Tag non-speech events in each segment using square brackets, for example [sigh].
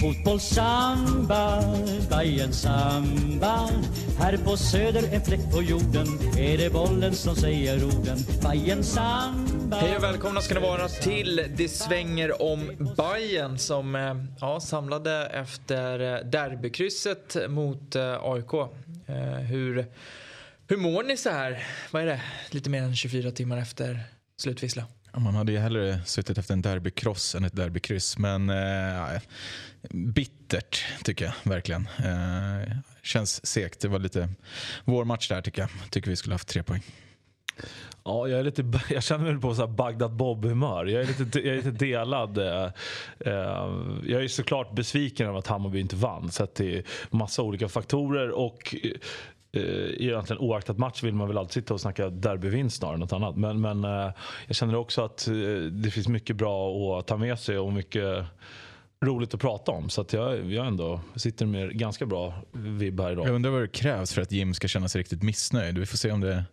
Fotbollssamba, Bajen samba Här på söder, en fläck på jorden Är det bollen som säger orden Bajen samba Hej och välkomna ska ni vara till Det svänger om Bayern som eh, ja, samlade efter eh, derbykrysset mot eh, AIK. Hur, hur mår ni så här? Vad är det? Lite mer än 24 timmar efter slutvissla. Man hade ju hellre suttit efter en derbykross än ett derbykryss. Men eh, bittert tycker jag verkligen. Eh, känns segt. Det var lite vår match där tycker jag. Tycker vi skulle haft tre poäng. Ja, jag, är lite, [laughs] jag känner mig på så Bagdad Bob-humör. Jag, är lite, jag är lite delad. Eh, eh jag är såklart besviken över att Hammarby inte vann. Sett till massa olika faktorer. Och eh, egentligen oaktat match vill man väl alltid sitta och snacka derbyvinst snarare än något annat. Men, men eh, jag känner också att eh, det finns mycket bra att ta med sig och mycket roligt att prata om. Så att jag, jag ändå sitter med ganska bra vibb här idag. Jag undrar vad det krävs för att Jim ska känna sig riktigt missnöjd. Vi får se om det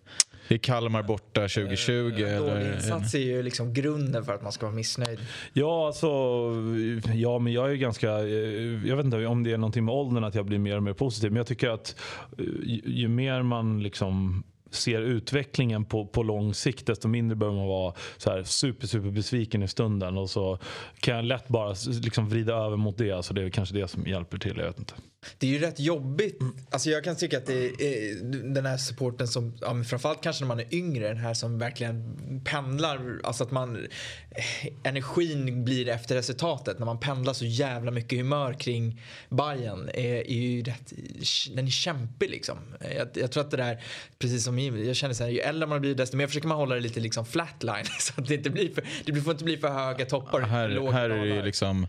det är Kalmar borta 2020. Eh, eller? insats är ju liksom grunden för att man ska vara missnöjd. Ja, alltså, ja, men jag är ganska, eh, jag vet inte om det är någonting med åldern att jag blir mer och mer positiv. Men jag tycker att eh, ju, ju mer man liksom ser utvecklingen på, på lång sikt desto mindre behöver man vara så här super, super besviken i stunden. Och så kan jag lätt bara liksom vrida över mot det. Alltså det är kanske det som hjälper till. Jag vet inte. Det är ju rätt jobbigt. Alltså jag kan tycka att det är den här supporten som, ja, men framförallt kanske när man är yngre, den här som verkligen pendlar. Alltså att man, eh, energin blir efter resultatet. När man pendlar så jävla mycket humör kring Bayern är, är ju rätt, den är kämpig liksom. Jag, jag, tror att det där, precis som jag känner så här, ju äldre man blir desto mer försöker man hålla det lite liksom flatline. [laughs] Så att det inte blir för, det får inte bli för höga toppar. Här, här är det ju liksom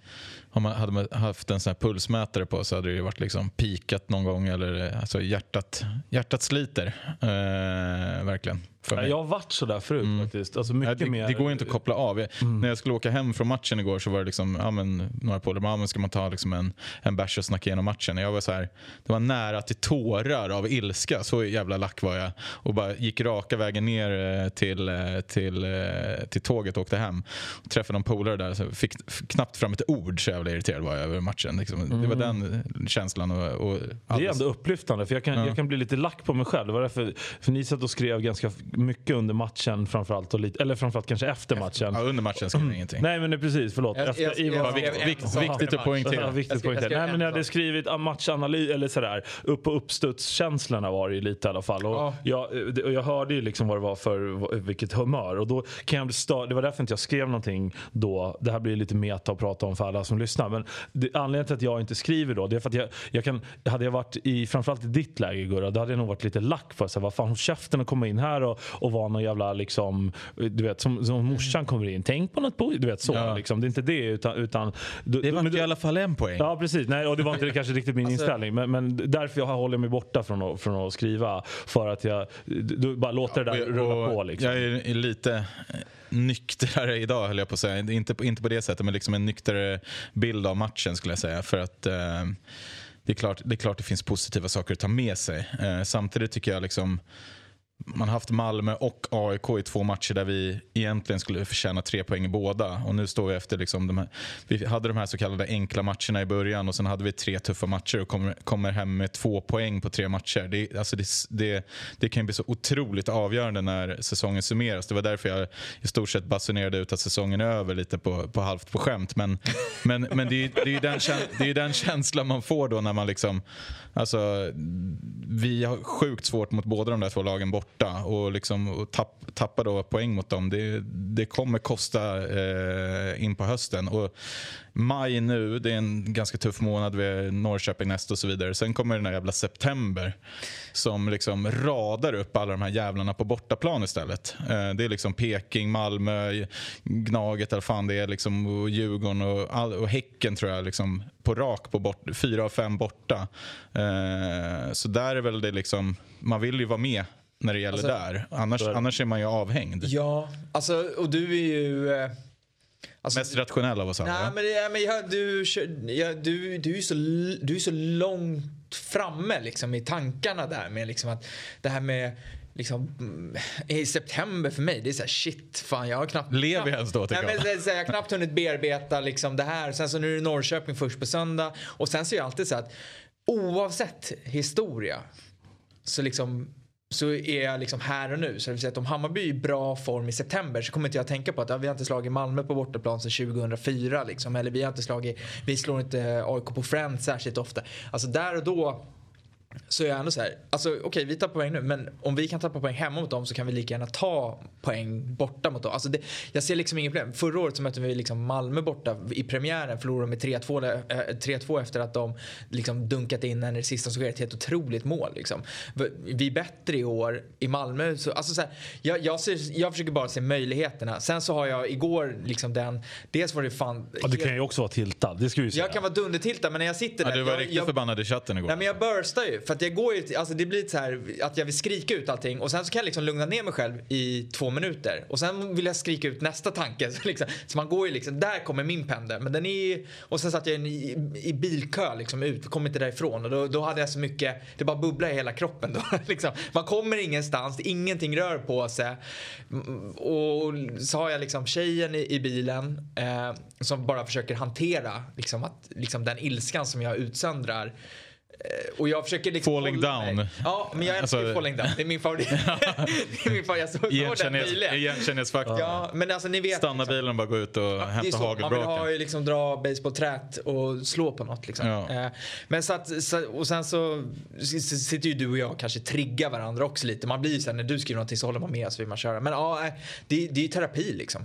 om man hade man haft en sån här pulsmätare på så hade det ju varit liksom pikat någon gång eller alltså hjärtat, hjärtat sliter. Eh, verkligen. Jag har varit sådär förut mm. faktiskt. Alltså mycket ja, det, det går inte att koppla av. Mm. När jag skulle åka hem från matchen igår så var det liksom, ja, men, några polare ja, ska man ta liksom en, en bärs och snacka igenom matchen. Jag var så här, det var nära till tårar av ilska. Så jävla lack var jag. Och bara gick raka vägen ner eh, till, eh, till, eh, till tåget och åkte hem. Och träffade någon polare där. Så fick knappt fram ett ord så jävla irriterad var jag över matchen. Liksom. Mm. Det var mm. den känslan. Och, och det är ändå upplyftande för jag kan, ja. jag kan bli lite lack på mig själv. Det var därför, för ni satt och skrev ganska mycket under matchen framförallt. Och lite, eller framförallt kanske efter matchen. Ja, under matchen skrev jag ingenting. Nej men det är precis, förlåt. Jag, efter, jag, jag, vikt, viktigt att poängtera. Ja, viktigt poängtera. Nej men jag hade skrivit matchanalys eller sådär. Upp på uppstudskänslorna var det ju lite i alla fall. Och ja. jag, jag hörde ju liksom vad det var för vilket humör. Och då kan jag bli det var därför inte jag skrev någonting då. Det här blir lite meta att prata om för alla som lyssnar. Men det, anledningen till att jag inte skriver då det är för att jag, jag kan, hade jag varit i framförallt i ditt läge Gurra, då hade jag nog varit lite lack för så vad fan håll käften och komma in här och, och vara någon jävla liksom, du vet som, som morsan kommer in, tänk på något du vet så ja. liksom. Det är inte det utan, utan Det var i alla fall en poäng. Ja precis, nej och det var inte kanske riktigt min alltså, inställning men, men därför jag håller mig borta från att, från att skriva för att jag du, bara låter det där ja, rulla på liksom. Jag är lite nyktrare idag höll jag på att säga. Inte på, inte på det sättet men liksom en nyktrare bild av matchen skulle jag säga. För att eh, det, är klart, det är klart det finns positiva saker att ta med sig. Eh, samtidigt tycker jag liksom man har haft Malmö och AIK i två matcher där vi egentligen skulle förtjäna tre poäng i båda. Och nu står vi efter liksom de här, vi hade de här så kallade enkla matcherna i början och sen hade vi tre tuffa matcher och kommer, kommer hem med två poäng på tre matcher. Det, alltså det, det, det kan bli så otroligt avgörande när säsongen summeras. Det var därför jag i stort sett basunerade ut att säsongen är över lite på, på halvt på skämt. Men, men, men det, är, det, är den, det är den känslan man får då när man liksom, alltså vi har sjukt svårt mot båda de där två lagen borta och, liksom, och tapp, tappa då poäng mot dem. Det, det kommer kosta eh, in på hösten. Och maj nu, det är en ganska tuff månad. Vi är Norrköping näst och så vidare. Sen kommer den här jävla september som liksom radar upp alla de här jävlarna på bortaplan istället. Eh, det är liksom Peking, Malmö, Gnaget eller fan det är liksom, och Djurgården och, all, och Häcken tror jag liksom på rak på bort, fyra av fem borta. Eh, så där är väl det liksom, man vill ju vara med när det gäller alltså, där. Annars, är... annars är man ju avhängd. Ja, alltså, och du är ju... Alltså, Mest rationell av oss alla. Nej, men, ja, men ja, du, ja, du, du, är så, du är så långt framme liksom, i tankarna där med liksom att det här med liksom, mm, i september för mig, det är så här shit, fan jag har knappt... Lever jag ens då tycker Nej, jag? men, så, så, jag har knappt hunnit bearbeta liksom det här. Sen så nu är det Norrköping först på söndag. Och sen så är jag alltid så att oavsett historia så liksom så är jag liksom här och nu. Så det vill säga att om Hammarby är i bra form i september så kommer inte jag tänka på att ja, vi har inte slagit Malmö på bortaplan sedan 2004 liksom. Eller vi har inte slagit, vi slår inte AIK på Friends särskilt ofta. Alltså där och då så är jag ändå så här, alltså okej okay, vi tappar poäng nu men om vi kan tappa poäng hemma mot dem så kan vi lika gärna ta poäng borta mot dem. Alltså det, jag ser liksom inget problem. Förra året så mötte vi liksom Malmö borta i premiären, förlorade med 3-2 äh, efter att de liksom dunkat in en i det sista som ett helt otroligt mål. Liksom. Vi är bättre i år i Malmö. Så, alltså så här, jag, jag, ser, jag försöker bara se möjligheterna. Sen så har jag igår liksom den, dels var det fan... Ja, du kan ju också vara tiltad, det ska vi säga. Jag kan vara dundertiltad men när jag sitter där. Ja, du var jag, riktigt jag, förbannad i chatten igår. Nej men jag burstar ju. För att jag går ju, alltså det blir så här att jag vill skrika ut allting och sen så kan jag liksom lugna ner mig själv i två minuter. Och sen vill jag skrika ut nästa tanke. [laughs] Så, liksom, så man går ju liksom, där kommer min pendel. Men den är och sen satt jag i, i bilkö liksom ut, kom inte därifrån. Och då, då hade jag så mycket, det bara bubblade i hela kroppen då. [laughs] liksom. Man kommer ingenstans, ingenting rör på sig. Mm, och så har jag liksom tjejen i, i bilen eh, som bara försöker hantera liksom, att, liksom den ilskan som jag utsöndrar. Eh, och jag försöker liksom Falling down. Mig. Ja, men jag älskar alltså, Falling down. Det är min favorit. [laughs] [laughs] det är min favorit. Jag såg den nyligen. Igenkännlighetsfaktor. Ja, men alltså ni vet. Stanna liksom, bilen och bara gå ut och ja, hämta hagelbraken. Man vill ha ju liksom dra basebollträt och slå på något liksom. Ja. Eh, men så att, och sen så sitter ju du och jag kanske triggar varandra också lite. Man blir ju såhär när du skriver någonting så håller man med så vill man köra. Men ja, eh, det, det är ju terapi liksom.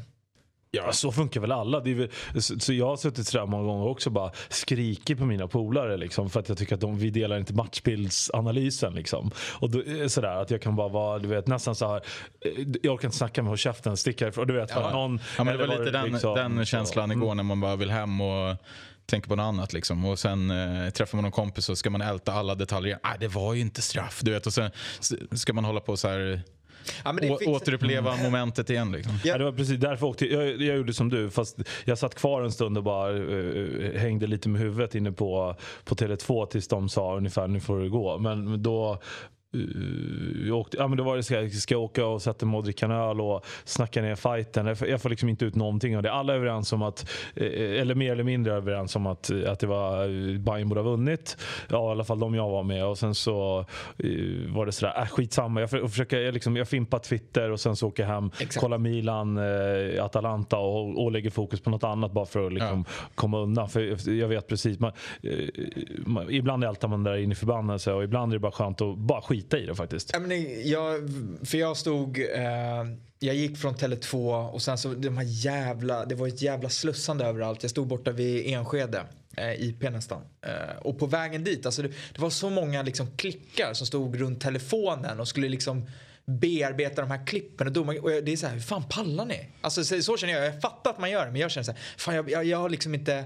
Ja, så funkar väl alla. Väl, så jag har suttit sådär många gånger också bara skrikit på mina polare liksom, för att jag tycker att de, vi delar inte matchbildsanalysen. Liksom. Och då, sådär, att jag kan bara vara, du vet, nästan så här, eh, jag orkar inte snacka med håll käften, sticka ifrån. Du vet, ja. någon, ja, men det var lite den, liksom, den känslan så. igår mm. när man bara vill hem och tänker på något annat. Liksom. Och sen eh, träffar man någon kompis och ska man älta alla detaljer. Nej, det var ju inte straff. Du vet, och sen ska man hålla på så här Ja, Å, återuppleva mm. momentet igen. Liksom. Ja. det var precis därför åkte jag, jag gjorde som du, fast jag satt kvar en stund och bara uh, hängde lite med huvudet inne på, på Tele2 tills de sa ungefär nu får det gå. Men då jag åkte, ja, men då var det ska, ska jag åka och sätta mig och dricka en öl och snacka ner fighten. Jag, jag får liksom inte ut någonting av det. Alla är överens om att, eh, eller mer eller mindre överens om att, att det var eh, Bayern borde ha vunnit. Ja, i alla fall de jag var med. Och sen så var det sådär, äh, skitsamma. Jag, jag, försöker, jag, liksom, jag fimpar Twitter och sen så åker jag hem, Exakt. kollar Milan, uh, Atalanta och, och lägger fokus på något annat bara för att liksom, ja. komma undan. För jag vet precis, man, man, ibland ältar man där in i förbannelse och ibland är det bara skönt att bara skita skita i det faktiskt. Ja, men jag, för jag stod, eh, jag gick från Tele2 och sen så de här jävla, det var ett jävla slussande överallt. Jag stod borta vid Enskede. Eh, IP nästan. Eh, och på vägen dit, alltså det, det var så många liksom klickar som stod runt telefonen och skulle liksom bearbeta de här klippen och domar. Och jag, det är så här, hur fan pallar ni? Alltså så, så känner jag. Jag fattar att man gör det men jag känner så här, fan jag, jag, jag har liksom inte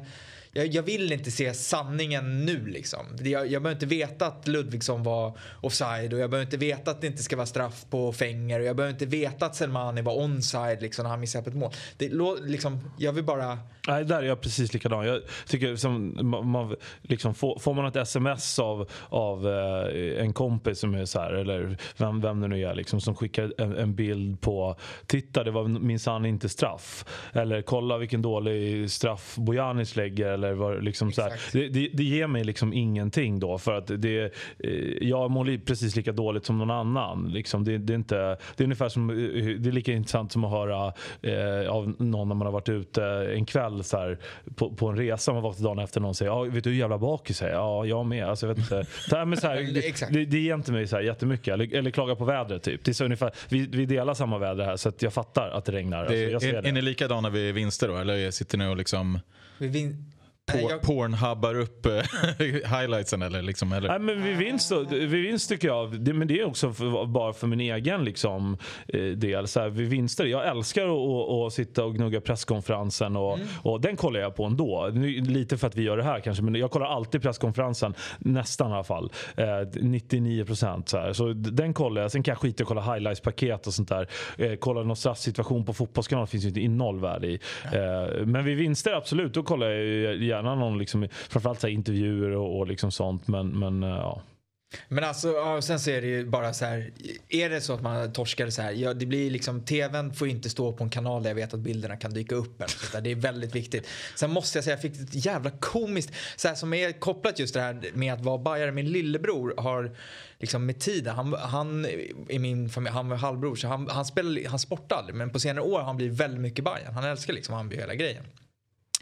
jag, jag, vill inte se sanningen nu liksom. Jag, jag behöver inte veta att Ludvigsson var offside och jag behöver inte veta att det inte ska vara straff på Fänger och jag behöver inte veta att Selmani var onside liksom, när han missade på ett mål. Det, liksom, jag vill bara... Nej, där är jag precis likadan. Jag tycker som, man, liksom, får, får, man ett sms av, av eh, en kompis som är så här, eller vem, vem det nu är, liksom, som skickar en, en bild på “Titta, det var minsann inte straff” eller “Kolla vilken dålig straff Bojanic lägger” eller vad, liksom så det, det, det, ger mig liksom ingenting då för att det, eh, jag mår precis lika dåligt som någon annan. Liksom det, det, är inte, det är ungefär som, eh, det är lika intressant som att höra eh, av någon när man har varit ute en kväll så här, på, på en resa man vaknat dagen efter någon säger ja, vet du hur jävla bakis jag är? Ja, jag med. Alltså, jag vet inte. [laughs] Så här, men så här, det, det ger inte mig så här jättemycket. Eller, eller klaga på vädret typ. Det är så ungefär, vi, vi delar samma väder här så att jag fattar att det regnar. Det, alltså, är, är ni likadana vid vinster då? Eller sitter ni och liksom... Vi vin på, jag... pornhubbar upp eh, [laughs] highlightsen eller liksom? Eller? Nej, men vid vinst, vid vinst tycker jag, det, men det är också för, bara för min egen liksom, eh, del. Så här, vid vinster, jag älskar att, sitta och gnugga presskonferensen och, mm. och den kollar jag på ändå. Lite för att vi gör det här kanske, men jag kollar alltid presskonferensen. Nästan i alla fall. Eh, 99 procent. Så, så den kollar jag. Sen kan jag skita i att kolla highlights-paket och sånt där. Eh, kolla någon straffsituation på fotbollskanalen finns ju inte innehåll värde i. Eh, men vid vinster absolut, då kollar jag gärna någon, liksom, framförallt så här, intervjuer och, och liksom sånt. Men, men eh, ja. Men alltså, ja, sen så är det ju bara så här. Är det så att man torskar så här. Ja, det blir liksom, tvn får inte stå på en kanal där jag vet att bilderna kan dyka upp. Eller. Det är väldigt viktigt. Sen måste jag säga, jag fick ett jävla komiskt, så här, som är kopplat just det här med att vara bajare. Min lillebror har liksom med tiden, han, han är min familj, han var halvbror så han, han, spelade, han sportade aldrig. Men på senare år har han blivit väldigt mycket Bajen. Han älskar liksom Hammarby hela grejen.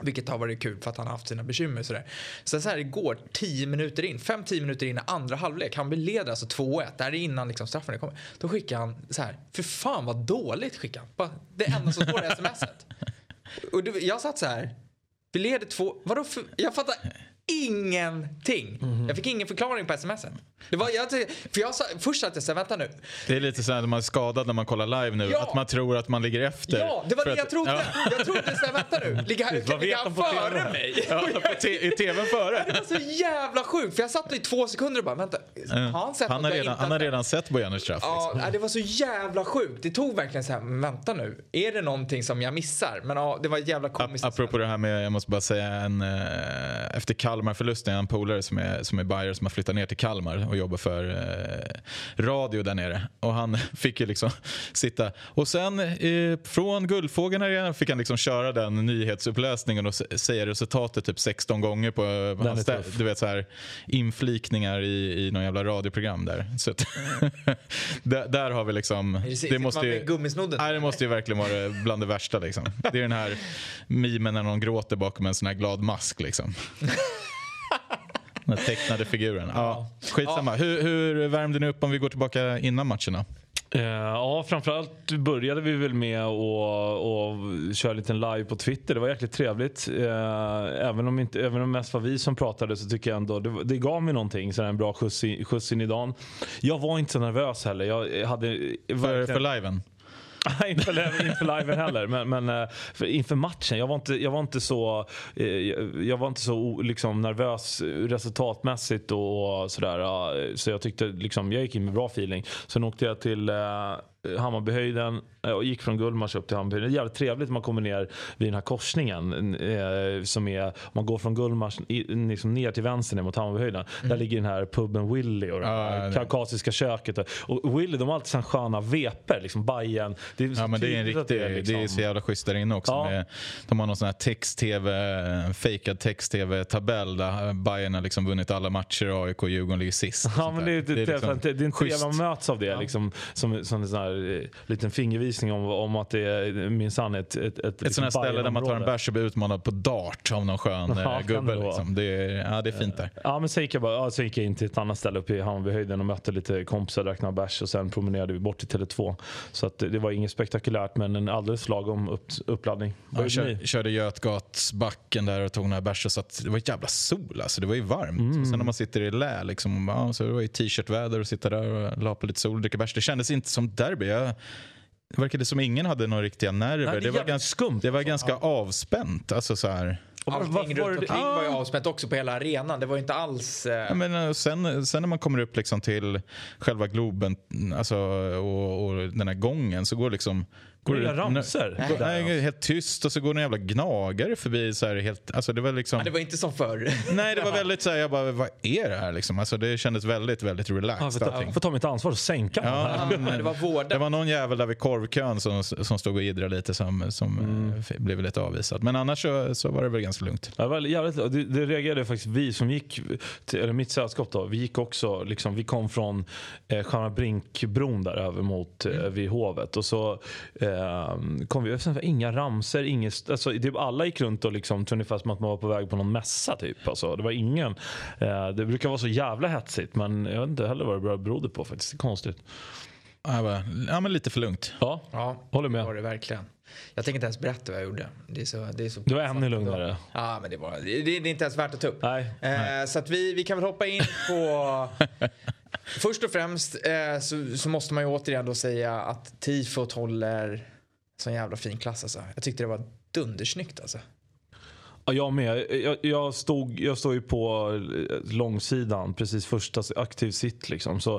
Vilket har varit kul för att han har haft sina bekymmer sådär. Sen så här igår, 10 minuter in, 5-10 minuter in i andra halvlek, han blir leder alltså 2-1, det här är innan liksom straffen kommer. Då skickar han så här, för fan vad dåligt skickar han. Bara Det enda som står i smset. Och du, jag satt så här, vi leder två, vadå för, jag fattar ingenting. Mhm. Jag fick ingen förklaring på smset. Det var, jag, för jag sa, först satt jag så här, vänta nu. Det är lite så här när man är skadad när man kollar live nu. Ja. Att man tror att man ligger efter. Ja, det var det jag att- trodde. Ja. Jag trodde så här, vänta nu, ligger, han på TV? före mig? Ja, I tvn före. Det var så jävla sjukt för jag satt i två sekunder och bara vänta. Har han sett Han har redan, inte han har sett? redan sett Bojaners straff. Ja, Liksom. det var så jävla sjukt. Det tog verkligen så här, men vänta nu. Är det någonting som jag missar? Men ja, det var jävla komiskt. Ap- Apropå det här med, jag måste bara säga en, eh, efter Kalmar-förlusten, jag har en polare som är, som är Bayer som har flyttat ner till Kalmar och jobbar för eh, radio där nere. Och han [laughs] fick ju liksom sitta. Och sen eh, från Guldfågeln fick han liksom köra den nyhetsuppläsningen och säga resultatet typ 16 gånger på, hans stä- tuff. du vet så här inflikningar i, i någon jävla radioprogram där. Så att, [laughs] där, där har vi liksom, det, med gummisnodden? Nej, det måste ju verkligen vara bland det värsta. Liksom. Det är den här [laughs] mimen när någon gråter bakom en sån här glad mask. Liksom. Den tecknade figuren. Ja, skitsamma. Hur, hur värmde ni upp om vi går tillbaka innan matcherna? Eh, ja, framförallt började vi väl med att och köra en liten live på Twitter. Det var jäkligt trevligt. Eh, även, om inte, även om mest var vi som pratade så tycker jag ändå det, det gav mig någonting. Så en bra skjuts, i, skjuts in i dagen. Jag var inte så nervös heller. Jag hade För, verkligen- för liven? Inför, inför liven heller, men, men eh, för, inför matchen. Jag var inte, jag var inte så, eh, jag var inte så liksom, nervös resultatmässigt och, och sådär. Så jag tyckte liksom, jag gick in med bra feeling. Sen åkte jag till eh, Hammarbyhöjden eh, och gick från Gullmars upp till Hammarbyhöjden. Det är jävligt trevligt när man kommer ner vid den här korsningen. Eh, som är, man går från Gullmars i, liksom ner till vänster ner mot Hammarbyhöjden. Där ligger den här puben Willy och det Ja, här det- kaukasiska köket. Och Willy de har alltid sån sköna veper, liksom Bajen. Det är Ja, men det är en riktig, är det är liksom- så jävla schysst där inne också. Ja. Med, de har någon sån här text-tv, fejkad text-tv-tabell där Bayern har liksom vunnit alla matcher, AIK och Djurgården ligger sist. och Ja, men det, det, det, liksom det, det är en trevlig man möts av det. Liksom, som, som sån här eh, liten fingervisning om, om att det är minsann ett, ett, ett, Ett sånt här ställe där man tar en bärs och blir utmanad på dart av någon skön Ja, ja, kan gubbe. det. Liksom. Det, är, ja, det är fint där. Ja men sen gick, jag bara, ja, gick jag in till ett annat ställe uppe i Hammarbyhöjden och mötte lite kompisar, drack några bärs och sen promenerade vi bort till Tele2. Så att det, var inget spektakulärt men en alldeles lagom upp, uppladdning. Ni? kör, körde Götgatsbacken där och tog några bärs. Så att det var jävla sol. Alltså. Det var ju varmt. Mm. Och sen när man sitter i lä, liksom, ja, så det var ju t-shirtväder och sitta där och la på lite sol och dricka bärs. Det kändes inte som derby. Jag, det verkade som ingen hade några riktiga nerver. Nej, det det, var ganska, skumt. det var ganska avspänt. Alltså, så här. Och var- Allting var runt omkring var ju Ah. avspänt också på hela arenan. Det var ju inte alls... Eh, Ja, men, eh, sen, sen när man kommer upp liksom till själva Globen alltså, och, och den här gången så går liksom... Går inga ramsor? Går, nej, helt tyst och så går en jävla gnagare förbi. Så här, helt, alltså, det var liksom... ja, det var inte som förr. [laughs] Nej, det var väldigt så här, jag bara, vad är det här liksom? Alltså, det kändes väldigt, väldigt Ja, relaxed får, ta, allting. får ta mitt ansvar och sänka. Ja, Men det var vårdat. det var någon jävel där vid korvkön som, som stod och iddrade lite som, som Mm. eh, blev lite avvisad. Men annars så, så var det väl ganska lugnt. Ja, Det, var jävligt, det, det reagerade faktiskt vi som gick, till, eller mitt sällskap då, vi gick också, liksom, vi kom från eh, Stjärna Brinkbron där över mot eh, vid hovet och så eh, Ehm, kom vi, sen var inga ramser, inget, alltså, typ alla gick runt och liksom, ungefär som att man var på väg på någon mässa typ. Alltså, det var ingen, eh, det brukar vara så jävla hetsigt men jag vet inte heller vad det berodde på faktiskt, det är konstigt. Ja, bara, ja, men lite för lugnt. Ja, Ja, håller det var med. det verkligen. Jag tänker inte ens berätta vad jag gjorde. Det, är så, det, är så Det var ännu lugnare. Ja, men det, var, det, det är inte ens värt att ta upp. Nej. Eh, så att vi, vi kan väl hoppa in på... [laughs] Först och främst eh, så, så måste man ju återigen då säga att tifot håller sån jävla fin klass alltså. Jag tyckte det var dundersnyggt alltså. Ja, jag med. Jag, jag, stod, jag stod ju på eh, långsidan, precis första aktiv sitt. Liksom. Så,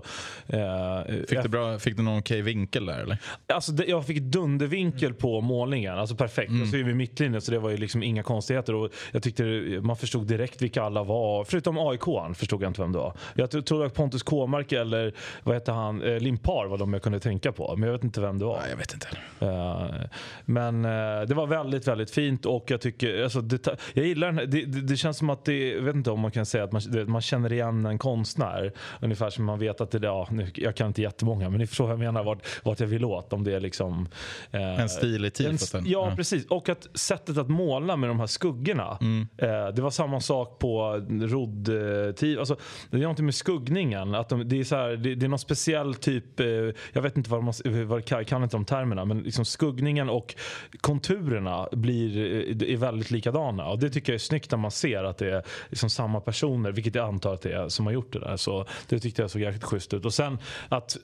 eh, fick, du bra, fick du någon okej vinkel där? Eller? Alltså, det, jag fick dundervinkel på målningen. Alltså perfekt. Mm. Jag stod vid mittlinjen så det var ju liksom inga konstigheter. Och jag tyckte man förstod direkt vilka alla var. Förutom AIK förstod jag inte vem det var. Jag tror att Pontus Kåmark eller vad heter han, eh, Limpar var de jag kunde tänka på. Men jag vet inte vem det var. Nej, jag vet inte uh, Men uh, det var väldigt, väldigt fint och jag tycker, alltså, det, jag gillar den här, det, det, det, känns som att det, jag vet inte om man kan säga att man, man känner igen en konstnär. Ungefär som man vet att det, ja, nu, jag kan inte jättemånga men ni förstår vad jag menar, vart, vart jag vill åt. Om det är liksom... Uh, en stil i tifoten. Ja, ja, precis. Och att sättet att måla med de här skuggorna. Mm. det var samma sak på rodd alltså, Det är någonting med skuggningen. Att de, det, är så här, det, det, är någon speciell typ, jag vet inte vad man vad, kan inte de termerna, men liksom skuggningen och konturerna blir, är väldigt likadana. Och det tycker jag är snyggt när man ser att det är liksom samma personer, vilket jag antar att det är, som har gjort det där. Så det tyckte jag såg jäkligt schysst ut. Och sen att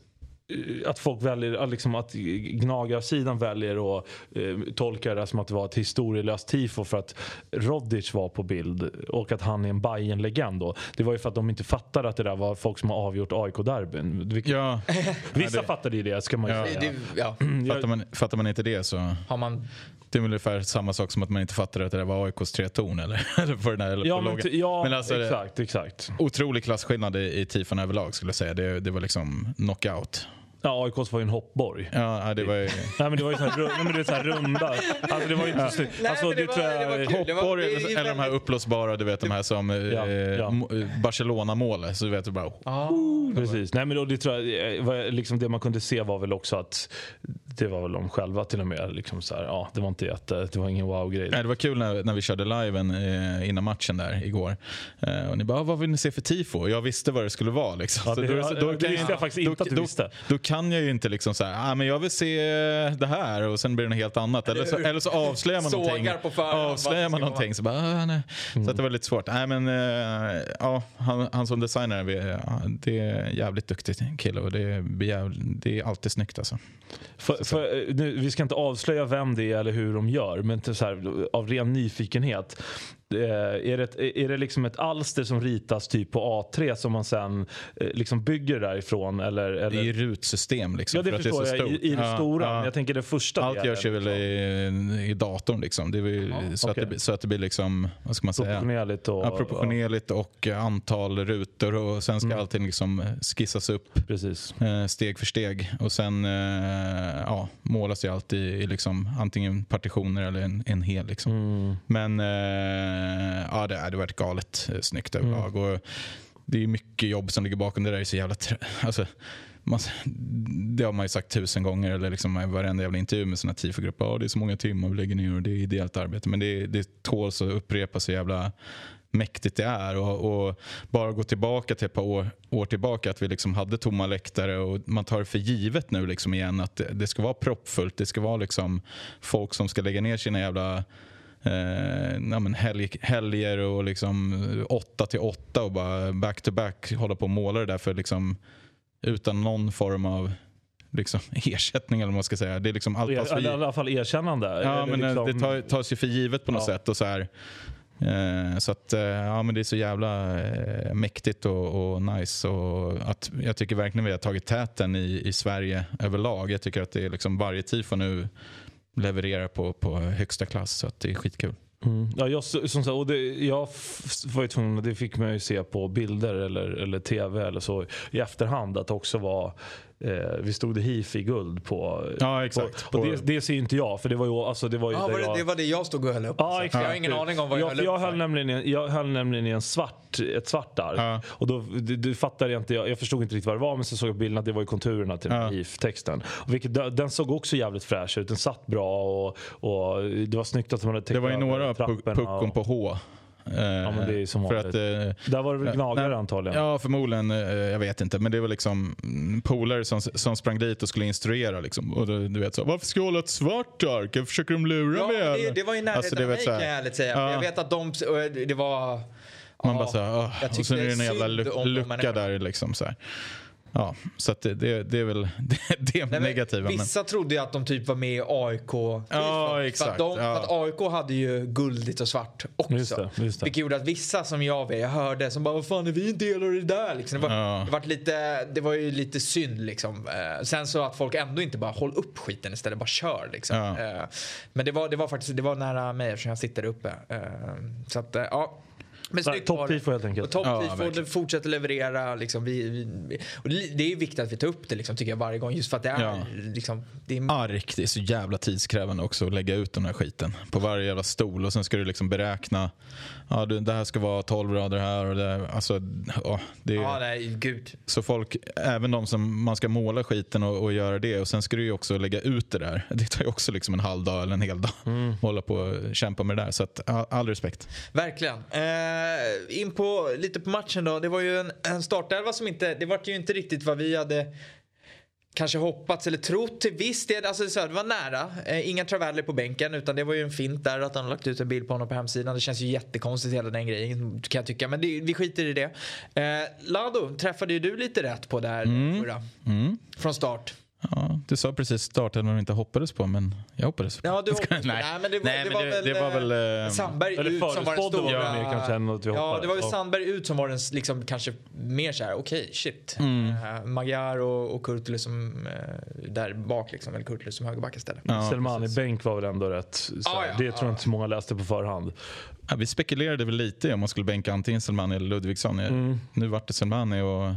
Eh, att folk väljer, liksom att gnagarsidan väljer att eh, tolka det som att det var ett historielöst tifo för att Rodic var på bild och att han är en bayern legend Det var ju för att de inte fattade att det där var folk som har avgjort AIK-derbyn. Ja. Vissa det... fattade ju det ska man ju ja. säga. Det, ja. fattar, man, fattar man inte det så har man det är ungefär samma sak som att man inte fattade att det där var AIKs tre torn eller, [laughs] eller för den här, eller ja, men, ja men alltså, exakt, exakt. Otrolig klasskillnad i, i tifon överlag skulle jag säga. Det, det var liksom knockout. Ja, AIK var ju en hoppborg. Ja, det var ju... [laughs] Nej, men det var ju så här, nej, men det så här runda. Alltså, det var ju inte så snyggt. Alltså, det, det, var, jag... Hoppborg eller, eller de här uppblåsbara, du vet de här som ja, eh, ja. Barcelona-målet. Så du vet, du bara... Ah, precis. Nej, men då, det, tror jag, eh, liksom, det man kunde se var väl också att det var väl de själva till och med. Liksom så här, ja, det var inte jätte, det var ingen wow-grej. Nej, det var kul när, när vi körde liven eh, innan matchen där igår. Eh, och ni bara, vad vill ni se för tifo? Jag visste vad det skulle vara. Liksom. Ja, det, då, då, då, det visste jag faktiskt inte att du visste. Då, kan jag ju inte liksom så här, ah, men jag vill se det här och sen blir det något helt annat. Eller så, eller så avslöjar man någonting. På förhand, avslöjar man någonting så bara, ah, nej. Mm. Så att det var lite svårt. Nej, men, eh, ja, han, han som designer, det är jävligt duktig kille och det är, det är alltid snyggt alltså. För, för, eh, nu, vi ska inte avslöja vem det är eller hur de gör, men typ så här, av ren nyfikenhet. Eh, är det, ett, är det liksom ett alster som ritas typ på A3 som man sen eh, liksom bygger därifrån? Eller, eller? Det är rutsystem. Liksom, ja, det förstår det jag i, i det ja, stora. Ja. Jag tänker det första Allt görs ju väl liksom. i, i datorn. Liksom. Det väl, ja, så, okay. att det, så att det blir liksom, vad ska man säga? Proportionerligt och, ja, proportionerligt och antal rutor och sen ska mm. allting liksom skissas upp Precis. Eh, steg för steg. Och sen ja, målas ju allt i, i liksom, antingen partitioner eller en, en hel. Liksom. Mm. Men ja, det hade varit galet eh, snyggt överlag. Mm. Och det är mycket jobb som ligger bakom det där. är så jävla alltså, man, det har man ju sagt tusen gånger, eller liksom i varenda jävla intervju med sina tifogrupper. Ja, det är så många timmar vi lägger ner och det är ideellt arbete. Men det, det tåls att upprepa så jävla mäktigt det är. Och, och, bara gå tillbaka till ett par år, år tillbaka, att vi liksom hade tomma läktare och man tar det för givet nu liksom igen att det, det ska vara proppfullt. Det ska vara liksom folk som ska lägga ner sina jävla eh, ja, men helg, helger och liksom åtta till åtta och bara back to back hålla på och måla det där för liksom, utan någon form av liksom, [laughs] ersättning eller vad man ska säga. Det är liksom allt I, I alla fall erkännande. Ja, men liksom... det tar, tas ju för givet på något ja. sätt. Och så här, eh, så att, eh, ja, men det är så jävla eh, mäktigt och, och, nice. Och att, jag tycker verkligen vi har tagit täten i, i Sverige överlag. Jag tycker att det är liksom varje tifo nu levererar på, på högsta klass. Så att det är skitkul. Mm. Ja, jag, som sagt, och det, jag var ju tvungen, det fick man ju se på bilder eller, eller tv eller så i efterhand att det också var Eh, vi stod hifi guld på... Ja exakt. På, och det, det ser inte jag för det var ju... Alltså, det var ju ja, var det, jag, det var det jag stod och höll upp. Ja, exakt. Jag har ingen aning om vad jag, jag höll upp jag höll, nämligen, jag höll nämligen i en svart, ett svart ark. Ja. Och då du, du fattade jag inte, jag, jag, förstod inte riktigt vad det var men så såg jag bilden att det var ju konturerna till ja. HIF-texten. Vilket, den såg också jävligt fräsch ut, den satt bra och, och det var snyggt att man hade Det var ju några puckon på H Ja, men det är som för att, eh, Där var det väl gnagare nej, antagligen? Ja, förmodligen. Eh, jag vet inte. Men det var liksom polare som, som sprang dit och skulle instruera. Liksom. Och du vet så, Varför ska jag hålla ett svart ark? Försöker de lura ja, mig? Det, det var i närheten alltså, av mig kan jag ärligt säga. Ja. Jag vet att de, det var... Man ja, bara så här, och så är det en jävla lucka där. Liksom, så här. Ja, så det, det, det, är väl [laughs] det, det Nej, negativa. Vissa men... trodde ju att de typ var med i AIK. Ja, exakt. För att, de, ja. för att AIK hade ju guldigt och svart också. Just det, just det. Vilket gjorde att vissa som jag, jag hörde som bara vad fan är vi en del av det där? Liksom, det, var, ja. det, var lite, det var ju lite synd liksom. Eh, sen så att folk ändå inte bara håll upp skiten istället, bara kör liksom. Ja. Eh, men det var, det var faktiskt det var nära mig eftersom jag sitter uppe. Eh, så att ja. Men snyggt Topp-tifo helt enkelt. Topp-tifo, ja, fortsätter leverera. Liksom, vi, vi, och det är viktigt att vi tar upp det liksom, tycker jag varje gång. Just för att det är, ja. liksom, det är... Ark, det är så jävla tidskrävande också att lägga ut den här skiten på varje jävla stol. Och sen ska du liksom beräkna. Ja, du, det här ska vara 12 rader här och det. Alltså, ja, det är, ja, nej, gud. Så folk, även de som man ska måla skiten och, och, göra det. Och sen ska du ju också lägga ut det där. Det tar ju också liksom en halv dag eller en hel dag. Mm. Hålla på och kämpa med det där. Så att, all, all respekt. Verkligen. Eh, in på lite på matchen då. Det var ju en, en startelva som inte, det var ju inte riktigt vad vi hade kanske hoppats eller trott till viss del. Alltså så det var nära. Eh, inga Travelli på bänken utan det var ju en fint där att han lagt ut en bild på honom på hemsidan. Det känns ju jättekonstigt hela den grejen kan jag tycka. Men det, vi skiter i det. Eh, Lado träffade ju du lite rätt på där mm. Mm. Från start. Ja, du sa precis starten och inte hoppades på, men jag hoppades på. Ja, du [laughs] hoppades på. Nej, men det var, Nej, det var, det, väl, det var väl Sandberg ut som var den stora... Var ja, det var ju Sandberg ut som var den liksom kanske mer så här, okej, okay, shit. Mm. Uh, Magyar och, och Kurtulus som uh, där bak liksom, eller Kurtulus som högerback istället. Ja, Selmani bänk var väl ändå rätt. Så, ah, ja, det tror jag inte så många läste på förhand. Ja, vi spekulerade väl lite om man skulle bänka antingen Selmani eller Ludvigsson. Mm. Nu vart det Selmani och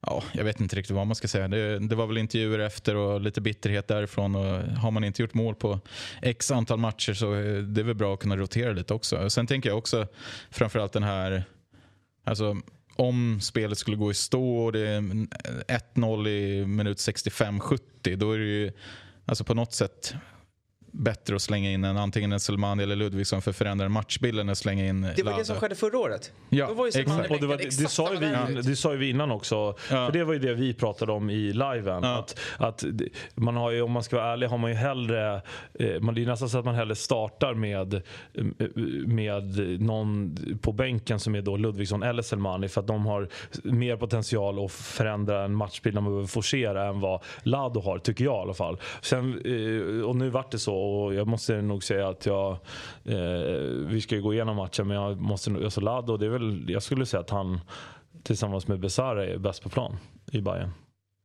Ja, jag vet inte riktigt vad man ska säga. Det, det, var väl intervjuer efter och lite bitterhet därifrån. Och har man inte gjort mål på x antal matcher så är det väl bra att kunna rotera lite också. Sen tänker jag också framförallt den här... Alltså, om spelet skulle gå i stå och det är 1-0 i minut 65-70 då är det ju alltså på något sätt bättre att slänga in en, antingen en Selmani eller Ludvigsson för att förändra matchbilden att slänga in Det var Lada. det som skedde förra året. Ja, Då var ju exakt. Och det, var, det, det, sa ju vi, det sa ju vi innan också. Ja. För det var ju det vi pratade om i liven. Ja. Att, att man har ju, om man ska vara ärlig har man ju hellre, eh, man, det är nästan så att man hellre startar med, eh, med någon på bänken som är då Ludvigsson eller Selmani för att de har mer potential att förändra en matchbild när man behöver forcera än vad Lado har, tycker jag i alla fall. Sen, eh, och nu vart det så och jag måste nog säga att jag... Eh, vi ska ju gå igenom matchen men jag måste nog... Alltså Lado, det är väl, jag skulle säga att han tillsammans med Besara är bäst på plan i Bayern.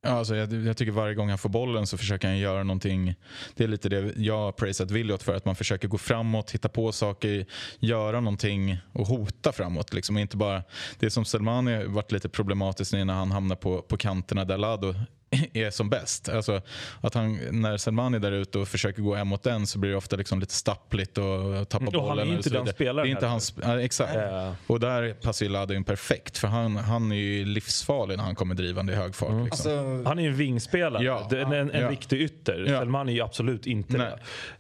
Ja, alltså jag, jag, tycker varje gång han får bollen så försöker han göra någonting. Det är lite det jag har praisat Williot för. Att man försöker gå framåt, hitta på saker, göra någonting och hota framåt. Liksom. inte bara, det som Selmani varit lite problematiskt när han hamnar på, på kanterna där Lado [laughs] är som bäst. Alltså, att han, när Selmani är där ute och försöker gå en mot en så blir det ofta liksom lite stappligt och tappa bollen. Och han är inte den spelaren. Det är inte hans, ja, exakt. Ja. Och där passar ju Lado in perfekt för han, han är ju livsfarlig när han kommer drivande i hög fart. Mm. Liksom. Alltså, han är ju en vingspelare. Ja. En, en, en riktig ytter. Ja. Selmani är ju absolut inte Nej.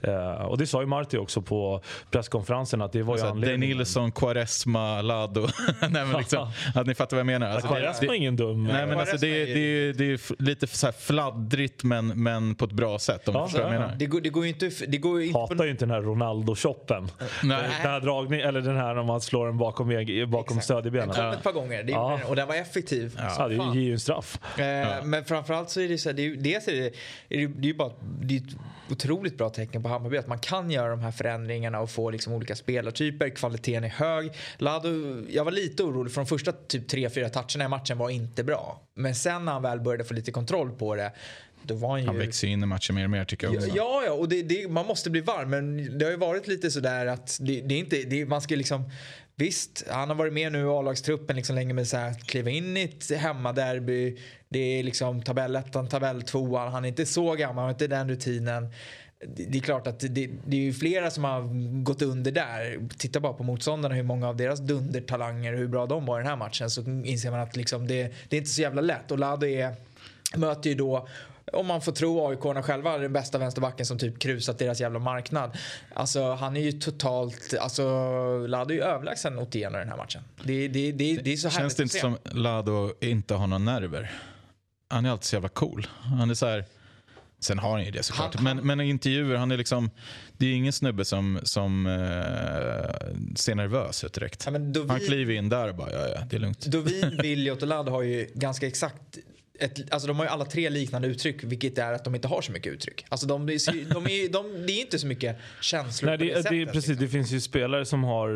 det. Uh, och det sa ju Marti också på presskonferensen att det var alltså, ju anledningen. Denilson, Quaresma, Lado. [laughs] Nej, men liksom, [laughs] att ni fattar vad jag menar. Alltså, Quaresma är ingen dum. Nej, men alltså, det, det, det, det är lite lite så här fladdrigt men, men på ett bra sätt. Om ja, jag menar. Det går, det går ju inte... Det går ju inte Hatar på... ju inte den här Ronaldo-choppen. Den här dragningen, eller den här när man slår den bakom, bakom stödjebenet. Den kom ett par gånger ja. och den var effektiv. Ja, ja det ger ju en straff. Eh, ja. Men framförallt så är det så här, det är, dels är det, är det, det är bara det är otroligt bra tecken på Hammarby att man kan göra de här förändringarna och få liksom olika spelartyper. Kvaliteten är hög. Lado, jag var lite orolig för de första typ 3-4 toucherna i matchen var inte bra. Men sen när han väl började få lite kontroll på det han, ju... han växer in i matchen mer och mer tycker jag. Ja, ja och det, det, man måste bli varm. Men det har ju varit lite sådär att det, det är inte, det, man ska liksom Visst, han har varit med nu i A-lagstruppen liksom länge men så här, kliva in i ett hemmaderby. Det är liksom tabellettan, tabelltvåan. Han är inte så gammal, han har inte den rutinen. Det är klart att det, det är ju flera som har gått under där. Titta bara på motståndarna, hur många av deras dundertalanger, hur bra de var i den här matchen. Så inser man att liksom det, det är inte så jävla lätt. Och Lado är, möter ju då om man får tro aik själva, den bästa vänsterbacken som typ krusat deras jävla marknad. Alltså han är ju totalt, alltså Lado är ju överlägsen Otieno i den här matchen. Det, det, det, det är så Känns det inte som Lado inte har några nerver? Han är alltid så jävla cool. Han är så här, Sen har han ju det såklart. Han, han, men, men i intervjuer, han är liksom... Det är ingen snubbe som, som uh, ser nervös ut direkt. Ja, han kliver in där och bara, ja, ja, det är lugnt. Dovin, Williot och Ladd har ju ganska exakt ett, alltså de har ju alla tre liknande uttryck vilket är att de inte har så mycket uttryck. Alltså de, de, [laughs] de, är, de, det är inte så mycket känslor Nej, på det, det, det, sättet. precis, liksom. det finns ju spelare som har,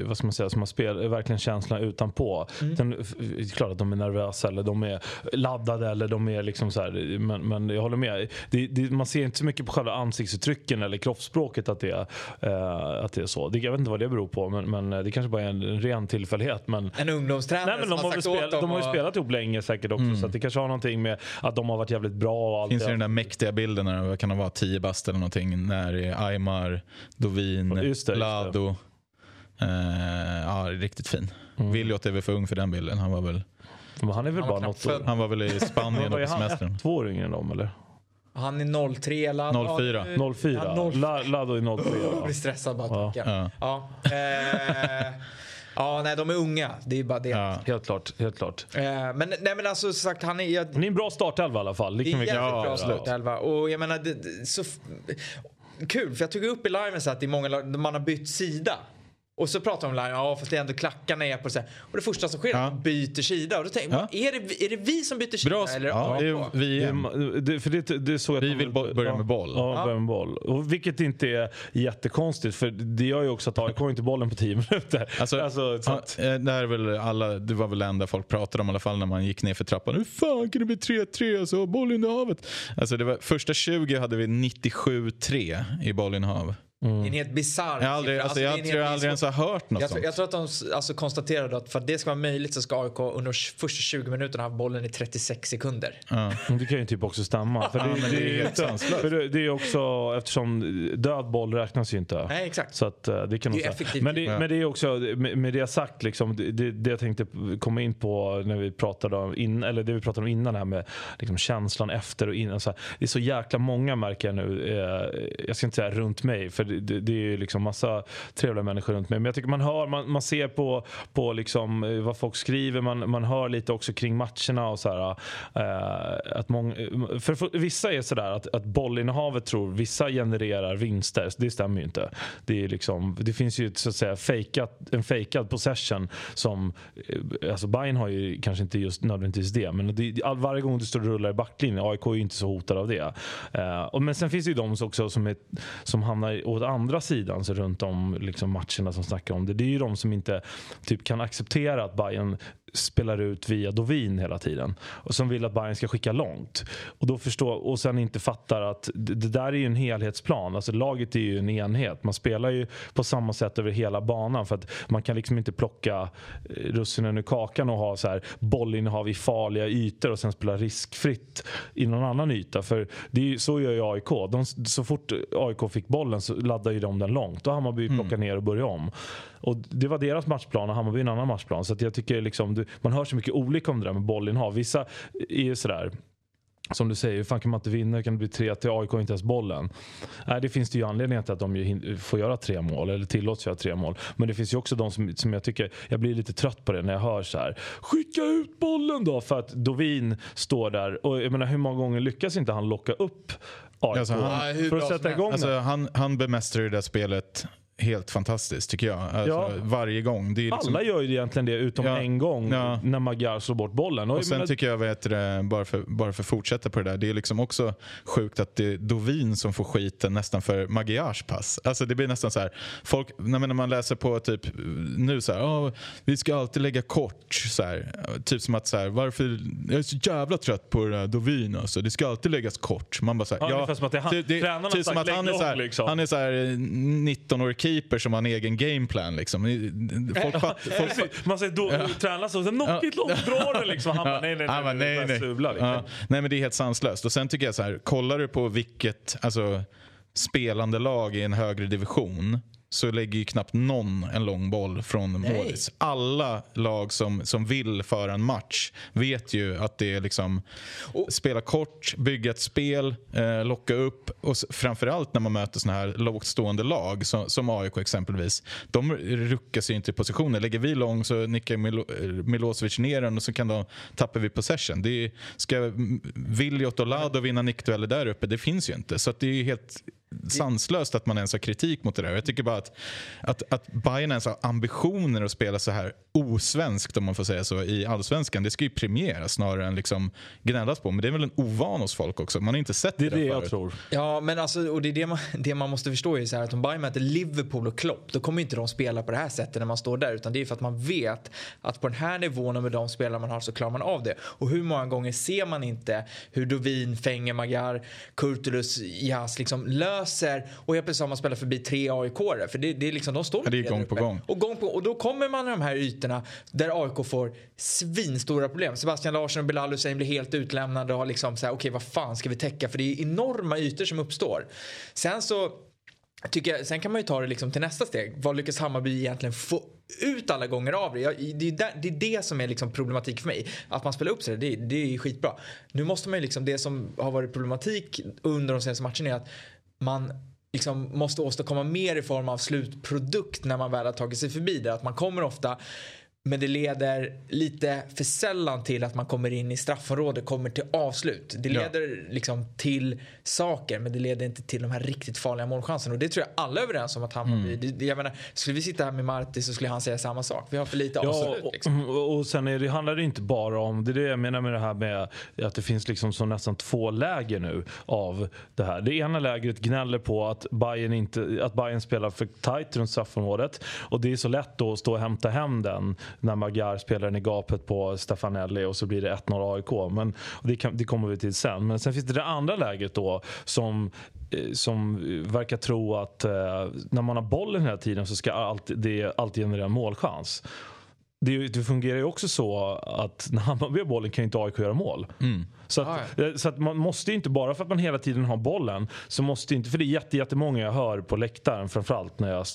eh, vad ska man säga, som har spel, verkligen känslan utanpå. Mm. Den, f- det är klart att de är nervösa eller de är laddade eller de är liksom så här, men, men jag håller med. Det, det, man ser inte så mycket på själva ansiktsuttrycken eller kroppsspråket att det, är, eh, att det är så. Det, jag vet inte vad det beror på men, men det kanske bara är en, en ren tillfällighet. Men, En ungdomstränare Nej, men de, som har har sagt spel, åt dem de har ju spelat ihop länge säkert också så att det kanske har någonting med att de har varit jävligt bra och allt Finns det. den där mäktiga bilden när det kan det vara 10 bast eller någonting. När det är Aymar, Dovin, Just det, just det. Lado. Eh, ja, riktigt fin. Mm. Williot är väl för ung för den bilden. Han var väl, Men han är väl Han bara knappt något år. han var väl i [laughs] Spanien på semestern. Två år yngre än dem eller? Han är 03 eller? 04. 04? Ja, 04. La, Lado är 04. [laughs] Jag blir stressad bara Ja. tanken. Ja. Ja. Ja. Eh, ja, nej de är unga. Det är bara det. Ja. Helt klart, helt klart. Eh, men nej men alltså sagt han är... Jag, det är en bra startelva i alla fall. Det Det är vi jävligt ja, bra ja. slutelva. Och jag menar, det, så kul för jag tog upp i liven så att det är många man har bytt sida. Och så pratar de om ja fast det är ändå klackarna är på så här. Och det första som sker är Ja. att man byter sida. Och då tänker man, är, det, är det vi som byter sida? Bra, eller ja, det är vi Det, det, för det, det såg att Vi de- vill bo- börja med boll. Ja, Ja. börja med boll. Och vilket inte är jättekonstigt för det gör ju också att AIK inte bollen på 10 minuter. Alltså, Alltså, så eh, det, här är väl alla, det var väl det enda folk pratade om i alla fall när man gick ner för trappan. Hur fan kan det bli 3-3 alltså, bollinnehavet? Alltså det var, första 20 hade vi 97-3 i bollinnehav. Det är en helt bisarr Jag, har aldrig, siffra. alltså, det är jag tror jag aldrig ens har hört något jag, tror, sånt. jag tror att de alltså, konstaterade att för att det ska vara möjligt så ska AIK under de första 20 minuterna ha bollen i 36 sekunder. Ja. det kan ju typ också stämma. För det, det, det är helt sanslöst. för det, det är också eftersom död boll räknas ju inte. Nej, exakt. Så att, eh, det kan Det är effektivt. men, det, Ja. men det är också, med, med det sagt, liksom, det, det, det jag tänkte komma in på när vi pratade om, in, eller det vi pratade om innan här med liksom, känslan efter och innan. Så här, det är så jäkla många märker jag nu, eh, jag ska inte säga runt mig, för det, det, är ju liksom massa trevliga människor runt mig. Men jag tycker man hör, man, man ser på, på liksom, eh, vad folk skriver, man, man hör lite också kring matcherna och så här. Eh, att många, för, för vissa är sådär att, att bollinnehavet tror vissa genererar vinster. Det stämmer ju inte. Det, är liksom, det finns ju så att säga fejkat, en fejkad possession som, eh, alltså Bayern har ju kanske inte just nödvändigtvis det, men det, all, varje gång du står och rullar i backlinjen, AIK är ju inte så hotad av det. Eh, och, men sen finns det ju de också som, är, som hamnar åt andra sidan så runt om liksom matcherna som snackar om det. Det är ju de som inte typ kan acceptera att Bayern spelar ut via Dovin hela tiden och som vill att Bayern ska skicka långt. Och, då förstår, och sen inte fattar att det, det där är ju en helhetsplan. Alltså laget är ju en enhet. Man spelar ju på samma sätt över hela banan för att man kan liksom inte plocka eh, russinen ur kakan och ha så här bollinnehav i farliga ytor och sen spela riskfritt i någon annan yta. För det är ju, så gör ju AIK. De, så fort AIK fick bollen så laddar ju de den långt. Då har Hammarby plocka ner och börja om. Och det var deras matchplan och Hammarby en annan matchplan. Så att jag tycker liksom, du- man hör så mycket olika om det där med bollinnehav. Vissa är ju sådär som du säger, hur fan kan man inte vinna? Kan det bli 3 till AIK har inte ens bollen? Nej, det finns det ju anledningar till att de får göra tre mål eller tillåts göra tre mål. Men det finns ju också de som, som jag tycker, jag blir lite trött på det när jag hör så här. Skicka ut bollen då! För att Dovin står där och jag menar hur många gånger lyckas inte han locka upp AIK Alltså, han- hur för att sätta igång Alltså, han, han bemästrar ju det där spelet helt fantastiskt tycker jag. Alltså, Ja. Varje gång. Det liksom, Alla gör ju egentligen det utom Ja. en gång Ja. när Magyar slår bort bollen. Och jag sen menar- tycker jag, vet det, bara, för, bara för att fortsätta på det där, det är liksom också sjukt att det är Dovin som får skiten nästan för Magyars pass. Alltså det blir nästan så här, folk, när man- läser på typ nu så här, "Åh, vi ska alltid lägga kort. Så här, typ som att så här, varför, jag är så jävla trött på det där Dovin alltså, det ska alltid läggas kort. Man bara så här, Ja, att det tränarna har typ som att "Lägg han är lång", så här, liksom. han är så här 19-årig keeper som har en egen gameplan liksom. Folk, fatt, folk, Precis. Man säger då, tränar så, sen knockigt långt, dra det liksom. Han bara nej nej nej, Han bara, nej, nej, nej, nej. Sula, liksom. Ja. nej men det är helt sanslöst. Och sen tycker jag så här, kollar du på vilket alltså, spelande lag i en högre division så lägger ju knappt någon en lång boll från målis. Alla lag som, som vill föra en match vet ju att det är liksom spela kort, bygga ett spel, eh, locka upp och framförallt när man möter såna här lågt stående lag som, som AIK exempelvis. De ruckar sig inte i positioner. Lägger vi lång så nickar Milo, eh, Milosevic ner den och så kan de, tappar vi possession. Det är, ska Viljot och Lado vinna nickdueller där uppe? Det finns ju inte. Så det är helt sanslöst att man ens har kritik mot det där. Jag tycker bara att, att, att Bayern ens har ambitioner att spela så här osvenskt om man får säga så i allsvenskan. Det ska ju premieras snarare än liksom gnällas på. Men det är väl en ovan hos folk också. Man har inte sett det. Det är det, det jag tror. Ja men alltså och det är det man, det man måste förstå är så här att om Bayern möter Liverpool och Klopp då kommer inte de spela på det här sättet när man står där utan det är för att man vet att på den här nivån och med de spelare man har så klarar man av det. Och hur många gånger ser man inte hur Dovin, Fenger, Magar, Kurtulus, Jas liksom löser och helt plötsligt har man spelat förbi tre AIK-are för det, det är liksom de står ja, det är gång på gång. Och gång på och då kommer man i de här ytorna där AIK får svinstora problem. Sebastian Larsson och Bilal Hussein blir helt utlämnade och har liksom så här okej okay, vad fan ska vi täcka för det är enorma ytor som uppstår. Sen så tycker jag, sen kan man ju ta det liksom till nästa steg. Vad lyckas Hammarby egentligen få ut alla gånger av det? det, är där, det, är det som är liksom problematik för mig. Att man spelar upp sig, det, det är skitbra. Nu måste man ju liksom, det som har varit problematik under de senaste matcherna är att man liksom måste åstadkomma mer i form av slutprodukt när man väl har tagit sig förbi det. Att man kommer ofta men det leder lite för sällan till att man kommer in i straffområdet, kommer till avslut. Det leder ja. liksom till saker men det leder inte till de här riktigt farliga målchanserna. Och det tror jag alla är överens om att Hammarby, mm. det, jag menar, skulle vi sitta här med Marti så skulle han säga samma sak. Vi har för lite ja, avslut. Liksom. Och, och sen är det, handlar det inte bara om, det är det jag menar med det här med att det finns liksom så nästan två läger nu av det här. Det ena lägret gnäller på att Bayern, inte, att Bayern spelar för tight runt straffområdet och det är så lätt då att stå och hämta hem den när Magyar spelar den i gapet på Stefanelli och så blir det 1-0 AIK. Men, det, kan, det, kommer vi till sen. Men sen finns det det andra läget då som eh, som verkar tro att eh, när man har bollen hela tiden så ska allt, det alltid generera målchans det, det, fungerar ju också så att när Hammarby har bollen kan inte AIK göra mål. Mm. Så, att, ah, ja. Eh, så att man måste inte, bara för att man hela tiden har bollen, så måste inte, för det är jätte, jättemånga jag hör på läktaren framförallt när jag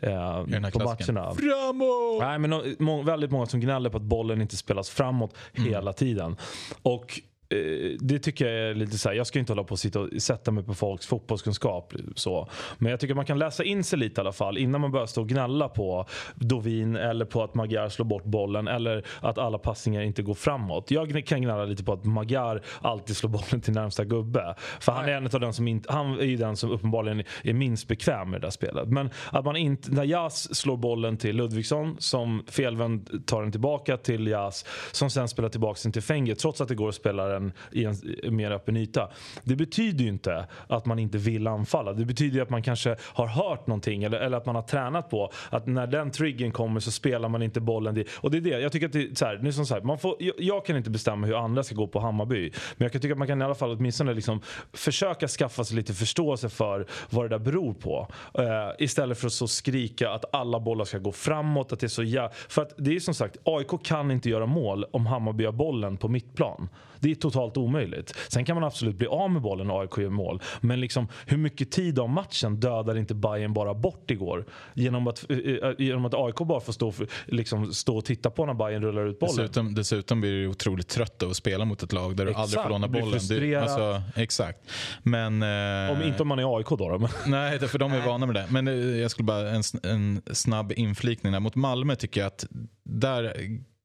eh, på matcherna. Framåt! Nej, men må, väldigt många som gnäller på att bollen inte spelas framåt mm. hela tiden. Och Eh, Eh, det tycker jag är lite så här, jag ska inte hålla på och sitta och sätta mig på folks fotbollskunskap. Så. Men jag tycker man kan läsa in sig lite i alla fall innan man börjar stå och gnälla på Dovin eller på att Magyar slår bort bollen eller att alla passningar inte går framåt. Jag kan gnälla lite på att Magyar alltid slår bollen till närmsta gubbe. För han är en av den som inte, han är den som uppenbarligen är minst bekväm med det där spelet. Men att man inte, när Jas slår bollen till Ludvigsson som felvänd tar den tillbaka till Jas som sen spelar tillbaka den till Fenger trots att det går att spela den en, i en mer öppen yta. Det betyder ju inte att man inte vill anfalla. Det betyder ju att man kanske har hört någonting eller, eller att man har tränat på att när den triggern kommer så spelar man inte bollen dit. Och det är det. Jag tycker att det är så här, nu som sagt, man får, jag, jag, kan inte bestämma hur andra ska gå på Hammarby. Men jag kan tycka att man kan i alla fall åtminstone liksom försöka skaffa sig lite förståelse för vad det där beror på. Uh, istället för att så skrika att alla bollar ska gå framåt. Att det är så ja För att det är som sagt, AIK kan inte göra mål om Hammarby har bollen på mittplan. Det är totalt omöjligt. Sen kan man absolut bli av med bollen när AIK gör mål. Men liksom, hur mycket tid av matchen dödar inte Bayern bara bort igår? Genom att, äh, genom att AIK bara får stå, liksom, stå och titta på när Bayern rullar ut bollen. Dessutom, dessutom blir du otroligt trött att spela mot ett lag där du exakt, aldrig får låna bollen. Du, alltså, exakt. Men, eh, om inte om man är AIK då. då men. [laughs] Nej, för de är vana med det. Men jag skulle bara en, en snabb inflikning där. Mot Malmö tycker jag att där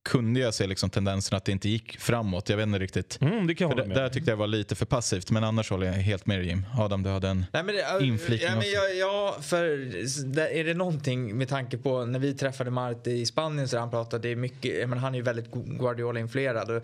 kunde jag se liksom tendensen att det inte gick framåt. Jag vet inte riktigt. Mm, det kan jag där tyckte jag var lite för passivt. Men annars håller jag helt med Jim. Adam, du hade en Nej, men det, inflikning ja, men jag, ja, för är det någonting med tanke på när vi träffade Marte i Spanien så han pratade mycket, men han är ju väldigt Guardiola-influerad.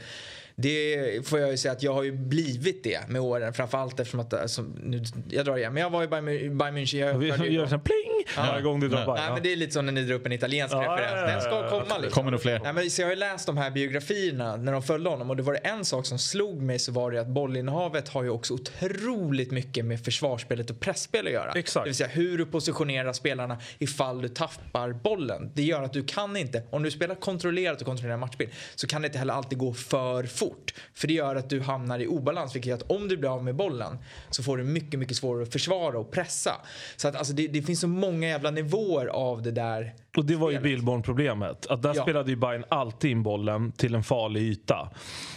Det får jag ju säga att jag har ju blivit det med åren. Framförallt eftersom att, alltså, nu, jag drar igen, men jag var ju i Bayern München. Jag vi gör sån pling ja. varje gång du drar ja. Nej men det är lite som när ni drar upp en italiensk ja, referens. Den ska komma liksom. Kommer nog fler. Nej, men, så jag har ju läst de här biografierna när de följde honom och det var det en sak som slog mig så var det att bollinnehavet har ju också otroligt mycket med försvarsspelet och pressspel att göra. Exakt. Det vill säga hur du positionerar spelarna ifall du tappar bollen. Det gör att du kan inte, om du spelar kontrollerat och kontrollerar matchspel så kan det inte heller alltid gå för fort. För det gör att du hamnar i obalans vilket gör att om du blir av med bollen så får du mycket, mycket svårare att försvara och pressa. Så att alltså det, det finns så många jävla nivåer av det där och det var ju Billborn-problemet. Att där ja. spelade ju Bayern alltid in bollen till en farlig yta.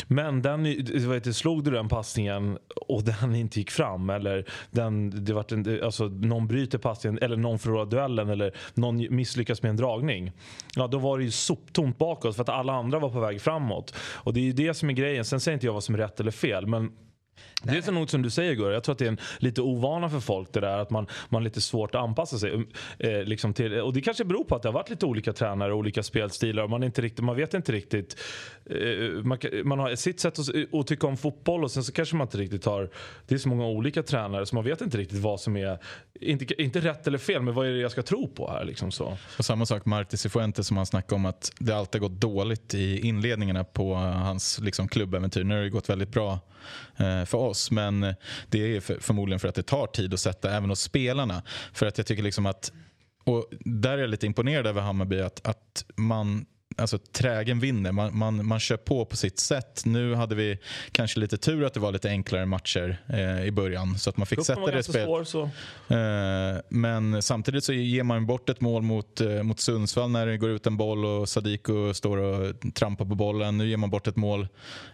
Men den, vet, slog du den passningen och den inte gick fram eller den, det var en, alltså, någon bryter passningen eller någon förlorar duellen eller någon misslyckas med en dragning. Ja, då var det ju soptomt bakåt för att alla andra var på väg framåt. Och det är ju det som är grejen. Sen säger inte jag vad som är rätt eller fel men det är så nog som du säger Gurra. Jag tror att det är en lite ovana för folk det där att man, man har lite svårt att anpassa sig. Eh, liksom till, och det kanske beror på att det har varit lite olika tränare och olika spelstilar. Och man, inte riktigt, man vet inte riktigt. Eh, man, man, har sitt sätt att, att tycka om fotboll och sen så kanske man inte riktigt har. Det är så många olika tränare så man vet inte riktigt vad som är, inte, inte rätt eller fel, men vad är det jag ska tro på här liksom så. Och samma sak Marti Cifuentes som han snackade om att det alltid gått dåligt i inledningarna på hans liksom, klubbäventyr. Nu har det gått väldigt bra Eh, för oss. Men det är förmodligen för att det tar tid att sätta även hos spelarna. För att jag tycker liksom att och där är jag lite imponerad över Hammarby att, att man alltså, trägen vinner. Man, man, man kör på på sitt sätt. Nu hade vi kanske lite tur att det var lite enklare matcher eh, i början. Så att man fick Gruppen sätta det spelet. Eh, men samtidigt så ger man bort ett mål mot, eh, mot Sundsvall när det går ut en boll och Sadiko står och trampar på bollen. Nu ger man bort ett mål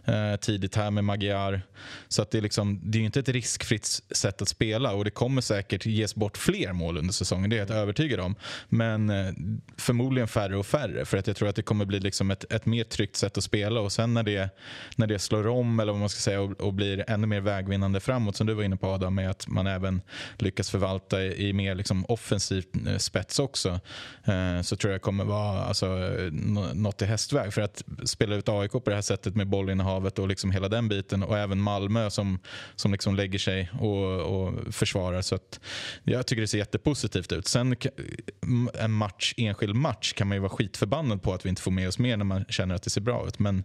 eh, tidigt här med Magyar. Så att det, är liksom, det är inte ett riskfritt sätt att spela och det kommer säkert ges bort fler mål under säsongen. Det är jag övertygad om. Men eh, förmodligen färre och färre. För att jag tror att det kommer bli liksom ett, ett mer tryggt sätt att spela och sen när det, när det slår om eller vad man ska säga och, och blir ännu mer vägvinnande framåt som du var inne på Adam med att man även lyckas förvalta i, i mer liksom offensivt eh, spets också eh, så tror jag kommer vara alltså, något i hästväg. För att spela ut AIK på det här sättet med bollinnehavet och liksom hela den biten och även Malmö som, som liksom lägger sig och, och försvarar. Så att jag tycker det ser jättepositivt ut. Sen en match, enskild match kan man ju vara skitförbannad på att vi inte får med oss mer när man känner att det ser bra ut. Men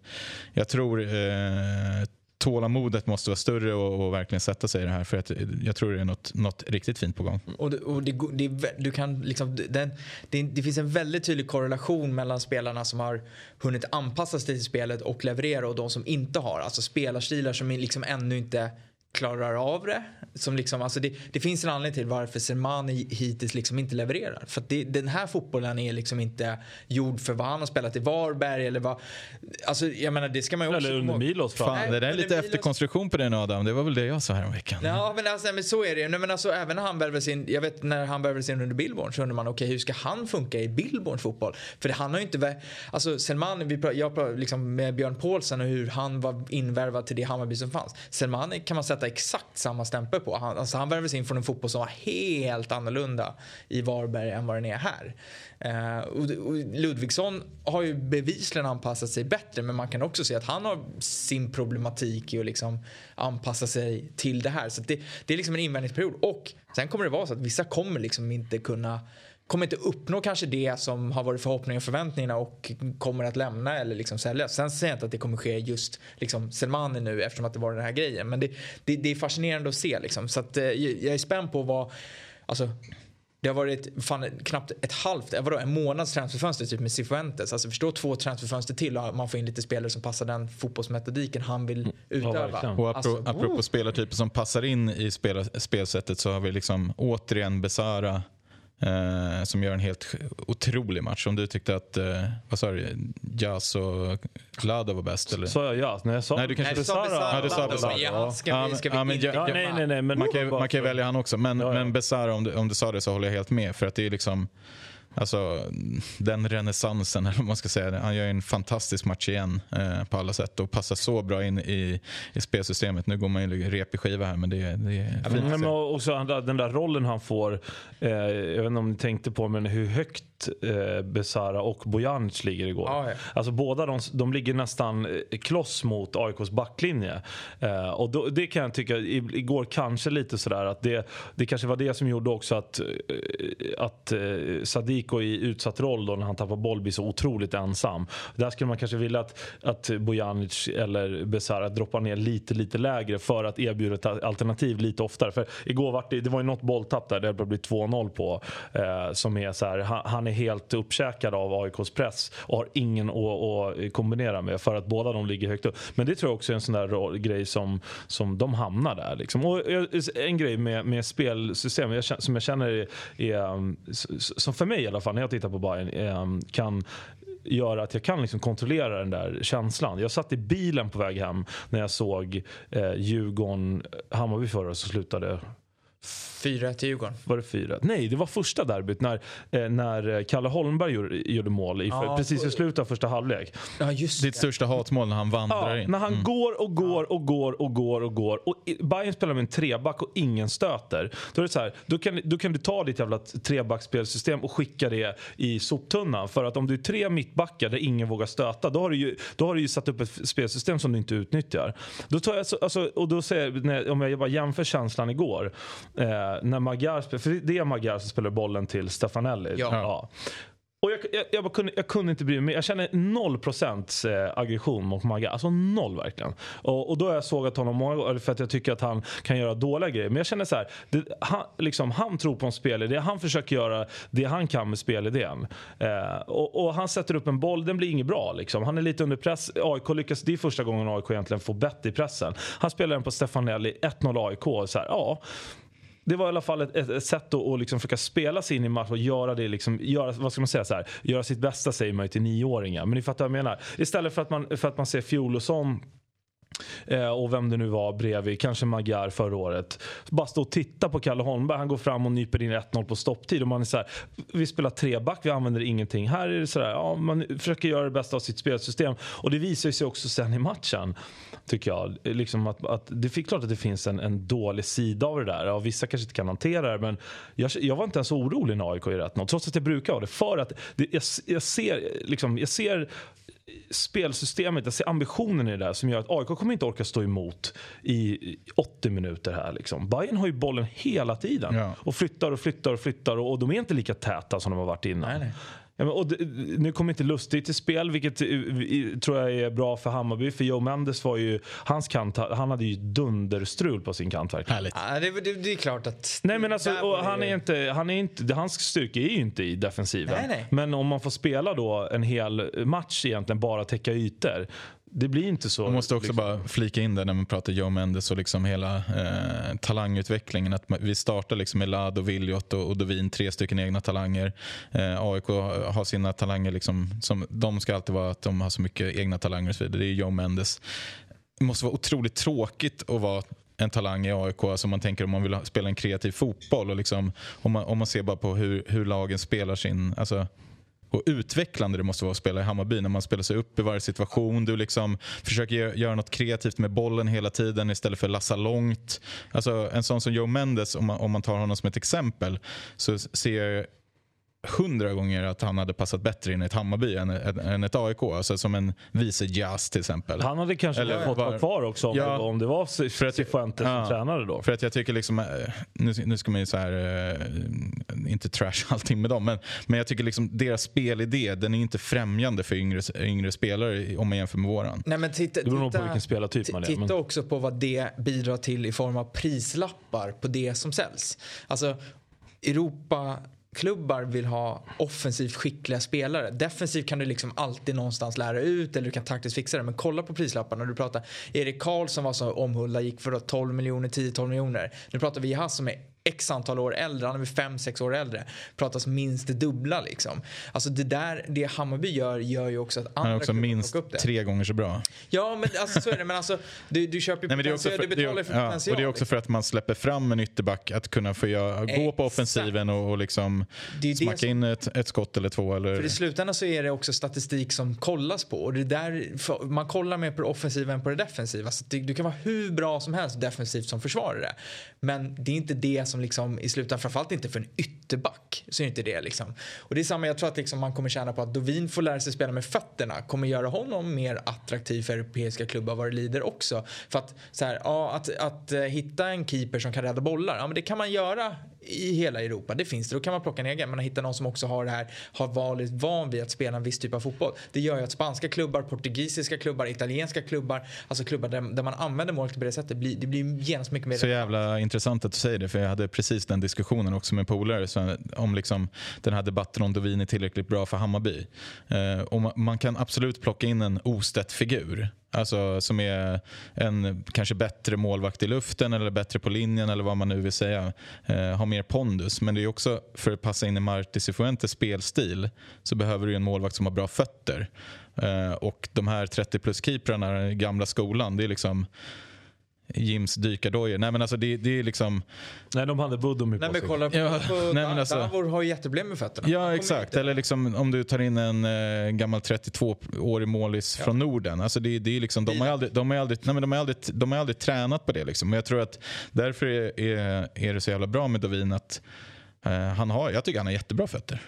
jag tror eh, tålamodet måste vara större och, och, verkligen sätta sig i det här. För att jag tror det är något, något riktigt fint på gång. Och, det, och det, det, du kan liksom, den, det, det, finns en väldigt tydlig korrelation mellan spelarna som har hunnit anpassa sig till spelet och leverera och de som inte har. Alltså spelarstilar som liksom ännu inte klarar av det. Som liksom, alltså det, det finns en anledning till varför Selmani hittills liksom inte levererar. För det, den här fotbollen är liksom inte gjord för vad han har spelat i Varberg eller vad... Alltså jag menar det ska man ju också... Eller under Milos Fan, det där är lite Milos... efterkonstruktion på den Adam. Det var väl det jag sa häromveckan. Ja men, alltså, men så är det ju. Men alltså även när han värvades in, jag vet när han värvades in under Billborn så undrar man okej okay, hur ska han funka i Billborns fotboll? För han har ju inte, alltså Selmani, vi pratar, jag pratar liksom med Björn Paulsen och hur han var invärvad till det Hammarby som fanns. Selmani kan man sätta exakt exakt samma stämpel på. Han, alltså han värvades in från en fotboll som var helt annorlunda i Varberg än vad den är här. Eh, och, och Ludvigsson har ju bevisligen anpassat sig bättre men man kan också se att han har sin problematik i att liksom anpassa sig till det här. Så det, det är liksom en invändningsperiod. Och sen kommer det vara så att vissa kommer liksom inte kunna kommer inte uppnå kanske det som har varit förhoppningar och förväntningarna och kommer att lämna eller liksom säljas. Sen säger jag inte att det kommer ske just liksom Selmani nu eftersom att det var den här grejen. Men det, det, det är fascinerande att se liksom. Så att, eh, jag är spänd på vad, alltså det har varit fan, knappt ett halvt, eh, vadå, en månads transferfönster typ med Cifuentes. Alltså förstå två transferfönster till och man får in lite spelare som passar den fotbollsmetodiken han vill mm. utöva. Ja, och apropå, alltså, apropå oh. spelartyper som passar in i spel, spelsättet så har vi liksom återigen Besara Eh, som gör en helt otrolig match. Om du tyckte att, eh, vad sa du, Jas och Lada var bäst? Eller? Sa jag Jas? Nej, jag sa, nej, du kanske nej, sa Besara. Ja, du sa Besara. Ja, ska vi, ska vi ja, men, ja, nej, nej, nej, men man kan, man kan välja han också. Men, ja, ja. men Besara, om du, om du sa det så håller jag helt med. För att det är liksom Alltså den renässansen, eller vad man ska säga. Han gör en fantastisk match igen eh, på alla sätt och passar så bra in i, i spelsystemet. Nu går man ju repig skiva här men det, det är fint. Ja, men också den där rollen han får, eh, jag vet inte om ni tänkte på men hur högt eh, Besara och Bojanic ligger igår. Ah, ja. Alltså båda de, de ligger nästan eh, kloss mot AIKs backlinje. Eh, och då, det kan jag tycka, igår kanske lite sådär att det, det kanske var det som gjorde också att, eh, att eh, Sadiko i utsatt roll då när han tappar boll blir så otroligt ensam. Där skulle man kanske vilja att, att Bojanic eller Besara droppar ner lite, lite lägre för att erbjuda ett alternativ lite oftare. För igår var det, det var ju något bolltapp där det blir 2-0 på. Eh, som är så här, han, han är helt uppkäkad av AIKs press och har ingen att, att kombinera med för att båda de ligger högt upp. Men det tror jag också är en sån där grej som, som de hamnar där. Liksom. Och eh, en grej med, med spelsystem som jag känner är, är, mm, som för mig i alla fall när jag tittar på Bayern ehm, kan göra att jag kan liksom kontrollera den där känslan. Jag satt i bilen på väg hem när jag såg eh, Djurgården-Hammarby förra som slutade 4 till Djurgården. Var det fyra? Nej, det var första derbyt när, eh, när Kalle Holmberg gjorde, gjorde mål i, Ja, precis i slutet av första halvlek. Ja, just Ditt det. största hatmål när han vandrar Ja, in. när han går och går och går och går och går. Och Bayern spelar med en treback och ingen stöter. Då är det så här, då kan, då kan du ta ditt jävla trebacksspelsystem och skicka det i soptunnan. För att om du är tre mittbackar där ingen vågar stöta, då har du ju, då har du ju satt upp ett spelsystem som du inte utnyttjar. Då tar jag, så- alltså, och då säger jag, när, om jag bara jämför känslan igår. Eh, när Magyar, spel- för det är Magyar som spelar bollen till Stefanelli. Ja. Och jag, jag, jag, kunde, jag kunde inte bry mig. Jag känner noll procents eh, aggression mot Magga. Alltså noll verkligen. Och, och då har jag sågat honom många gånger för att jag tycker att han kan göra dåliga grejer. Men jag känner så här. Det, han, liksom, han tror på en spelidé. Han försöker göra det han kan med spelidén. Eh, och, och han sätter upp en boll. Den blir inget bra. Liksom. Han är lite under press. AIK lyckas. Det är första gången AIK egentligen får bett i pressen. Han spelar den på Stefanelli. 1-0 AIK. Så här, ja det var i alla fall ett, ett, ett sätt att, att liksom försöka spela sig in i match och göra det liksom, göra, vad ska man säga så här, göra sitt bästa säger man ju till nioåringar. Men ni fattar vad jag menar. Istället för att man, för att man ser Fjolosson Eh, och vem det nu var bredvid, kanske Magyar förra året. Bara stå och titta på Kalle Holmberg. Han går fram och nyper in 1-0 på stopptid. Och man är så här, vi spelar treback, vi använder ingenting. Här är det så här, ja, man försöker göra det bästa av sitt spelsystem. Och det visar sig också sen i matchen. Tycker jag. Liksom att, att det är klart att det finns en, en dålig sida av det där. Ja, vissa kanske inte kan hantera det. Men jag, jag var inte ens orolig när AIK gör 1-0. Trots att jag brukar vara det. För att det, jag, jag, ser, liksom, jag ser spelsystemet, jag ser ambitionen i det där som gör att AIK kommer inte orka stå emot i 80 minuter här. Liksom. Bayern har ju bollen hela tiden Ja. och flyttar och flyttar och flyttar och, och de är inte lika täta som de har varit innan. Nej, nej. Ja, men, och det, nu kommer inte Lustig till spel vilket eh, i- tror jag är bra för Hammarby för Joe Mendes var ju, hans kant, han hade ju dunderstrul på sin kant verkligen. Härligt. Ja, det, det, det är klart att... Nej men alltså, han är inte, han är inte, hans styrka är ju inte i defensiven. Nej, nej. Men om man får spela då en hel match egentligen bara täcka ytor. Det blir inte så. Man måste också liksom. bara flika in det när man pratar Joe Mendes och liksom hela eh, talangutvecklingen. Att vi startar liksom med Lad och Viljot och, och Dovin, tre stycken egna talanger. Eh, AIK har sina talanger, liksom, som, de ska alltid vara att de har så mycket egna talanger och så vidare. Det är Joe Mendes. Det måste vara otroligt tråkigt att vara en talang i AIK, alltså man tänker om man vill spela en kreativ fotboll. Och liksom, om, man, om man ser bara på hur, hur lagen spelar sin... Alltså, och utvecklande det måste vara att spela i Hammarby när man spelar sig upp i varje situation. Du liksom försöker göra något kreativt med bollen hela tiden istället för att lassa långt. Alltså, en sån som Joe Mendes, om man, om man tar honom som ett exempel, så ser jag hundra gånger att han hade passat bättre in i ett Hammarby än, än, ett AIK. Alltså som en vice Jazz till exempel. Han hade kanske Eller fått vara kvar också om, Ja. det, om det var För att- Cifuentes som ja. tränare då. För att jag tycker liksom, eh, nu, nu ska man ju så här, eh, inte trash [laughs] allting med dem, men, men jag tycker liksom deras spelidé, den är inte främjande för yngre, yngre spelare om man jämför med våran. Nej, men titta, Det beror nog på vilken spelartyp man är, Titta men- också på vad det bidrar till i form av prislappar på det som säljs. Alltså, Klubbar vill ha offensivt skickliga spelare. Defensivt kan du liksom alltid någonstans lära ut eller du kan taktiskt fixa det. Men kolla på prislapparna. Du pratar Erik Karlsson var så omhuldad, gick för 12 miljoner, 10-12 miljoner. Nu pratar vi Jeahze som är x antal år äldre, han är 5-6 år äldre. Pratas minst det dubbla liksom. Alltså det där, det Hammarby gör, gör ju också att andra Han är också minst tre gånger så bra. Ja, men alltså så är det. Men alltså, du, du köper ju potential, för, du betalar för ja, potential. och det är också för att man släpper fram en ytterback att kunna få göra, gå på offensiven och, och liksom smacka som- in ett, ett skott eller två. Eller, För i slutändan så är det också statistik som kollas på. Och det är där, man kollar mer på det offensiva än på det defensiva. Så det, du kan vara hur bra som helst defensivt som försvarare. Men det är inte det som liksom i slutändan, framförallt inte för en ytterback, så är inte det liksom. Och det är samma, jag tror att liksom man kommer tjäna på att Dovin får lära sig spela med fötterna kommer göra honom mer attraktiv för europeiska klubbar vad det lider också. För att, så här, ja, att, att eh, hitta en keeper som kan rädda bollar, ja men det kan man göra i hela Europa. Det finns det, då kan man plocka en egen. Men att hitta någon som också har det här, har varit van vid att spela en viss typ av fotboll. Det gör ju att spanska klubbar, portugisiska klubbar, italienska klubbar, alltså klubbar där, där man använder målet på det sättet, blir, det blir genast mycket mer Så jävla intressant att du säger det, för jag hade precis den diskussionen också med polare så- om liksom den här debatten om Dovin är tillräckligt bra för Hammarby. Eh, och man, man kan absolut plocka in en Ostedt-figur. Alltså som är en kanske bättre målvakt i luften eller bättre på linjen eller vad man nu vill säga. Eh, har mer pondus. Men det är också för att passa in i Marti Cifuentes spelstil så behöver du en målvakt som har bra fötter. Eh, och de här 30 plus keeprarna, den gamla skolan, det är liksom Jims dykardojor. Nej men alltså det, det är liksom... Nej de hade Budumi Nej på men sig. kolla på, Ja, på nej, men alltså- Davor har ju jätteproblem med fötterna. Ja exakt, inte- eller liksom om du tar in en eh, gammal 32-årig målis från Norden. Alltså det, det är liksom, de har aldrig, de har aldrig, nej men de har aldrig, de har aldrig tränat på det. Liksom. Men jag tror att därför är, är, är det så jävla bra med Dovin att eh, han har, jag tycker han har jättebra fötter.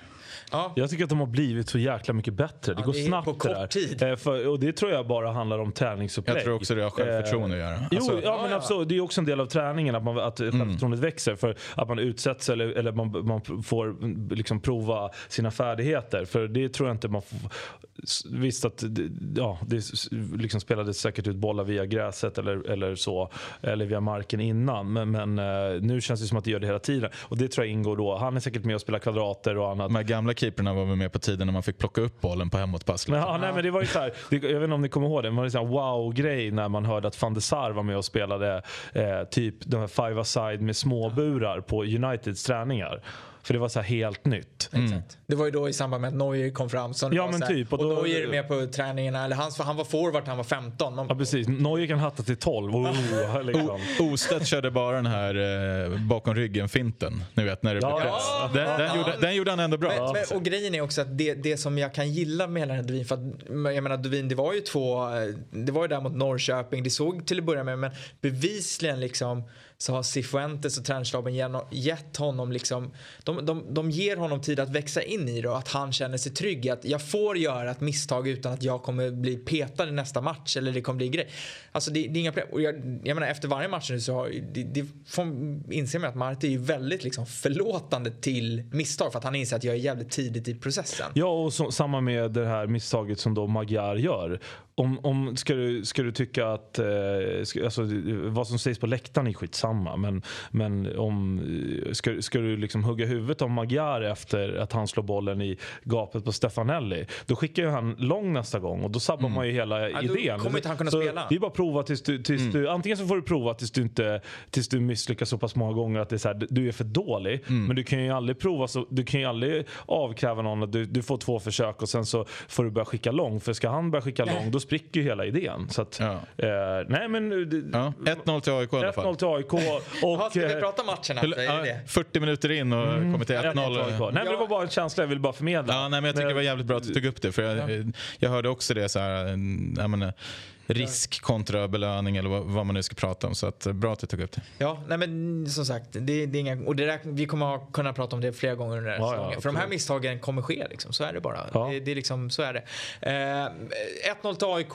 Ja. Jag tycker att de har blivit så jäkla mycket bättre. Det Ja, går det snabbt på kort där. tid. Eh, för, och det tror jag bara handlar om träningsupplägg. Jag tror också det har självförtroende att göra. Jo, Alltså, ja, men absolut. Det är också en del av träningen att, man, att självförtroendet växer. För att man utsätts eller, eller man, man får liksom prova sina färdigheter. För det tror jag inte man får... Visst att ja, det liksom spelades säkert ut bollar via gräset eller, eller så. Eller via marken innan. Men, men eh, nu känns det som att det gör det hela tiden. Och det tror jag ingår då. Han är säkert med och spelar kvadrater och annat. de gamla keeperna var väl med på tiden när man fick plocka upp bollen på hemåtpass. Liksom. ja, nej, men det var ju så här, det, jag vet inte om ni kommer ihåg det, men det var en sån wow-grej när man hörde att van de Sar var med och spelade eh, typ de här five-a-side med småburar på Uniteds träningar. För det var så här helt nytt. Exakt. Det var ju då i samband med att Neuer kom fram. Som det Ja, var men så här, typ, och Och, då- Neuer är med på träningarna. Eller han, han var forward han var 15. Man, Ja precis, Neuer kan hatta till 12. Oh, [laughs] liksom. Ostedt körde bara den här eh, bakom ryggen-finten. Ni vet när det Ja, blev ja. press. Den, den, gjorde, den gjorde han ändå bra. Men, men, och grejen är också att det, det som jag kan gilla med hela den här Duvin, för att jag menar Duvin det var ju två, eh, det var ju där mot Norrköping, det såg till att börja med men bevisligen liksom så har Cifuentes och tränarstaben gett honom liksom, de, de, de ger honom tid att växa in i det och att han känner sig trygg i att jag får göra ett misstag utan att jag kommer bli petad i nästa match eller det kommer bli grej. Alltså det, det är inga problem. Och jag, jag menar efter varje match nu så har, det, det får, inser man att Marti är ju väldigt liksom förlåtande till misstag för att han inser att jag är jävligt tidigt i processen. Ja, och så, samma med det här misstaget som då Magyar gör. Om, om, ska, du, ska du tycka att eh, ska, alltså, vad som sägs på läktaren är skitsamma. Men, men om, ska, ska du liksom hugga huvudet av Magyar efter att han slår bollen i gapet på Stefanelli. Då skickar ju han lång nästa gång och då sabbar man ju hela då idén. kommer inte han kunna så spela. Det är bara att prova tills du, tills du antingen så får du prova tills du, inte, tills du misslyckas så pass många gånger att det är så här, du är för dålig. Men du kan ju aldrig prova så, du kan ju aldrig avkräva någon att du, du får två försök och sen så får du börja skicka lång. För ska han börja skicka lång då spricker ju hela idén. Så att, Ja. eh, nej men det- Ja, 1-0 till AIK i alla fall. 1-0 till AIK [laughs] Jaha, och... ska vi eh, prata matcherna? Hur- Så är det det. 40 minuter in och kommer till 1-0 till 1-0. AIK. Nej men det var bara en känsla jag ville bara förmedla. Ja, nej, men jag tycker det var jävligt bra att du tog upp det. För jag, jag hörde också det så här, en- jag menar, risk kontra belöning eller vad, vad man nu ska prata om. Så att, bra att du tog upp det. Ja, nej men som sagt, det, det är inga, och det där, vi kommer ha, kunna prata om det flera gånger under den här Ja, ja, säsongen. För de här misstagen kommer ske, liksom. så är det bara. Ja. Det, det är liksom, så är det. Eh, 1-0 till AIK,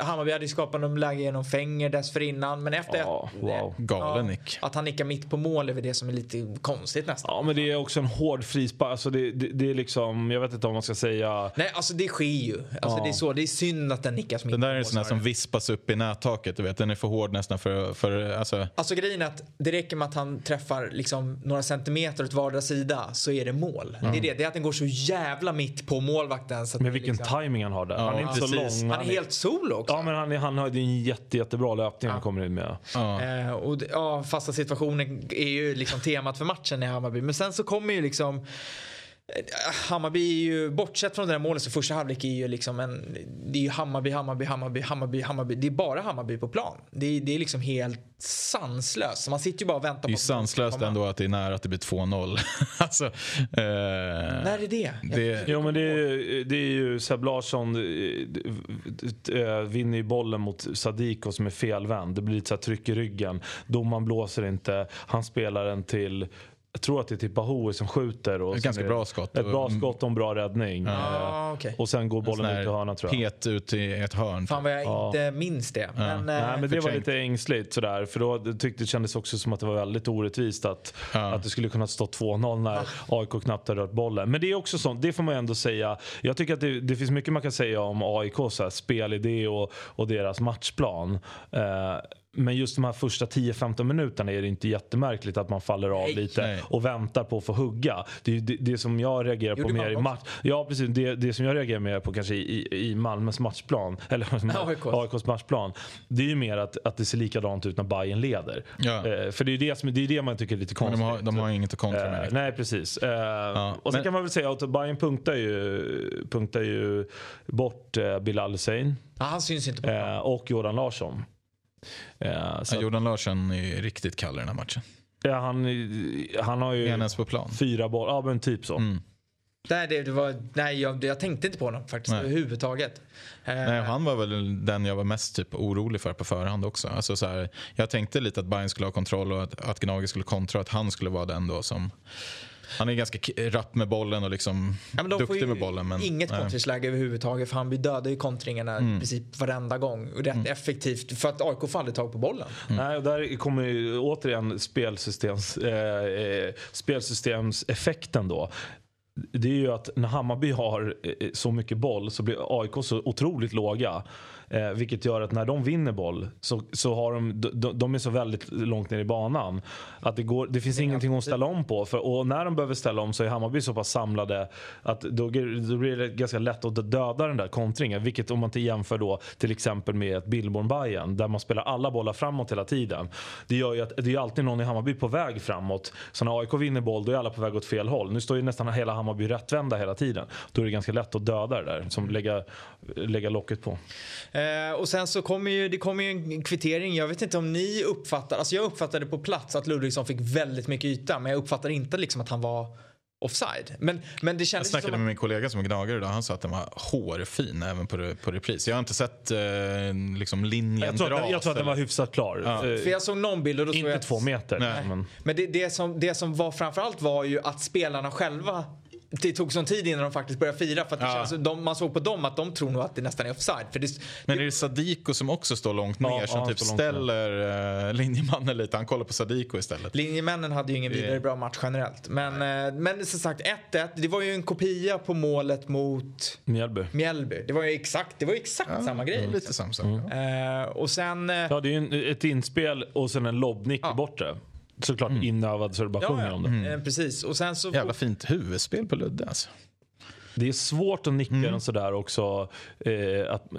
Hammarby hade ju skapat någon läge genom Fenger dessförinnan, men efter Ja, ett- wow. Galen nick. Att han nickar mitt på mål är väl det som är lite konstigt nästan. Ja men det är också en hård frispark. Alltså det, det, det är liksom, jag vet inte om man ska säga... Nej, alltså det sker ju. Alltså Ja. det är så. Det är synd att den nickas mitt Den där på är en mål, sån här som snarare. vispas upp i nättaket. Du vet. Den är för hård nästan för... för alltså, Alltså grejen är att det räcker med att han träffar liksom några centimeter åt vardera sida så är det mål. Det är det. Det är att den går så jävla mitt på målvakten. Så det vilken liksom, timing han har där. han är inte precis. så lång. Han är helt solo också. Ja men han, är, han har ju en jätte, jättebra löpning han kommer in med. ja. Eh, och det- ja, fasta situationer är ju liksom temat för matchen i Hammarby. Men sen så kommer ju liksom Hammarby är ju, bortsett från det där målet så första halvlek är ju liksom en, det är ju Hammarby, Hammarby, Hammarby, Hammarby, Hammarby. Det är bara Hammarby på plan. Det är, det är liksom helt sanslöst. Man sitter ju bara och väntar Det är på att de ska sanslöst ändå att det är nära att det blir 2-0. [laughs] alltså, eh, När är det? det Jo men det är, det är ju Seb Larsson eh, eh, vinner ju bollen mot Sadiko som är felvänd. Det blir lite så här tryck i ryggen. Domaren blåser inte. Han spelar den till jag tror att det är till Bahoui som skjuter. Och Ett ganska bra skott. Ett bra skott och en bra räddning. Ah, Eh, okej. Och sen går bollen ut i hörnan tror jag. Pet ut i ett hörn. Fan vad jag Ja. inte minns det. Men, eh, Nej, men det var lite ängsligt sådär. För då tyckte det kändes också som att det var väldigt orättvist att, Ja. att det skulle kunna stå 2-0 när AIK knappt har rört bollen. Men det är också sånt, det får man ju ändå säga. Jag tycker att det, det finns mycket man kan säga om AIK, så här, spelidé och, och deras matchplan. Eh, men just de här första 10-15 minuterna är det inte jättemärkligt att man faller av Nej. lite Nej. och väntar på att få hugga. Det det, det som jag reagerar på Gjorde mer Malmö i match. Ja precis, det, det som jag reagerar mer på kanske i, i, Malmös matchplan. [laughs] Eller [laughs] AIKs. AIKs matchplan. Det är ju mer att, att det ser likadant ut när Bayern leder. Ja. Eh, för det är ju det, som, det, är det man tycker är lite Men konstigt. de har, de har inget att kontra Eh, med. nej precis. Eh, och sen men- kan man väl säga att Bayern punktar ju, punktar ju bort eh, Bilal Hussein ja, han syns inte på eh, och Jordan Larsson. Eh, så Jordan Larsson är riktigt kall i den här matchen. Ja, han, han har ju ens på plan? fyra bollar, ja men typ så. Mm. Nej, det, det var, nej jag, jag, tänkte inte på honom faktiskt nej. överhuvudtaget. Nej, han var väl den jag var mest typ orolig för på förhand också. Alltså så här, jag tänkte lite att Bayern skulle ha kontroll och att, att Gnager skulle kontra att han skulle vara den då som han är ganska rapp med bollen och liksom ja, men duktig med bollen. Men, inget kontringsläge överhuvudtaget för han dödar ju kontringarna mm. i princip varenda gång. Och rätt mm. effektivt för att AIK får aldrig tag på bollen. Mm. Nej, och där kommer ju återigen spelsystems, eh, eh spelsystemseffekten då det är ju att när Hammarby har eh, så mycket boll så blir AIK så otroligt låga. Eh, vilket gör att när de vinner boll så, så har de, de, de är så väldigt långt ner i banan. Att det, går, det finns det ingenting att ställa om på. För, och när de behöver ställa om så är Hammarby så pass samlade att då, då blir det ganska lätt att döda den där kontringen. Vilket om man inte jämför då till exempel med ett billborn bayern där man spelar alla bollar framåt hela tiden. Det gör ju att det är alltid någon i Hammarby på väg framåt. Så när AIK vinner boll då är alla på väg åt fel håll. Nu står ju nästan hela Hammarby rättvända hela tiden. Då är det ganska lätt att döda det där. Som lägga, lägga locket på. Eh, och sen så kommer ju, det kommer ju en kvittering. Jag vet inte om ni uppfattar, alltså jag uppfattade på plats att Ludvigsson fick väldigt mycket yta men jag uppfattar inte liksom att han var offside. Men, men det kändes jag snackade som med min kollega som är gnagare idag. Han sa att den var hårfin även på, på repris. Jag har inte sett eh, liksom linjen jag tror, dras. Jag tror att den var hyfsat klar. Ja. Eh, För jag såg någon bild och då Inte jag två meter. Nej. Men, men det, det, som, det som var framförallt var ju att spelarna själva det tog sån tid innan de faktiskt började fira. För att det ja. känns, de, man såg på dem att de tror nog att det nästan är offside. För det, men är det Sadiko som också står långt ner ja, som ja, typ ställer uh, linjemannen lite? Han kollar på Sadiko istället. Linjemännen hade ju ingen vidare bra match generellt. Men, uh, men som sagt 1-1. Det var ju en kopia på målet mot Mjällby. Mjällby. Det var ju exakt, det var exakt samma grej. Lite liksom. samma sak. Mm. Uh, och sen... ja, det är ju ett inspel och sen en lobbnick ja. i bortre såklart mm. inövad så du bara ja, sjunger ja. om det. Mm. Precis. Och sen så Jävla fint huvudspel på Ludde alltså. Det är svårt att nicka mm. den sådär också. Eh, att, eh,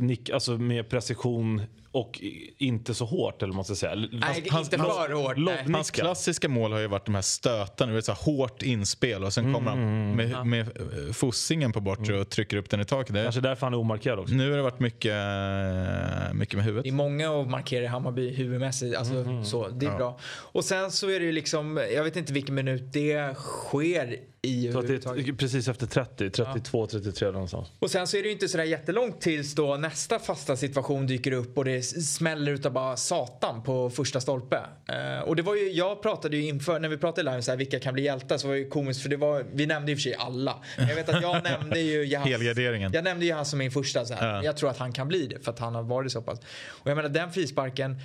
nick, alltså med precision och inte så hårt eller man ska säga. Nej, hans, inte för hårt. Hans klassiska mål har ju varit de här stötarna, det så här hårt inspel och sen kommer han mm, med, ja. med eh, fossingen på bortre och trycker upp den i taket. Kanske därför han är omarkerad också. Nu har det varit mycket, eh, mycket med huvudet. Det är många att markera i Hammarby huvudmässigt. Alltså, mm. så, det är ja. bra. Och sen så är det ju liksom, jag vet inte vilken minut det sker i är Precis efter 30, 32, ja. 33 någonstans. Och sen så är det ju inte sådär jättelångt tills då nästa fasta situation dyker upp och det smäller utav bara satan på första stolpe. Uh, och det var ju, jag pratade ju inför, när vi pratade live så här, vilka kan bli hjältar så var det ju komiskt för det var, vi nämnde och för sig alla. Jag vet att jag [laughs] nämnde ju Jahas, Helgarderingen. Jag nämnde Jahas som min första så här. Ja. Jag tror att han kan bli det för att han har varit så pass. Och jag menar den frisparken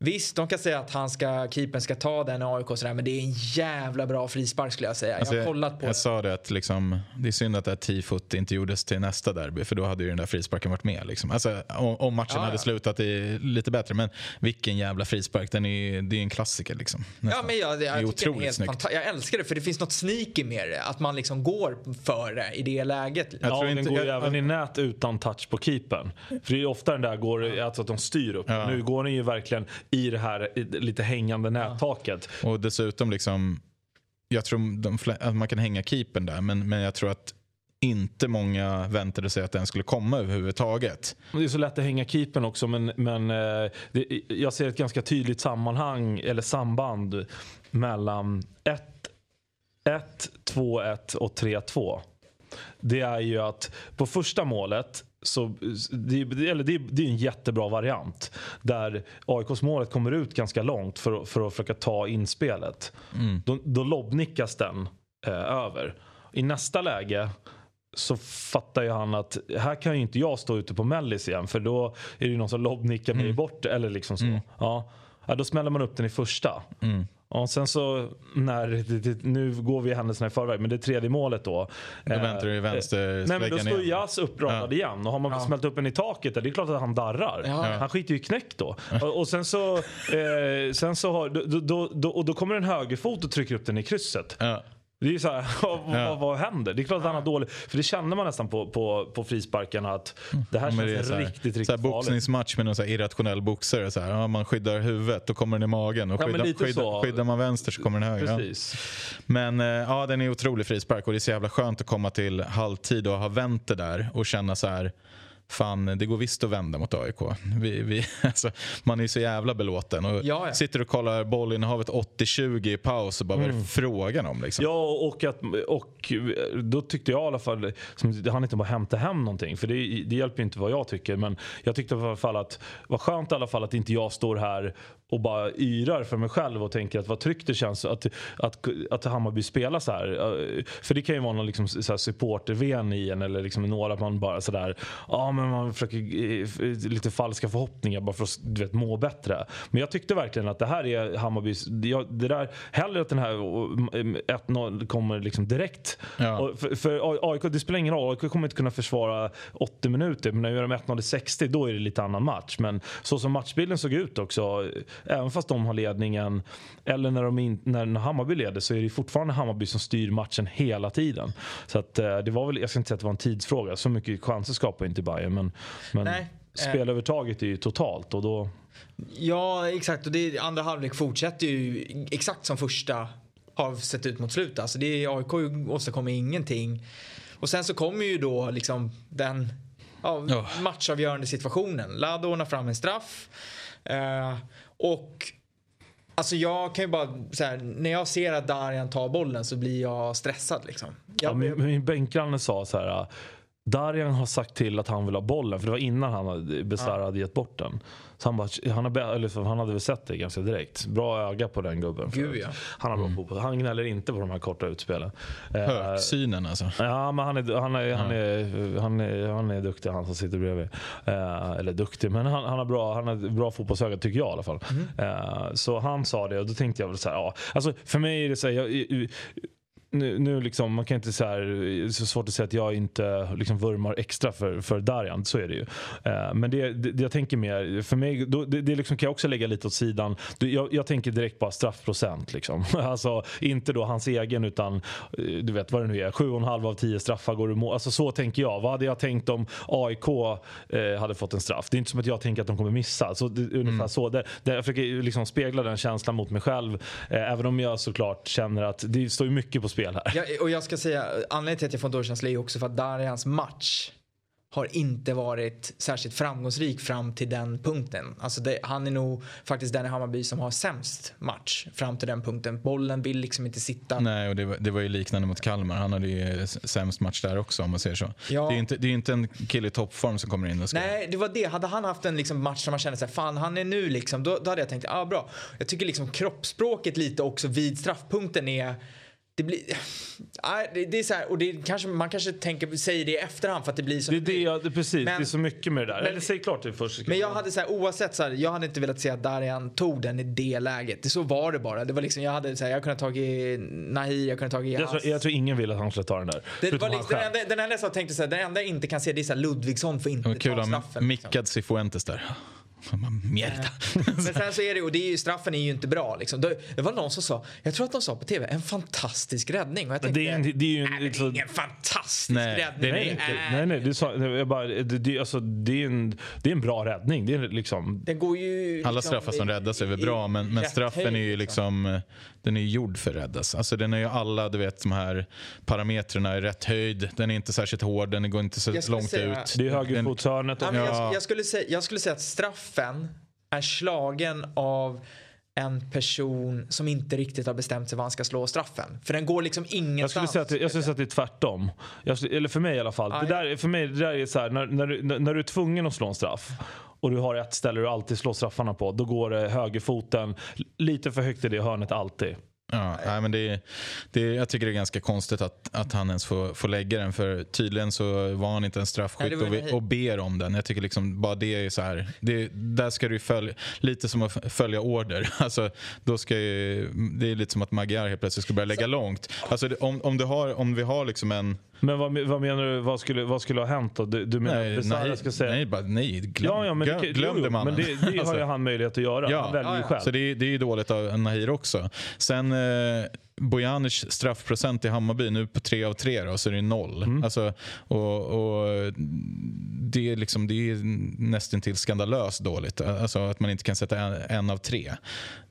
Visst, de kan säga att han ska, keepern ska ta den i AIK och sådär, men det är en jävla bra frispark skulle jag säga. Alltså, jag har kollat på jag, jag sa det att liksom, det är synd att det här tifot inte gjordes till nästa derby, för då hade ju den där frisparken varit med. Liksom. Alltså, om, om matchen ja, hade ja. slutat i, lite bättre, men vilken jävla frispark. Den är, det är en klassiker liksom. Ja, men jag, jag, det är otroligt snyggt. Jag älskar det, för det finns något sneaky med det. Att man liksom går för det i det läget. Jag ja, tror inte, den går ju även i nät utan touch på keepern. För det är ofta den där går, alltså att de styr upp. Nu går den ju verkligen i det här lite hängande nättaket. Och dessutom, liksom, jag tror de, att man kan hänga keepern där, men, men jag tror att inte många väntade sig att den skulle komma överhuvudtaget. Det är så lätt att hänga keepern också men, men eh, det, jag ser ett ganska tydligt sammanhang eller samband mellan 1, 2-1 och 3-2. Det är ju att på första målet så det, eller det, det är en jättebra variant. Där AIKs målet kommer ut ganska långt för, för att försöka ta inspelet. Mm. Då, då lobbnickas den eh, över. I nästa läge så fattar ju han att här kan ju inte jag stå ute på mellis igen för då är det ju någon som lobbnickar mig mm. bort. Eller liksom så. Mm. Ja. ja. Då smäller man upp den i första. Mm. Och sen så när, nu går vi händelserna i förväg, men det tredje målet då. Då väntar du i vänster eh, Nej men då står Jas uppradad ja. igen och har man ja. smält upp en i taket där, det är klart att han darrar. Ja. Han skiter ju i knäck då. Och, och, sen så, eh, sen så har, då, då, då, och då kommer en högerfot och trycker upp den i krysset. Ja. Det är så här, [laughs] vad, ja. vad, händer? Det är klart att han har dålig... För det känner man nästan på, på, på frisparken att det här känns det så här, riktigt, riktigt så här, farligt. Boxningsmatch med någon så här irrationell boxare. Så här, ja, man skyddar huvudet, då kommer den i magen. Och skyddar, ja, skyddar, skyddar, man vänster så kommer den höger. Precis. Ja. Men eh, ja, den är otrolig frispark och det är så jävla skönt att komma till halvtid och ha vänt det där och känna så här fan det går visst att vända mot AIK. Vi, vi, [laughs] alltså, man är så jävla belåten. Och Ja, ja. Sitter och kollar bollinnehavet 80-20 i paus och bara vad är det frågan om? Liksom? Ja, och, att, och då tyckte jag i alla fall, som, det handlar inte att hämta hem någonting, för det, det hjälper ju inte vad jag tycker. Men jag tyckte i alla fall att, vad skönt i alla fall att inte jag står här och bara yrar för mig själv och tänker att vad tryggt det känns att, att, att Hammarby spelar så här. Eh, För det kan ju vara någon liksom så här supporter-ven i en eller liksom några att man bara sådär, ja men man försöker eh, lite falska förhoppningar bara för att du vet, må bättre. Men jag tyckte verkligen att det här är Hammarbys, jag, det där, hellre att den här eh, 1-0 kommer liksom direkt. Ja. Och för, för AIK, det spelar ingen roll, AIK kommer inte kunna försvara 80 minuter. Men när de gör de 1-0 i 60 då är det lite annan match. Men så som matchbilden såg ut också, även fast de har ledningen, eller när, de in, när, när Hammarby leder så är det fortfarande Hammarby som styr matchen hela tiden. Så att, eh, det var väl, jag ska inte säga att det var en tidsfråga, så mycket chanser skapar inte Bayern men, men Nej. spelövertaget är ju totalt och då Ja, exakt. Och det, andra halvlek fortsätter ju exakt som första har sett ut mot slutet. Alltså det är, AIK åstadkommer ingenting. Och sen så kommer ju då liksom den ja, Ja. matchavgörande situationen. Lado ordnar fram en straff. Eh, och alltså jag kan ju bara så här, när jag ser att Darjan tar bollen så blir jag stressad liksom. Ja, Jag, min, min bänkgranne sa så här. Darjan har sagt till att han vill ha bollen för det var innan han hade, Besara hade gett bort den. Så han, bara, han, eller så, han hade väl sett det ganska direkt. Bra öga på den gubben. Gud, ja. Han har bra fotboll. Han gnäller inte på de här korta utspelen. Eh, Högsynen alltså. Ja, men han är, han, är, han, är, han, är, han är duktig han som sitter bredvid. Eh, eller duktig, men han, han har bra, han har bra fotbollsöga tycker jag i alla fall. Eh, så han sa det och då tänkte jag väl så här, ja. Alltså för mig är det så här, jag, nu, nu liksom, man kan inte så här, det är så svårt att säga att jag inte liksom vurmar extra för, för Darjan, så är det ju. Eh, men det, det, jag tänker mer, för mig, då, det, det liksom kan jag också lägga lite åt sidan. Du, Jag, jag tänker direkt bara straffprocent. Liksom. [laughs] Alltså, inte då hans egen utan eh, du vet vad det nu är, 7,5 av 10 straffar går i mål. Alltså, så tänker jag. Vad hade jag tänkt om AIK eh, hade fått en straff? Det är inte som att jag tänker att de kommer missa. Så, det, ungefär så. Det, det, jag försöker liksom spegla den känslan mot mig själv. Eh, även om jag såklart känner att det står mycket på spel här. jag, och jag ska säga, anledningen till att jag får en dålig känsla är också för att Darjans match har inte varit särskilt framgångsrik fram till den punkten. Alltså det, han är nog faktiskt den i Hammarby som har sämst match fram till den punkten. Bollen vill liksom inte sitta. Nej, och det var, det var ju liknande mot Kalmar. Han hade ju sämst match där också om man säger så. Ja. Det är ju inte, det är inte en kille i toppform som kommer in och ska... Nej, det var det. Hade han haft en liksom match som man kände så här, fan han är nu liksom, då, då hade jag tänkt, ja ah, bra. Jag tycker liksom kroppsspråket lite också vid straffpunkten är det blir, nej, det, det är så här, och det kanske, man kanske tänker, säger det i efterhand för att det blir så. Det är det, jag- det, precis, Men- det är så mycket med det där. men- Eller säg klart det först. Men jag hade så här, oavsett så här, jag hade inte velat se att Darjan tog den i det läget. Det, så var det bara. Det var liksom, jag hade så här, jag kunde ha tagit Nahir, jag kunde ha tagit jag, tror, jag tror ingen vill att han skulle ta den där. det var liksom, den, enda, den enda jag tänkte så här, den enda jag inte kan se det är så här, Ludvigsson får inte kul ta att straffen. ha liksom. mickad Cifuentes där. Mierda. Men sen så är det och det är ju, straffen är ju inte bra liksom. Det, var någon som sa, jag tror att de sa på tv, en fantastisk räddning. Och jag tänkte, Det är, en, det är ju nej, en, men det är ingen fantastisk Nej, räddning. nej, Det inte, är- nej, nej, det, sa, jag bara, det, det, alltså, det, är en, det är en bra räddning. Det är liksom, Den går ju Alla liksom straffar som räddas är väl bra men, men straffen är ju liksom eh, den är ju gjord för att räddas. Alltså den är ju alla du vet de här parametrarna i rätt höjd. Den är inte särskilt hård, den går inte så Jag långt säga- ut. det är högerfotshörnet. Ja, jag, jag, skulle säga, jag skulle säga att straffen är slagen av en person som inte riktigt har bestämt sig vad han ska slå straffen. För den går liksom Jag ingenstans. skulle säga att det, jag skulle säga att det är tvärtom. Jag, skulle- eller för mig i alla fall. Det där, för mig det där är så här, när, när, du, när, när du är tvungen att slå en straff och du har ett ställe du alltid slår straffarna på. Då går det högerfoten lite för högt i det hörnet alltid. Ja, nej, men det, det, jag tycker det är ganska konstigt att, att han ens får, får lägga den för tydligen så var han inte en straffskytt och, vi- och ber om den. Jag tycker liksom bara det är så här. Det, där ska du följa, lite som att följa order. [laughs] Alltså, då ska ju, det är lite som att Magyar helt plötsligt ska börja lägga långt. Alltså, om, om, du har, om vi har liksom en... Men vad, vad menar du, vad skulle, vad skulle ha hänt då? Du, du menar att Besara nej, ska säga... nej, bara, nej glöm, ja, ja, men glöm, det, glöm det mannen. Men det, det har Alltså, ju han möjlighet att göra. Ja. han väljer Ja, själv. Så det, det är ju dåligt av Nahir också. Sen, eh, Bojanic straffprocent i Hammarby nu på tre av tre då, så är det noll. Mm. Alltså, och, och det, är liksom, det är nästan till skandalöst dåligt. Alltså att man inte kan sätta en, en av tre.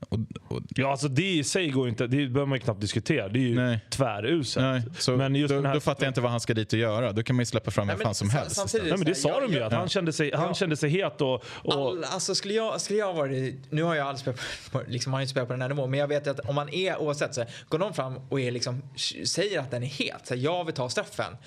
Och, och, Ja, alltså det i sig går inte, det behöver man ju knappt diskutera. Det är ju Nej. tväruselt. nej, så Men just då, den här då fattar jag inte vad han ska dit och göra. Då kan man ju släppa fram vem fan som helst. samtidigt- Nej, men det sa jag- de ju, jag- att han, kände sig, han Ja. kände sig het och... och All, alltså skulle jag, skulle jag vara det, nu har jag aldrig spelat på, liksom, man har ju inte spelat på den här nivån, men jag vet att om man är oavsett så här, går någon fram och är liksom, säger att den är het, så här, jag vill ta straffen.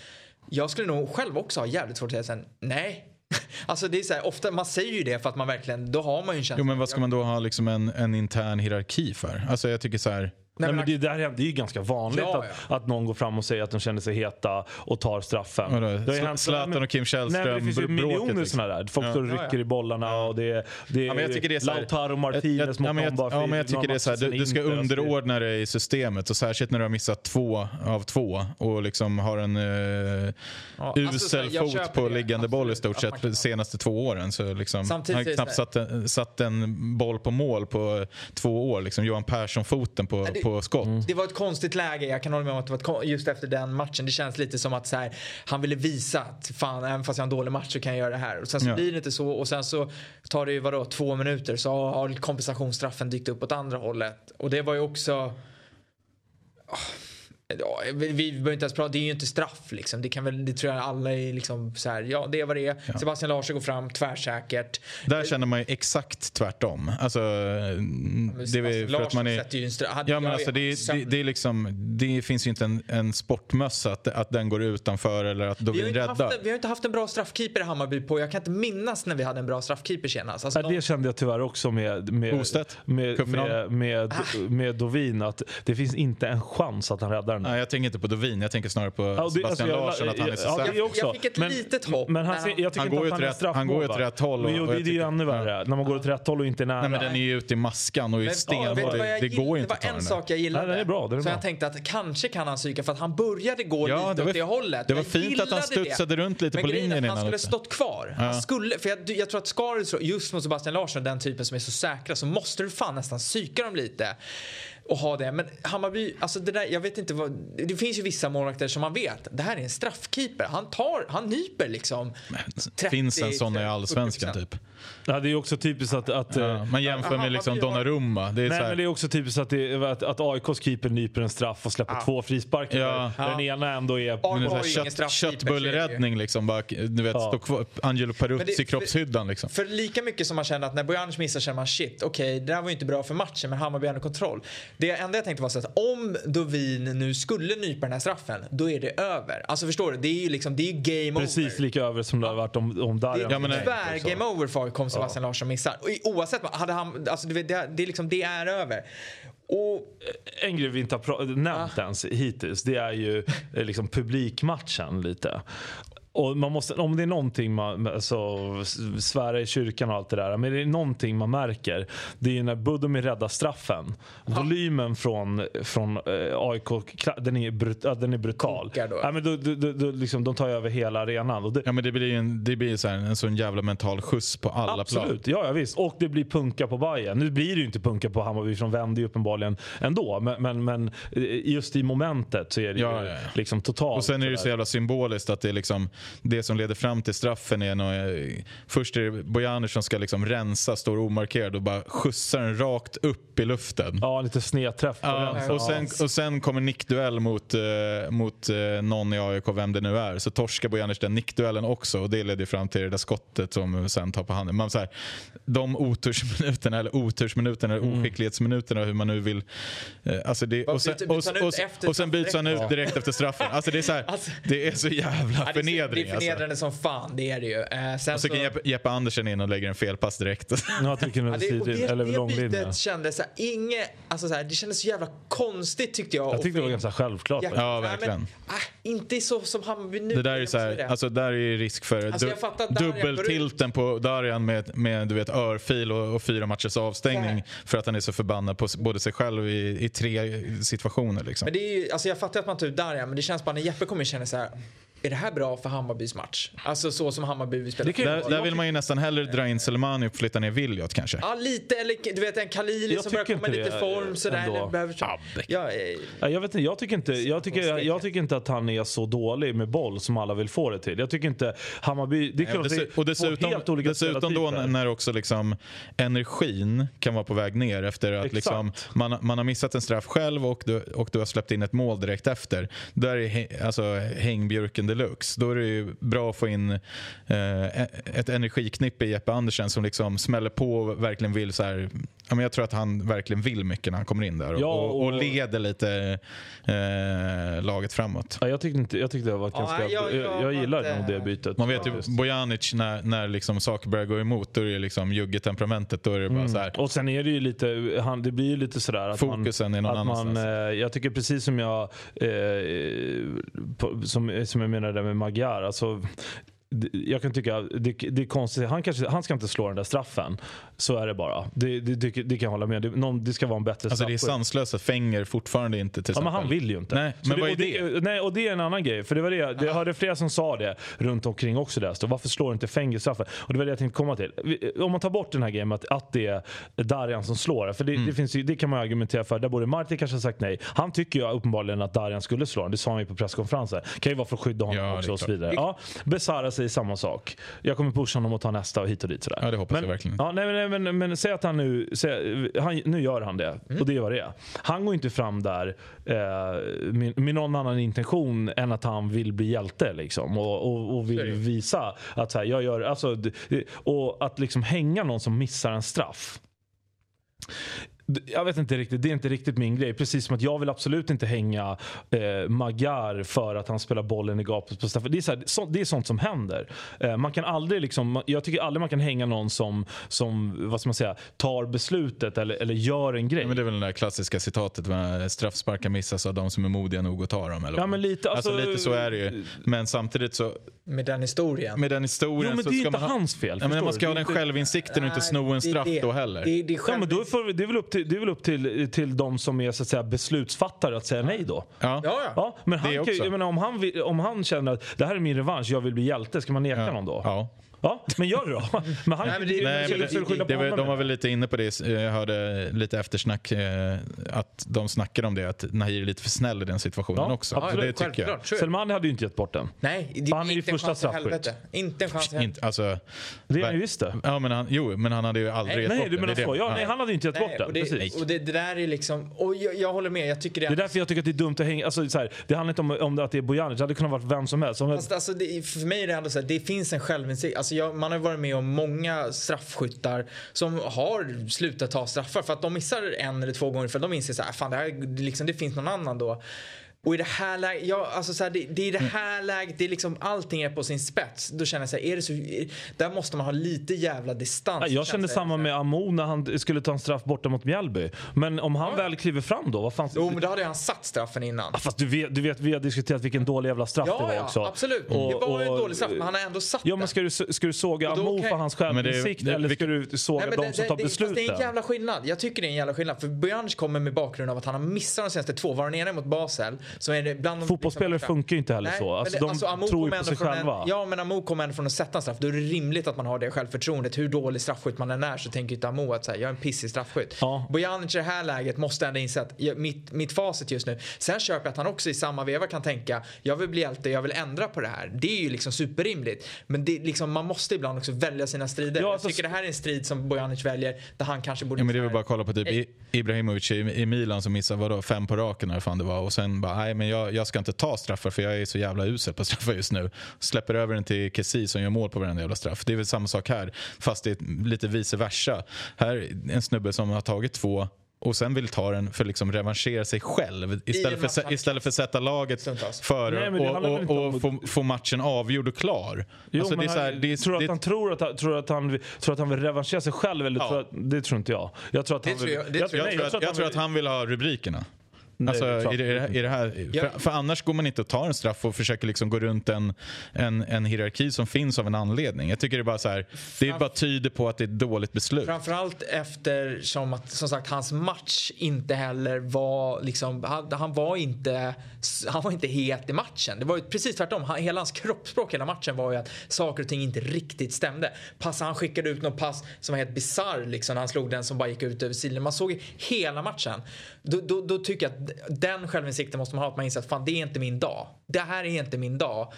Jag skulle nog själv också ha jävligt svårt att säga sen, nej. [laughs] Alltså det är så här, ofta, man säger ju det för att man verkligen, då har man ju en känsla. Jo men vad ska man då ha liksom en, en intern hierarki för? Alltså jag tycker så här... Nej, men men det, där, det är ju ganska vanligt Ja, att, att någon går fram och säger att de känner sig heta och tar straffen. Vadå? Det Zl- hänt- Zlatan och Kim Källström, Nej, men det finns ju miljoner liksom. sådana där. Folk Ja. står och Ja, rycker ja. i bollarna och det, det är, Ja, men jag tycker det är så här- Lautaro Martinez mot ja, men jag, dem bara ja, men jag tycker det är så här, du, du ska alltså det- underordna dig i systemet och särskilt när du har missat två av två och liksom har en uh, Ja, alltså, här, usel jag fot på det, liggande boll i stort sett de senaste två åren. Så liksom, Samtidigt han är har det knappt satt en, satt en boll på mål på två år. Liksom. Johan Persson-foten på, det- på skott. Mm. Det var ett konstigt läge, jag kan hålla med om att det var just efter den matchen. Det känns lite som att så här, han ville visa att fan, även fast jag har en dålig match så kan jag göra det här. Och sen så Ja. blir det inte så och sen så tar det ju vadå, två minuter så har kompensationsstraffen dykt upp åt andra hållet. Och det var ju också... Ah, Ja, vi, vi behöver inte ens prata, det är ju inte straff liksom. Det kan väl, det tror jag alla är liksom så här, ja det är vad det är. Sebastian Larsson går fram tvärsäkert. Där känner man ju exakt tvärtom. Alltså, det är för att man är... sätter ju en straff. Ja, men alltså, det, det, det, är liksom, det finns ju inte en, en sportmössa att, att den går utanför eller att Vi har, Dovin inte haft, räddar. en- vi har inte haft en bra straffkeeper i Hammarby på, jag kan inte minnas när vi hade en bra straffkeeper senast. Alltså, Ja, det kände jag tyvärr också med, med, Bostedt, med, cupfinal. med, med, med Dovin. Att det finns inte en chans att han räddar den. Nej, jag tänker inte på Dovin, jag tänker snarare på Ja, det- Sebastian alltså, jag- Larsson, att han är så ja, säker. det också. Jag fick ett litet hopp Men han, jag tycker Han inte går att han åt är rätt- han går åt rätt håll och- Men jo, det, jag det är ju ännu värre. När man går åt rätt håll och inte är nära. Nej, men den är ju ute i maskan och är Men, vad det, jag det går ju inte Det att ta var en sak jag gillade. Nej, är bra, är så bra. jag tänkte att kanske kan han psyka för att han började gå Ja, lite det åt var- det hållet. det var Jag fint att han studsade runt lite Men på linjen att Han innan skulle stått kvar. Han skulle, för jag, jag tror att ska du just mot Sebastian Larsson, den typen som är så säkra, så måste du fan nästan psyka dem lite. Och ha det. Men Hammarby, alltså det där, jag vet inte vad, det finns ju vissa målvakter som man vet, det här är en straffkeeper. Han tar, han nyper liksom. 30, Finns en sån i allsvenskan 40%. typ? Ja, det är också typiskt att... att Ja, eh, man jämför Aha, med liksom har- Donnarumma. Det är Nej, så men det är också typiskt att, det, att, att AIKs keeper nyper en straff och släpper två frisparkar. Ja. Där Den ena ändå är... Ja. men det är har kött, köttbullräddning liksom. Bara, du vet, Ja. stå kvar, Angelo det- Peruzzi kroppshyddan liksom. För lika mycket som man känner att när Bojanic missar känner man shit, okej det där var ju inte bra för matchen men Hammarby hade kontroll. Det enda jag tänkte var så att om Dovin nu skulle nypa den här straffen, då är det över. Alltså förstår du? Det är ju liksom, det är game Precis over. lika över som det har varit om, om Det Darjan. är Ja, men- tvär game over för Sebastian Larsson missar. Oavsett, vad, hade han, alltså det, det, det, är liksom, det är över. Och En grej vi inte har nämnt ens hittills det är ju eh, liksom publikmatchen lite. Och man måste, om det är någonting man, alltså, svära i kyrkan och allt det där. Men det är någonting man märker. Det är ju när Budimir räddar straffen. Volymen från, från eh, AIK, den är, brut, ja, den är brutal. Ja, men då, då, då, liksom, de tar ju över hela arenan. Och det, Ja, men det blir ju en, det blir så här, en sån jävla mental skjuts på alla plan. Absolut, ja, ja visst. Och det blir punka på Bayern. Nu blir det ju inte punka på Hammarby från vänder ju uppenbarligen ändå. Men, men, men eh, just i momentet så är det Ja, ju ja, ja. liksom totalt. Och sen är det så sådär. jävla symboliskt att det är liksom det som leder fram till straffen är något, Först är det Bojanic som ska liksom rensa, står omarkerad och bara skjutsar den rakt upp i luften. Ja, lite snedträff på Ja, och, sen, och sen kommer nickduell mot, eh, mot eh, någon i AIK, vem det nu är. Så torskar Bojanic den nickduellen också och det leder fram till det där skottet som sen tar på handen. Man, så här, de otursminuterna, eller otursminuterna, eller Mm. oskicklighetsminuterna, hur man nu vill... Eh, alltså det, och, sen, och, och, efter och sen byts han ut direkt efter straffen. Alltså det är, så här, Alltså- det är så jävla är, förnedring. det är förnedrande som fan, det är det ju. Eh, sen Alltså. Och så kan Jeppe, Jeppe Andersen in och lägger en felpass direkt. [laughs] Jag tycker nu Ja, det, det, eller det bytet kändes så här, inget, alltså så här, det kändes så jävla konstigt tyckte jag. Jag tyckte det var ganska självklart. Ja, Ja, nej, verkligen. Men, äh, inte så som Hammarby nu. Det där är ju så här, alltså där är ju risk för Alltså, du, att dubbeltilten på Darjan med, med du vet, örfil och, och fyra matchers avstängning för att han är så förbannad på både sig själv i, i tre situationer. Liksom. Men det är ju, alltså jag fattar att man tar ut Darjan men det känns bara när Jeppe kommer känna så här. Är det här bra för Hammarbys match? Alltså så som Hammarby vill spela. Där, där vill man ju nästan hellre dra in Selmani och flytta ner Williot kanske. Ja, lite. Eller du vet en Kalili Jag som börjar komma lite det, form sådär. behöver... Ja, eh, Ja, Jag, vet inte, jag, tycker inte, jag, tycker, jag tycker inte att han är så dålig med boll som alla vill få det till. Jag tycker inte Hammarby... Det är klart dessu- och dessutom, helt olika dessutom då när också liksom energin kan vara på väg ner efter att Exakt. liksom man, man har missat en straff själv och du, och du har släppt in ett mål direkt efter. Där är alltså, hängbjörken deluxe. Då är det ju bra att få in eh, ett energiknippe i Jeppe Andersen som liksom smäller på och verkligen vill så här, ja, men Jag tror att han verkligen vill mycket när han kommer in där och, Ja, och, och leder lite eh, laget framåt. Ja, jag, tyckte inte, jag tyckte det var Ja, ganska... jag- Jag, jag jag, gillar nog det bytet. Man vet ju. Bojanic när, när liksom saker börjar gå emot, då är det liksom juggetemperamentet. Då är det bara så här. Och sen är det ju lite, han, det blir ju lite sådär att Fokusen man, är någon att man, annanstans. eh, Jag tycker precis som jag, eh, på, som, som jag menade med Magyar, alltså jag kan tycka det, det är konstigt. Han, kanske, han ska inte slå den där straffen. Så är det bara. Det, det, det, det kan jag hålla med Det, någon, det ska vara en bättre Alltså det är sanslöst att Fenger fortfarande inte till Ja, men han vill ju inte. Nej, Så men vad är och det? Nej, och det är en annan grej. För det var det, jag hörde flera som sa det runt omkring också där. Så varför slår inte Fenger straffen? Och det var det jag tänkte komma till. Om man tar bort den här grejen att, att det är Darjan som slår. För det, Mm. finns ju, det kan man argumentera för. Där borde Marti kanske ha sagt nej. Han tycker ju uppenbarligen att Darjan skulle slå den. Det sa han ju på presskonferensen. Kan ju vara för att skydda honom Ja, också och så vidare. Ja, säger samma sak. Jag kommer pusha honom och ta nästa och hit och dit sådär. Ja, det hoppas men, jag verkligen. Ja, nej, men, men, men säg att han nu, säg, han, nu gör han det. Mm. Och det var det. Han går inte fram där eh, med, med någon annan intention än att han vill bli hjälte. Liksom, och, och, och vill är det. visa att så här, jag gör, alltså, och att liksom hänga någon som missar en straff. Jag vet inte riktigt, det är inte riktigt min grej. Precis som att jag vill absolut inte hänga eh, Magyar för att han spelar bollen i gapet på straffen. Det är, så här, så, det är sånt som händer. Eh, man kan aldrig liksom, jag tycker aldrig man kan hänga någon som, som vad ska man säga, tar beslutet eller, eller gör en grej. Ja, men det är väl det där klassiska citatet med straffsparkar missas av de som är modiga nog att ta dem. Eller Ja, men lite, alltså, alltså- lite så är det ju. Men samtidigt så, med den historien. med den historien Jo men så det är ska inte man ha, hans fel. ja, men man du? ska ha den självinsikten och inte sno en straff det. då heller. Det, det Ja, men då får, det är väl upp till, det är väl upp till, till de som är så att säga, beslutsfattare att säga nej då. Ja. Ja, ja. Ja, men han, kan, menar, om, han om han känner att det här är min revansch, jag vill bli hjälte, ska man neka Ja. någon då? Ja. Ja, men gör det då. [laughs] Men han, Nej, men det- det, Nej, men det, det, det, var- de var väl lite inne på det. Jag hörde lite eftersnack eh, att de snackade om det. Att Nahir är lite för snäll i den situationen Ja, också. absolut. det tycker jag. Det. Selmani hade ju inte gett bort den. Nej, det Han är ju första straffskytt. Inte en chans. Inte, alltså, Det är han ju visst det. ja, men han, jo, men han hade ju aldrig Nej, gett Nej, bort du den. menar Det är så. det. Ja, nej, han hade ju inte gett bort Nej, den. och det, Precis. och det, det där är liksom, och jag, jag håller med, jag tycker det Det är därför jag tycker att det är dumt att hänga... Alltså, så här, det handlar inte om, om att det är Bojanic, det hade kunnat vara vem som helst. Fast alltså det, för mig är det ändå så här, det finns en självinsikt. Alltså jag, man har varit med om många straffskyttar som har slutat ta straffar för att de missar en eller två gånger för de inser så här, ah, fan det, här, liksom, det finns någon annan då. Och i det här läget, ja, alltså så här, det, det är i det här läget, det är liksom allting är på sin spets. Då känner jag så här, är det så, där måste man ha lite jävla distans. Nej, jag kände det- samma med Amo när han skulle ta en straff borta mot Mjällby. Men om han väl kliver fram då, vad fan... Jo men då hade han satt straffen innan. Ah, Fast du vet, du vet, vi har diskuterat vilken dålig jävla straff det Ja, var ja också. absolut. Och- det var ju en dålig straff men han har ändå satt Ja men ska du, ska du såga Amo kan- för hans det självinsikt det- eller ska du såga Nej, de som tar det, Fast det är en besluten? jävla skillnad. Jag tycker det är en jävla skillnad. För Bojanic kommer med bakgrund av att han har missat de senaste två. Var den ena mot Basel. Som är det bland de, Fotbollsspelare liksom, funkar ju inte heller Nej, så. men Alltså, det- de Amo tror ju på sig själva. En, ja men Amo kommer ändå från att sätta en straff. Då är det rimligt att man har det självförtroendet. Hur dålig straffskytt man än är så tänker inte Amo att så här, jag är en pissig straffskytt. Ja. Bojanic i det här läget måste ändå inse att jag, mitt, mitt facit just nu. Sen köper jag att han också i samma veva kan tänka jag vill bli hjälte, jag vill ändra på det här. Det är ju liksom superrimligt. Men det, liksom, man måste ibland också välja sina strider. Ja, jag alltså- tycker det här är en strid som Bojanic väljer där han kanske borde... Ja, men det är väl bara att kolla på typ I- Ibrahimovic i, i Milan som missar vadå, fem på raken eller fan det var och sen bara nej men jag, jag ska inte ta straffar för jag är så jävla usel på straffar just nu. Släpper över den till Kessie som gör mål på varenda jävla straff. Det är väl samma sak här fast det är lite vice versa. Här är en snubbe som har tagit två och sen vill ta den för att liksom revanschera sig själv istället för, istället för att sätta laget Stundtals. före Nej, och, och, och få, få matchen avgjord och klar. Jo, Alltså, men det är så här, han, det är, tror, det, att han tror, att, han- tror, att han, tror att han vill revanschera sig själv? Eller Ja. tror att, det tror inte jag. Jag tror att han vill ha rubrikerna. Alltså, i det, i det här, för, för annars går man inte och tar en straff och försöker liksom gå runt en, en, en hierarki som finns av en anledning. Jag tycker det är bara så här, det bara tyder på att det är ett dåligt beslut. Framförallt eftersom att som sagt hans match inte heller var liksom, han, han var inte han var inte het i matchen. Det var ju precis tvärtom. Han, hela hans kroppsspråk hela matchen var ju att saker och ting inte riktigt stämde. Pass, han skickade ut någon pass som var helt bisarr liksom när han slog den som bara gick ut över sidan. Man såg ju hela matchen. Då, då, då tycker jag att den självinsikten måste man ha att man inser att fan det är inte min dag. Det här är inte min dag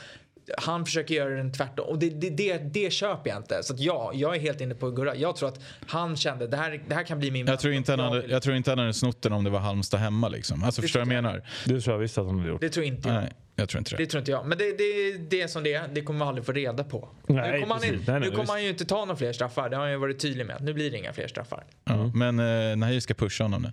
han försöker göra den tvärtom och det, det, det, det köper jag inte. Så att ja, jag är helt inne på Gurra. Jag tror att han kände det här, det här kan bli min Jag tror, inte han Jag hade, jag tror inte han hade snott den om det var Halmstad hemma. Liksom. Alltså, förstår du vad jag menar? Det tror jag visst att han hade gjort. Det tror inte jag. Nej, jag tror inte det. Det tror inte jag. Men det, det, det är som det är. Det kommer man aldrig få reda på. Nej, nu kommer, han, in, Nej, nej, nu kommer han ju inte ta några fler straffar. Det har han ju varit tydlig med. Nu blir det inga fler straffar. Ja, men eh, Nahir ska pusha honom nu.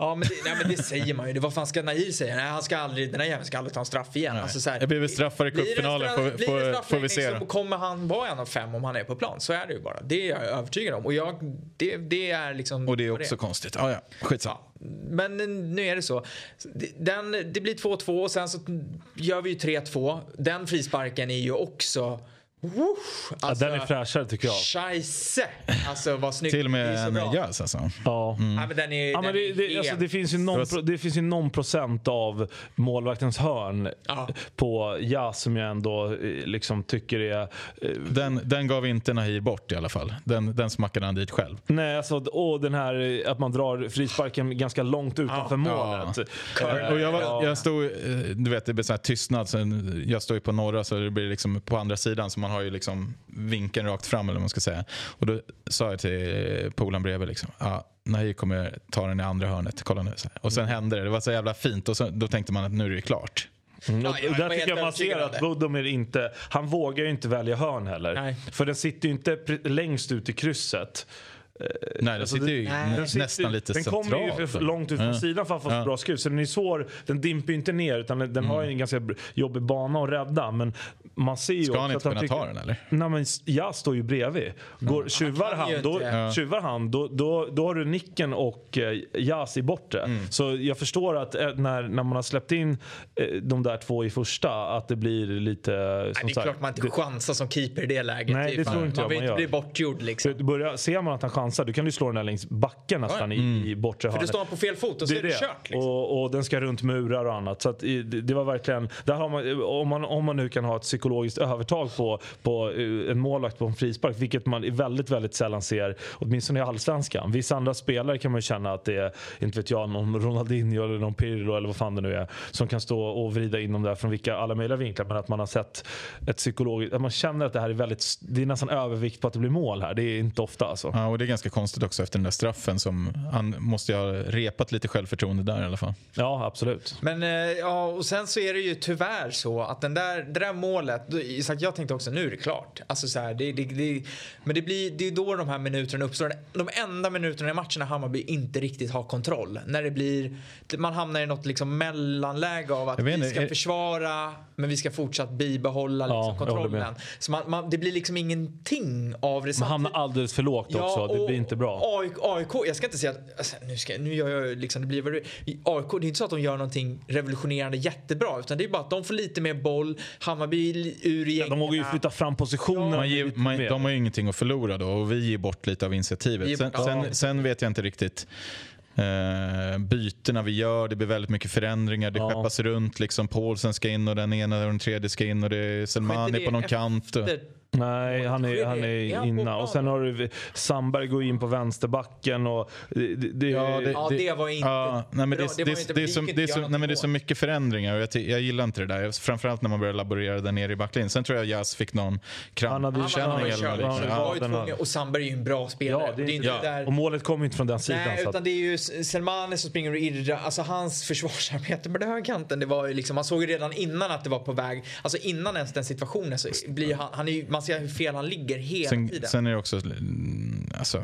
Ja men det, nej, men det säger man ju. Det, vad fan ska Nahir säga? Nej, han ska aldrig, den här jäveln ska aldrig ta en straff igen. Alltså, så här, Det blir väl straffar i det cupfinalen, får- det får- får vi se då. Kommer han vara en av fem om han är på plan. Så är det ju bara. Det är jag övertygad om. Och jag, det, det är liksom... Och det är också konstigt. Ah, ja, skitsamma. Men nu är det så. Den, det blir 2-2 och sen så gör vi ju 3-2. Den frisparken är ju också... Woosh, Ja, den är fräschare tycker jag. Scheisse! Alltså vad snyggt. Till och med så en. Jös alltså. Ja. Ja, men den är, Ja, men den det, är det, alltså, det, finns ju någon, pro- det finns ju någon procent av målvaktens hörn Ja. på Jas som jag ändå eh, liksom tycker är... eh, Den, den gav inte Nahir bort i alla fall. Den, den smackade han dit själv. Nej, alltså, och den här eh, att man drar frisparken ganska långt utanför målet. Eh, Och jag, var, ja. jag stod, du vet det blir sån här tystnad. Så jag står ju på norra så det blir liksom på andra sidan så man har ju liksom vinkeln rakt fram eller vad man ska säga. Och då sa jag till polaren bredvid liksom, ah, Nahir kommer ta den i andra hörnet, kolla nu. Så här. Och sen hände det, det var så jävla fint och så, då tänkte man att nu är det klart. Mm, Ja, och jag där tycker jag man ser att. Budomir inte, han vågar ju inte välja hörn heller. Nej. För den sitter ju inte längst ut i krysset. Nej, det Alltså, sitter ju nej. Den sitter- nästan lite Den centralt. kommer ju för långt ut från Ja. sidan för att få Ja. bra skruv. Så den är svår, den dimper ju inte ner utan den, den har ju en ganska jobbig bana att rädda. Men man ser ju Ska han inte kunna tycker, ta den eller? Nej men jag står ju bredvid. Går, tjuvar, kan han, då. Ja. tjuvar han då, då, då har du Nicken och eh, Jas i bortre. Mm. Så jag förstår att eh, när, när man har släppt in eh, de där två i första att det blir lite... Nej, det är sagt, klart man inte det- chansar som keeper i det läget. Nej, det fan- tror inte jag man vill man inte gör. bli bortgjord liksom. Börjar, ser man att han chansar då kan du slå den där längs backen nästan i, i bortre För då hörnet. står på fel fot och så är det kört. Liksom. och, och den ska runt murar och annat. Så det, det var verkligen, där har man, om, man, om man nu kan ha ett psykologiskt övertag på, på eh, en målvakt på en frispark, vilket man väldigt, väldigt sällan ser, åtminstone i allsvenskan. Vissa andra spelare kan man ju känna att det är, inte vet jag, någon Ronaldinho eller någon Pirlo eller vad fan det nu är, som kan stå och vrida in dem där från vilka alla möjliga vinklar. Men att man har sett ett psykologiskt, att man känner att det här är väldigt, det är nästan övervikt på att det blir mål här. Det är inte ofta alltså. Ja, och det är ganska konstigt också efter den där straffen som han måste ju ha repat lite självförtroende där i alla fall. Ja, absolut. Men eh, ja, och sen så är det ju tyvärr så att den där, det där målet, att jag tänkte också nu är det klart. Alltså så här, det, det, det, men det blir, det är då de här minuterna uppstår. De enda minuterna i matchen när Hammarby inte riktigt har kontroll. När det blir, man hamnar i något liksom mellanläge av att vi inte, ska är- försvara men vi ska fortsatt bibehålla Ja, liksom, med. kontrollen. Så man, man, det blir liksom ingenting av det. Man hamnar alldeles för lågt också. Det och blir inte bra. AIK, AIK, jag ska inte säga att, alltså, nu, ska, nu gör jag liksom, det blir vad det AIK, det är inte så att de gör någonting revolutionerande jättebra utan det är bara att de får lite mer boll, Hammarby ur gängen. De vågar ju flytta fram positionerna Man ger, de har ju ingenting att förlora då och vi ger bort lite av initiativet. Sen, sen, ja. sen vet jag inte riktigt eh, bytena vi gör. Det blir väldigt mycket förändringar. Det Ja. skeppas runt. Liksom, Paulsen ska in och den ena och den tredje ska in och det är Selmani det på någon efter- kant. Nej, han är, han Är inna. Och sen har du Sandberg går in på vänsterbacken. Och det, det, det, Ja, det- Ja, det var inte Ja, nej, men bra. det, Det inte- det, är så, det, är så, göra nej, men det är så något mycket förändringar och jag, jag gillar inte det där. Framförallt när man börjar laborera där nere i backlinjen. Sen tror jag Jas fick någon krampkänning eller något Ja, Han liknande. den tvungen- och Sandberg är ju en bra spelare. Ja, det det är inte ja. där och målet kommer inte från den sidan. Nej, så att, utan det är ju Selmani som springer och irrar. Alltså hans försvarsarbete på den högerkanten, det var ju liksom, man såg ju redan innan att det var på väg, alltså innan ens den situationen så blir han, han är ju, man ser hur fel han ligger hela Sen, tiden. sen är det också, mm, alltså,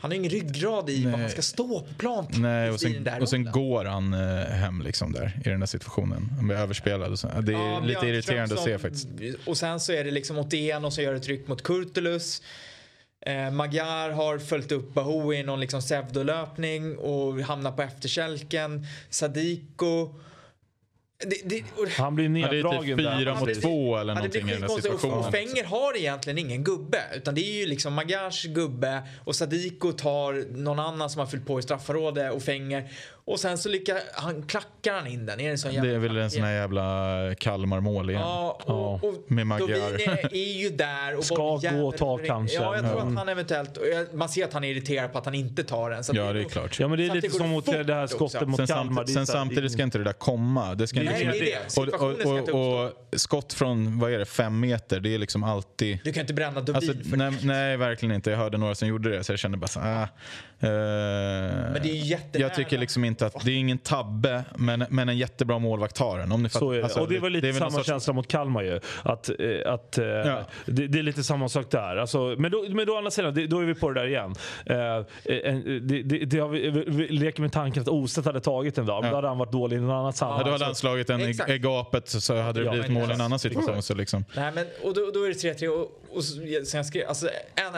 han har ingen ryggrad i vad han ska stå på plan nej, och sen, och sen går han eh, hem liksom där i den där situationen. Han blir överspelad. Och så. Det är Ja, lite irriterande att se som- faktiskt. Och sen så är det liksom ena och så gör det tryck mot Kurtulus. Eh, Magyar har följt upp Bahoui i någon liksom pseudolöpning och hamnar på efterkälken. Sadiko det, det, han blir neddragen ja, det är typ fyra mot två eller någonting i den situationen. Och Fenger har egentligen ingen gubbe. Utan det är ju liksom Magars gubbe och Sadiko tar någon annan som har fyllt på i straffområdet och Fenger. Och sen så lyckas han, klackar han in den. Är det, sån jävla det är väl en sån här jävla Kalmar-mål igen. Ja, och, och, med Magyar. är ju där. Och Ska gå och ta kanske. Ja, jag tror att han eventuellt... Man ser att han är irriterad på att han inte tar den. Så ja, det är klart. Ja, men det är lite som mot det här skottet mot Kalmar. Sen, sen samtidigt ska inte det där komma. Det ska Nej, inte, det är det. Och, och, och, skott från, vad är det, fem meter, det är liksom alltid... Du kan inte bränna Dovin alltså, för nej, nej, verkligen inte. Jag hörde några som gjorde det så jag kände bara så ah, Men det är jättenära. Jag tycker liksom inte att, det är ingen tabbe, men, men en jättebra målvakt tar den. Om ni det. Alltså, och det var lite det samma sorts... känsla mot Kalmar ju. Att, eh, att, eh, ja. det, det, är lite samma sak där. Alltså, men, då, men då andra sidan, då är vi på det där igen. det, det, det har vi, vi leker med tanken att Ostedt hade tagit den dag, men ja. då hade han varit dålig i något annat sammanhang. Ja, då hade han slagit den i, i gapet så hade det ja, blivit mål i en annan situation. Så liksom. Nej, men, och då, då är det 3-3 och, och sen skrev, alltså,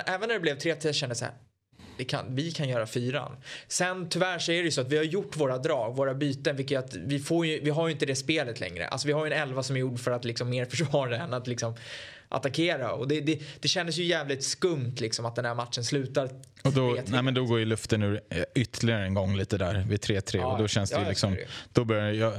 även när det blev 3-3 kände jag så här vi kan, vi kan göra fyran. Sen tyvärr så är det ju så att vi har gjort våra drag, våra byten, vilket att vi, får ju, vi har ju inte det spelet längre. Alltså vi har ju en elva som är gjord för att liksom mer försvara än att liksom attackera. Och det, det, det kändes ju jävligt skumt liksom att den här matchen slutar och då, nej, men då går ju luften ur eh, ytterligare en gång lite där vid 3-3 ja, och då känns det ja, liksom, då börjar jag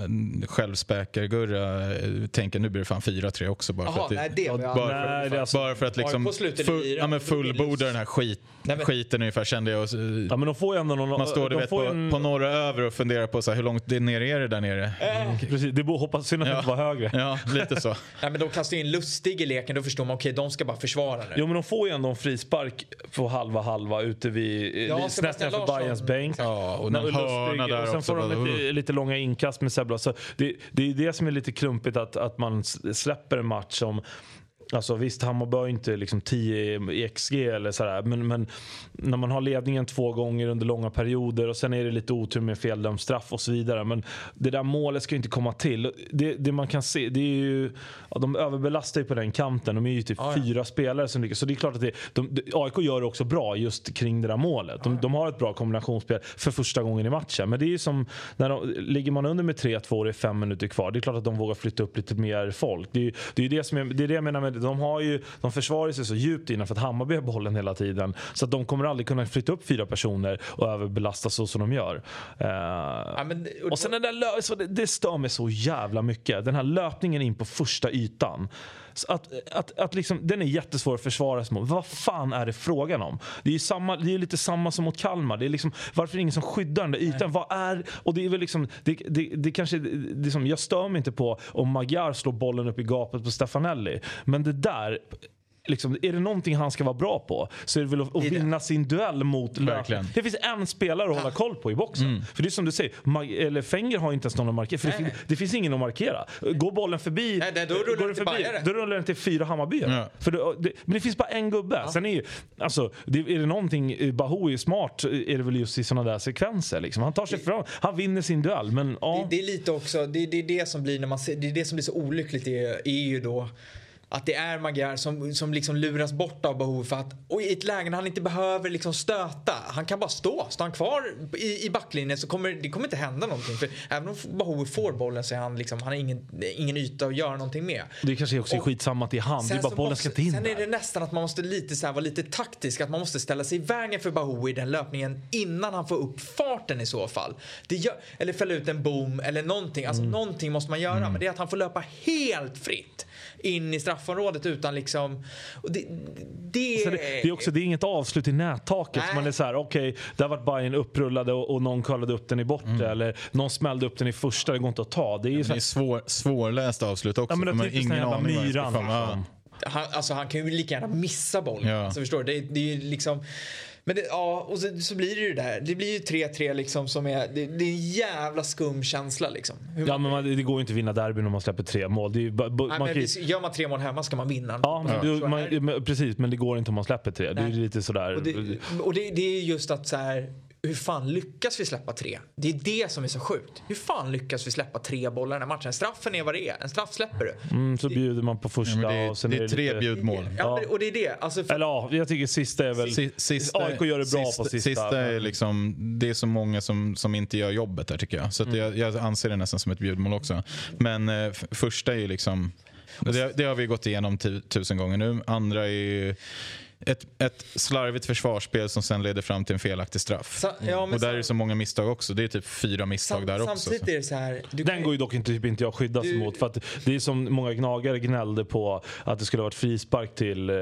självspäkar-Gurra eh, tänka nu blir det fan 4-3 också bara Aha, för att, nej, det, bara, för, nej, alltså, bara för att liksom full, ja, fullborda den här skit, nej, men, skiten ungefär kände jag. Och, ja, men de får ändå någon, man står du vet, på, en... på norra över och funderar på så här, hur långt det nere är det där nere. Äh. Precis, det hoppas synd att det inte var högre. Ja, lite så. [laughs] nej, men de kastar in Lustig i leken, då förstår man okej okay, de ska bara försvara nu. Jo men de får ju ändå en frispark på halva halva ute vid, ja, snett nedanför Bayerns bänk. Ja, och den hörna där och Sen också. får de lite, lite, långa inkast med Sebla. Så det, det är det som är lite klumpigt att, att man släpper en match som Alltså visst, Hammarby har inte liksom 10 XG eller sådär. Men, men när man har ledningen två gånger under långa perioder och sen är det lite otur med feldömd straff och så vidare. Men det där målet ska ju inte komma till. Det, det man kan se, det är ju... Ja, de överbelastar ju på den kanten. De är ju typ ah, ja. fyra spelare som ligger. Så det är klart att det, de, AIK gör det också bra just kring det där målet. De, ja. de har ett bra kombinationsspel för första gången i matchen. Men det är ju som, när de, ligger man under med 3-2 och det är fem minuter kvar. Det är klart att de vågar flytta upp lite mer folk. Det är, det är det som är, det är det jag menar med de, har ju, de försvarar sig så djupt innan för att Hammarby har bollen hela tiden. Så att de kommer aldrig kunna flytta upp fyra personer och överbelasta så som de gör. Uh, ja, men, och, och sen den där så det, det stör mig så jävla mycket. Den här löpningen in på första ytan. Att, att, att liksom, den är jättesvår att försvara sig mot. Vad fan är det frågan om? Det är ju samma, det är lite samma som mot Kalmar. Det är liksom, varför är det ingen som skyddar den där ytan? Nej. Vad är... Och det är väl liksom, det, det, det kanske, det som, jag stör mig inte på om Magyar slår bollen upp i gapet på Stefanelli. Men det där Liksom, är det någonting han ska vara bra på så är det väl att, att vinna sin duell mot Verkligen. Det finns en spelare att hålla koll på i boxen. Mm. För det är som du säger, Mag eller Fenger har inte ens någon att markera. För det, fin det, finns ingen att markera. Går bollen förbi, nej, nej, då rullar går den till förbi, Då rullar den till fyra Hammarbyare. Ja. För det, det, men det finns bara en gubbe. Ja. Sen är, ju, alltså, det, är det någonting Bahoui är smart är det väl just i sådana där sekvenser. Liksom. Han tar sig fram, han vinner sin duell. Men, ja. det, är lite också, det, är det som blir när man ser, det är det som blir så olyckligt är, är ju då att det är Magyar som, som liksom luras bort av behov för att och i ett läge när han inte behöver liksom stöta. Han kan bara stå. Står han kvar i, i backlinjen så kommer det kommer inte hända någonting. För även om Bahou får bollen så är han liksom, han har ingen, ingen yta att göra någonting med. Det kanske också är och skitsamma att det är han. Det är bara bollen måste, ska in Sen är det nästan att man måste lite så här, vara lite taktisk. Att man måste ställa sig i vägen för Bahou i den löpningen innan han får upp farten i så fall. Gör, eller fälla ut en bom eller någonting. Alltså mm. någonting måste man göra. Mm. Men det är att han får löpa helt fritt in i straffområdet utan liksom... Det, det... det, det, är också, det är inget avslut i nättaket. Man är så här, okej, okay, där vart Bayern upprullade och, och någon kollade upp den i bortre mm. eller någon smällde upp den i första, det går inte att ta. Det är, ju så här... det är svår, svårläst avslut också. Ja, men det är ingen aning myran. Han, alltså, han kan ju lika gärna missa bollen. Ja. Alltså, förstår du? Det, det är liksom... Men det, ja, och så, så, blir det ju det där. Det blir ju 3-3 liksom som är, det, det, är en jävla skum känsla liksom. Hur ja, men man, det går ju inte att vinna derbyn om man släpper tre mål. Det är, Nej, man kan, gör man tre mål hemma ska man vinna. Ja, men, ja. Man, precis, men det går inte om man släpper tre. Det är lite sådär. Och det, och det, det är just att så här hur fan lyckas vi släppa tre? Det är det som är så sjukt. Hur fan lyckas vi släppa tre bollar i den här matchen? Straffen är vad det är. En straff släpper du. Mm, så bjuder man på första Ja, det, och sen är, det är tre lite... bjudmål. Ja, och det är det. Alltså, för, Eller ja, jag tycker sista är väl... Si- Sista, AIK gör det bra på sista. Sista är liksom, det är så många som, som inte gör jobbet där tycker jag. Så att jag, jag anser det nästan som ett bjudmål också. Men eh, första är ju liksom, det, det har vi gått igenom tu, tusen gånger nu. Andra är ju ett, ett slarvigt försvarsspel som sen leder fram till en felaktig straff. Sa- ja, men och där är det så många misstag också. Det är typ fyra misstag sam, där också. samtidigt är det så här. Du Den går ju dock inte, typ inte jag skyddas Du- emot. För att det är som många gnagare gnällde på att det skulle ha varit frispark till, eh,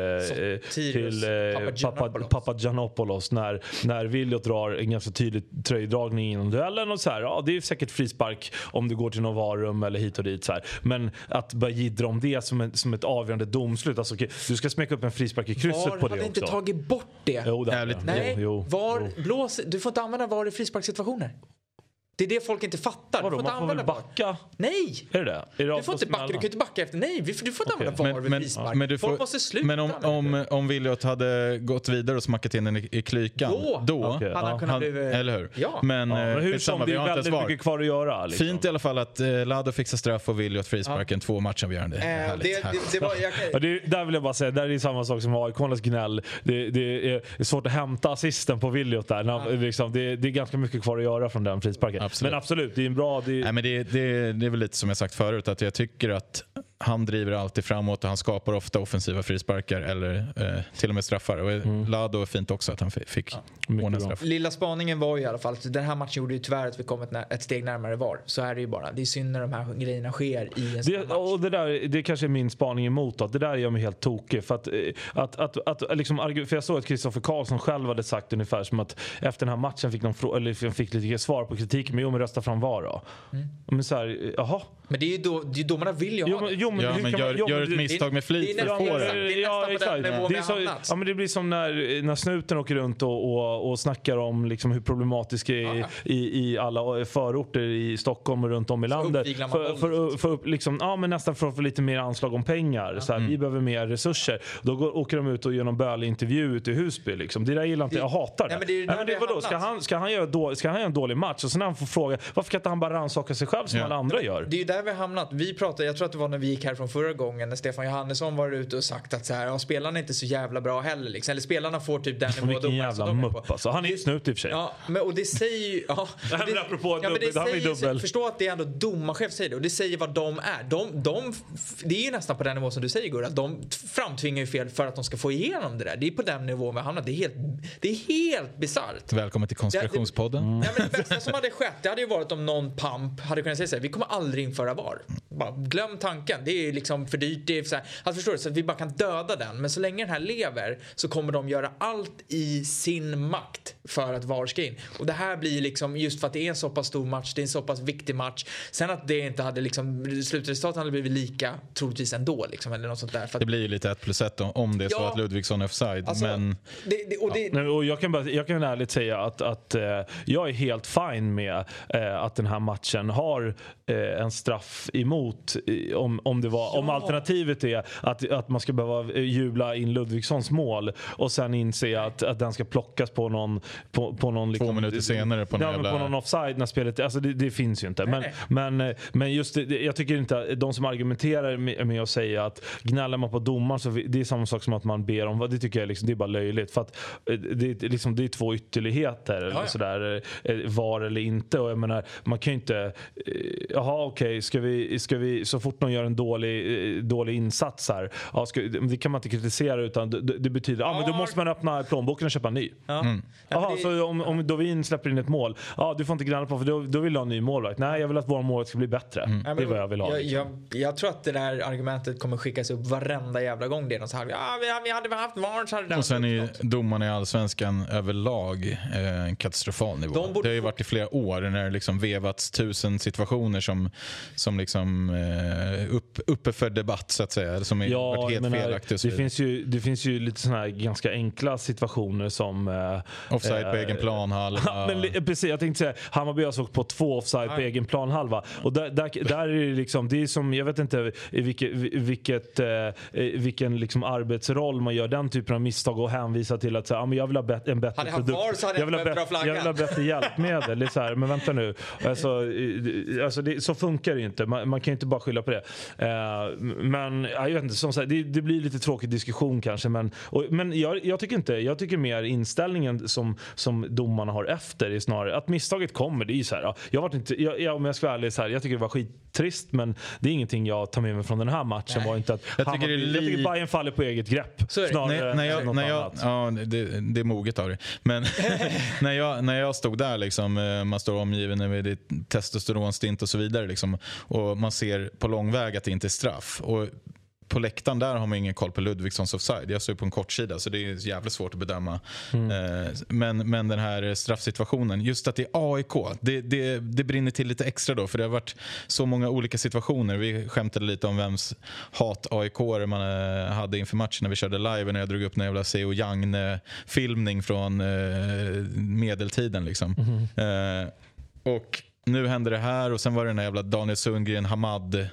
Sotirios, till eh, Papagiannopoulos. Papa, när, när Viljot drar en ganska tydlig tröjdragning inom duellen. Och så här, ja, det är säkert frispark om du går till något varum eller hit och dit. Så här. Men att börja jiddra om det som, en, som ett avgörande domslut. Alltså, okej, du ska smeka upp en frispark i krysset VAR på hade det inte också. tagit bort det. Jo, det hade. Nej, jo, jo, VAR jo. blås, du får inte använda VAR i frisparkssituationer. Det är det folk inte fattar. Vadå, du får inte man får väl backa? Nej! Är det det? Är det Du får inte backa, du kan inte backa efter. Nej, du får inte Okej. använda VAR Men, vid men, frispark. men, får, folk måste sluta men om, det. om, om Viljot hade gått vidare och smackat in den i, i klykan, Då då Okej, hade han ja. kunnat han, bli... eller hur? Ja. Men, Ja, eh, men hur som, det är väldigt VAR. mycket kvar att göra. Liksom. Fint i alla fall att eh, Lado fixar straff och Viljot frisparken. Två matchavgörande. Eh, Härligt, det, det, härligt. det var, jag, Ja, det, där vill jag bara säga, där är det samma sak som AIK-arnas gnäll. Det, det är svårt att hämta assisten på Viljot där. Liksom, det, det är ganska mycket kvar att göra från den frisparken. Absolut. Men absolut, det är en bra... Det, Nej, men det, det, det är väl lite som jag sagt förut, att jag tycker att han driver alltid framåt och han skapar ofta offensiva frisparkar eller eh, till och med straffar. Och Lado är fint också att han fi- fick Mycket ordna bra. straff. Lilla spaningen var ju i alla fall att den här matchen gjorde ju tyvärr att vi kom ett, ett steg närmare VAR. Så är det ju bara. Det är synd när de här grejerna sker i en sån Det, match. och det, där, det kanske är min spaning emot. Då. Det där gör mig helt tokig. För, att, eh, att, att, att, liksom, för jag såg att Kristoffer Karlsson själv hade sagt ungefär som att efter den här matchen fick de eller fick lite svar på kritiken. Men jo, men rösta fram VAR då. Men så här, eh, jaha. Men det är ju då, det är domarna vill ju Jo, ha men, det. jo, men Ja, men kan man- gör, jo, gör ett misstag med flit för att få det är- det. är exakt. det så, ja, men Det blir som när, när snuten åker runt och, och, och snackar om liksom hur problematisk det är Ja, i, i alla förorter i Stockholm och runt om i landet. För, för, för, för, liksom, ja, men nästan för att få lite mer anslag om pengar. Så här, Mm. Vi behöver mer resurser. Då går, åker de ut och gör någon bölig intervju ute i Husby. Liksom. Det där gillar inte jag. Jag hatar det. Nej, men det är ju Nej, där men det, vi har vadå? Ska, hamnat. han, ska, han göra då, ska han göra en dålig match och sen när han får fråga varför kan inte han bara rannsaka sig själv som Ja. alla andra gör? Det är ju där vi har hamnat. Vi pratade, jag tror att det var när vi gick härifrån förra gången när Stefan Johannesson var ute och sagt att så här, ja, spelarna är inte så jävla bra heller. Liksom. Eller spelarna får typ den nivå Vilken jävla är mupp på. alltså. Han är ju snut i och för sig. Ja, men, och det säger ju... Ja, [laughs] Nej, men det, apropå ja, det dubbel- det här ju säger, dubbel. Förstå att det är ändå domarchef säger det och det säger vad de är. De, de, det är ju nästan på den nivå som du säger Gurra, att de framtvingar ju fel för att de ska få igenom det där. Det är på den nivån vi hamnat. Det är helt, det är helt bisarrt. Välkommen till konspirationspodden. Mm. Ja, men det bästa som hade skett det hade ju varit om någon pamp hade kunnat säga så här, vi kommer aldrig införa VAR. Bara, glöm tanken, det är liksom för dyrt. Det är så här, alltså förstår du, så att vi bara kan döda den. Men så länge den här lever så kommer de göra allt i sin makt för att VAR ska in. Och det här blir liksom, just för att det är en så pass stor match, det är en så pass viktig match. Sen att det inte hade liksom, slutresultatet hade blivit lika troligtvis ändå liksom, eller något sånt där. För att, Det blir ju lite ett plus ett om- om det är så Ja. att Ludvigsson är offside. alltså, men det, det, och det, Nej, och jag, kan bara, jag kan ärligt säga att, att eh, jag är helt fine med eh, att den här matchen har eh, en straff emot. Eh, Om, om, det var, om Ja. alternativet är att, att man ska behöva eh, jubla in Ludvigssons mål och sen inse att, att den ska plockas på någon... På, på någon liksom, minuter senare på någon ja, jävla- på någon offside när spelet... Alltså det, det finns ju inte. Men, nej. men, eh, men just det, jag tycker inte att de som argumenterar med, med att säga att gnäller man på domaren så det är samma sak som att man ber om vad. Det tycker jag liksom, det är bara löjligt. För att det, är liksom, det är två ytterligheter. Eller ja. sådär, var eller inte. Och jag menar, man kan ju inte... Jaha okej, ska vi, ska vi, så fort någon gör en dålig, eh, dålig insats här. Ja, ska, det kan man inte kritisera utan det, det betyder ja, men då måste man öppna plånboken och köpa en ny. ja. Mm. Det- så om, om Dovin släpper in ett mål, ja du får inte gnälla på för då, då vill jag ha en ny målvakt. Nej, jag vill att vår målvakt ska bli bättre. Mm. Det är vad jag vill ha. Jag, liksom. jag, jag tror att det där argumentet kommer skickas upp varenda jävla gång det är något så här. Ja, vi, vi hade haft VAR så hade det Och sen är ju uppstått." domarna i allsvenskan överlag eh, en katastrofal nivå. De borde Det har ju varit i flera år när det liksom vevats tusen situationer som, som liksom eh, upp, uppe för debatt så att säga. Som Ja, varit helt menar, så det, finns ju, det finns ju lite såna här ganska enkla situationer som... Eh, Offside offside på egen planhalva. [laughs] men, precis, jag tänkte säga Hammarby har såg på två offside på egen planhalva. Och där, där, där är det liksom, det är som, jag vet inte vilket, vilket, vilken liksom arbetsroll man gör den typen av misstag och hänvisa till att säga, men jag vill ha bet, en bättre hade produkt. Var, så hade jag, vill ha bättre, jag vill ha bättre hjälpmedel. Det är så här, men vänta nu. Alltså, alltså det, så funkar det ju inte. Man, man kan kan ju inte bara skylla på det. Eh, men jag vet inte, som sagt, det, det, blir lite tråkig diskussion kanske. Men, och, men jag, jag, tycker inte, jag tycker mer inställningen som, som domarna har efter är snarare att misstaget kommer. Det är ju så här, jag varit inte, jag, jag, om jag ska vara ärlig, så här, jag tycker det var skit skittrist men det är ingenting jag tar med mig från den här matchen. Var inte att jag, tycker Hammarby, li... jag tycker Bayern faller på eget grepp. Snarare när, jag, när jag, ja, det, det är moget av det. Men [laughs] när, jag, när jag stod där, liksom, eh, man står omgiven med testosteronstint och så vidare. Liksom, och man ser på lång väg att det inte är straff. Och på läktaren där har man ingen koll på Ludvigssons offside. Jag står på en kortsida så det är jävligt svårt att bedöma. Mm. Eh, men, men den här straffsituationen, just att det är AIK, det, det, det brinner till lite extra då. För det har varit så många olika situationer. Vi skämtade lite om vems hat AIK man eh, hade inför matchen när vi körde live. När jag drog upp en jävla C.O. Young-filmning från eh, medeltiden. Liksom. Mm. Och nu hände det här och sen var det den här jävla Daniel Sundgren, Hamad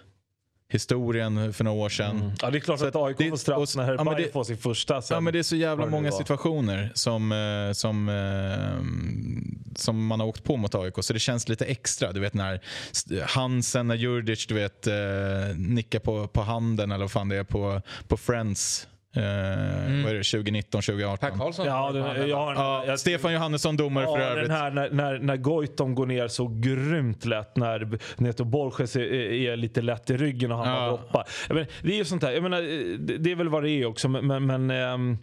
historien för några år sedan. Mm. Ja, det är klart så att AIK får straff när ja, det, får sin första. ja, men det är så jävla många situationer som, eh, som, eh, som man har åkt på mot AIK. Så det känns lite extra. Du vet när Hansen, när Jurdic du vet, eh, nickar på, på handen eller vad fan det är på, på Friends mm. Vad är det, 2019, 2018? Per Karlsson? Ja, den, jag har, ja, jag, Stefan Johannesson domare ja, för övrigt. Den här, när, när, när Goitom går ner så grymt lätt när Neto Borges är, är, lite lätt i ryggen och han ja. droppar. Men, det är ju sånt här, jag menar, det är väl vad det är också men, men ähm,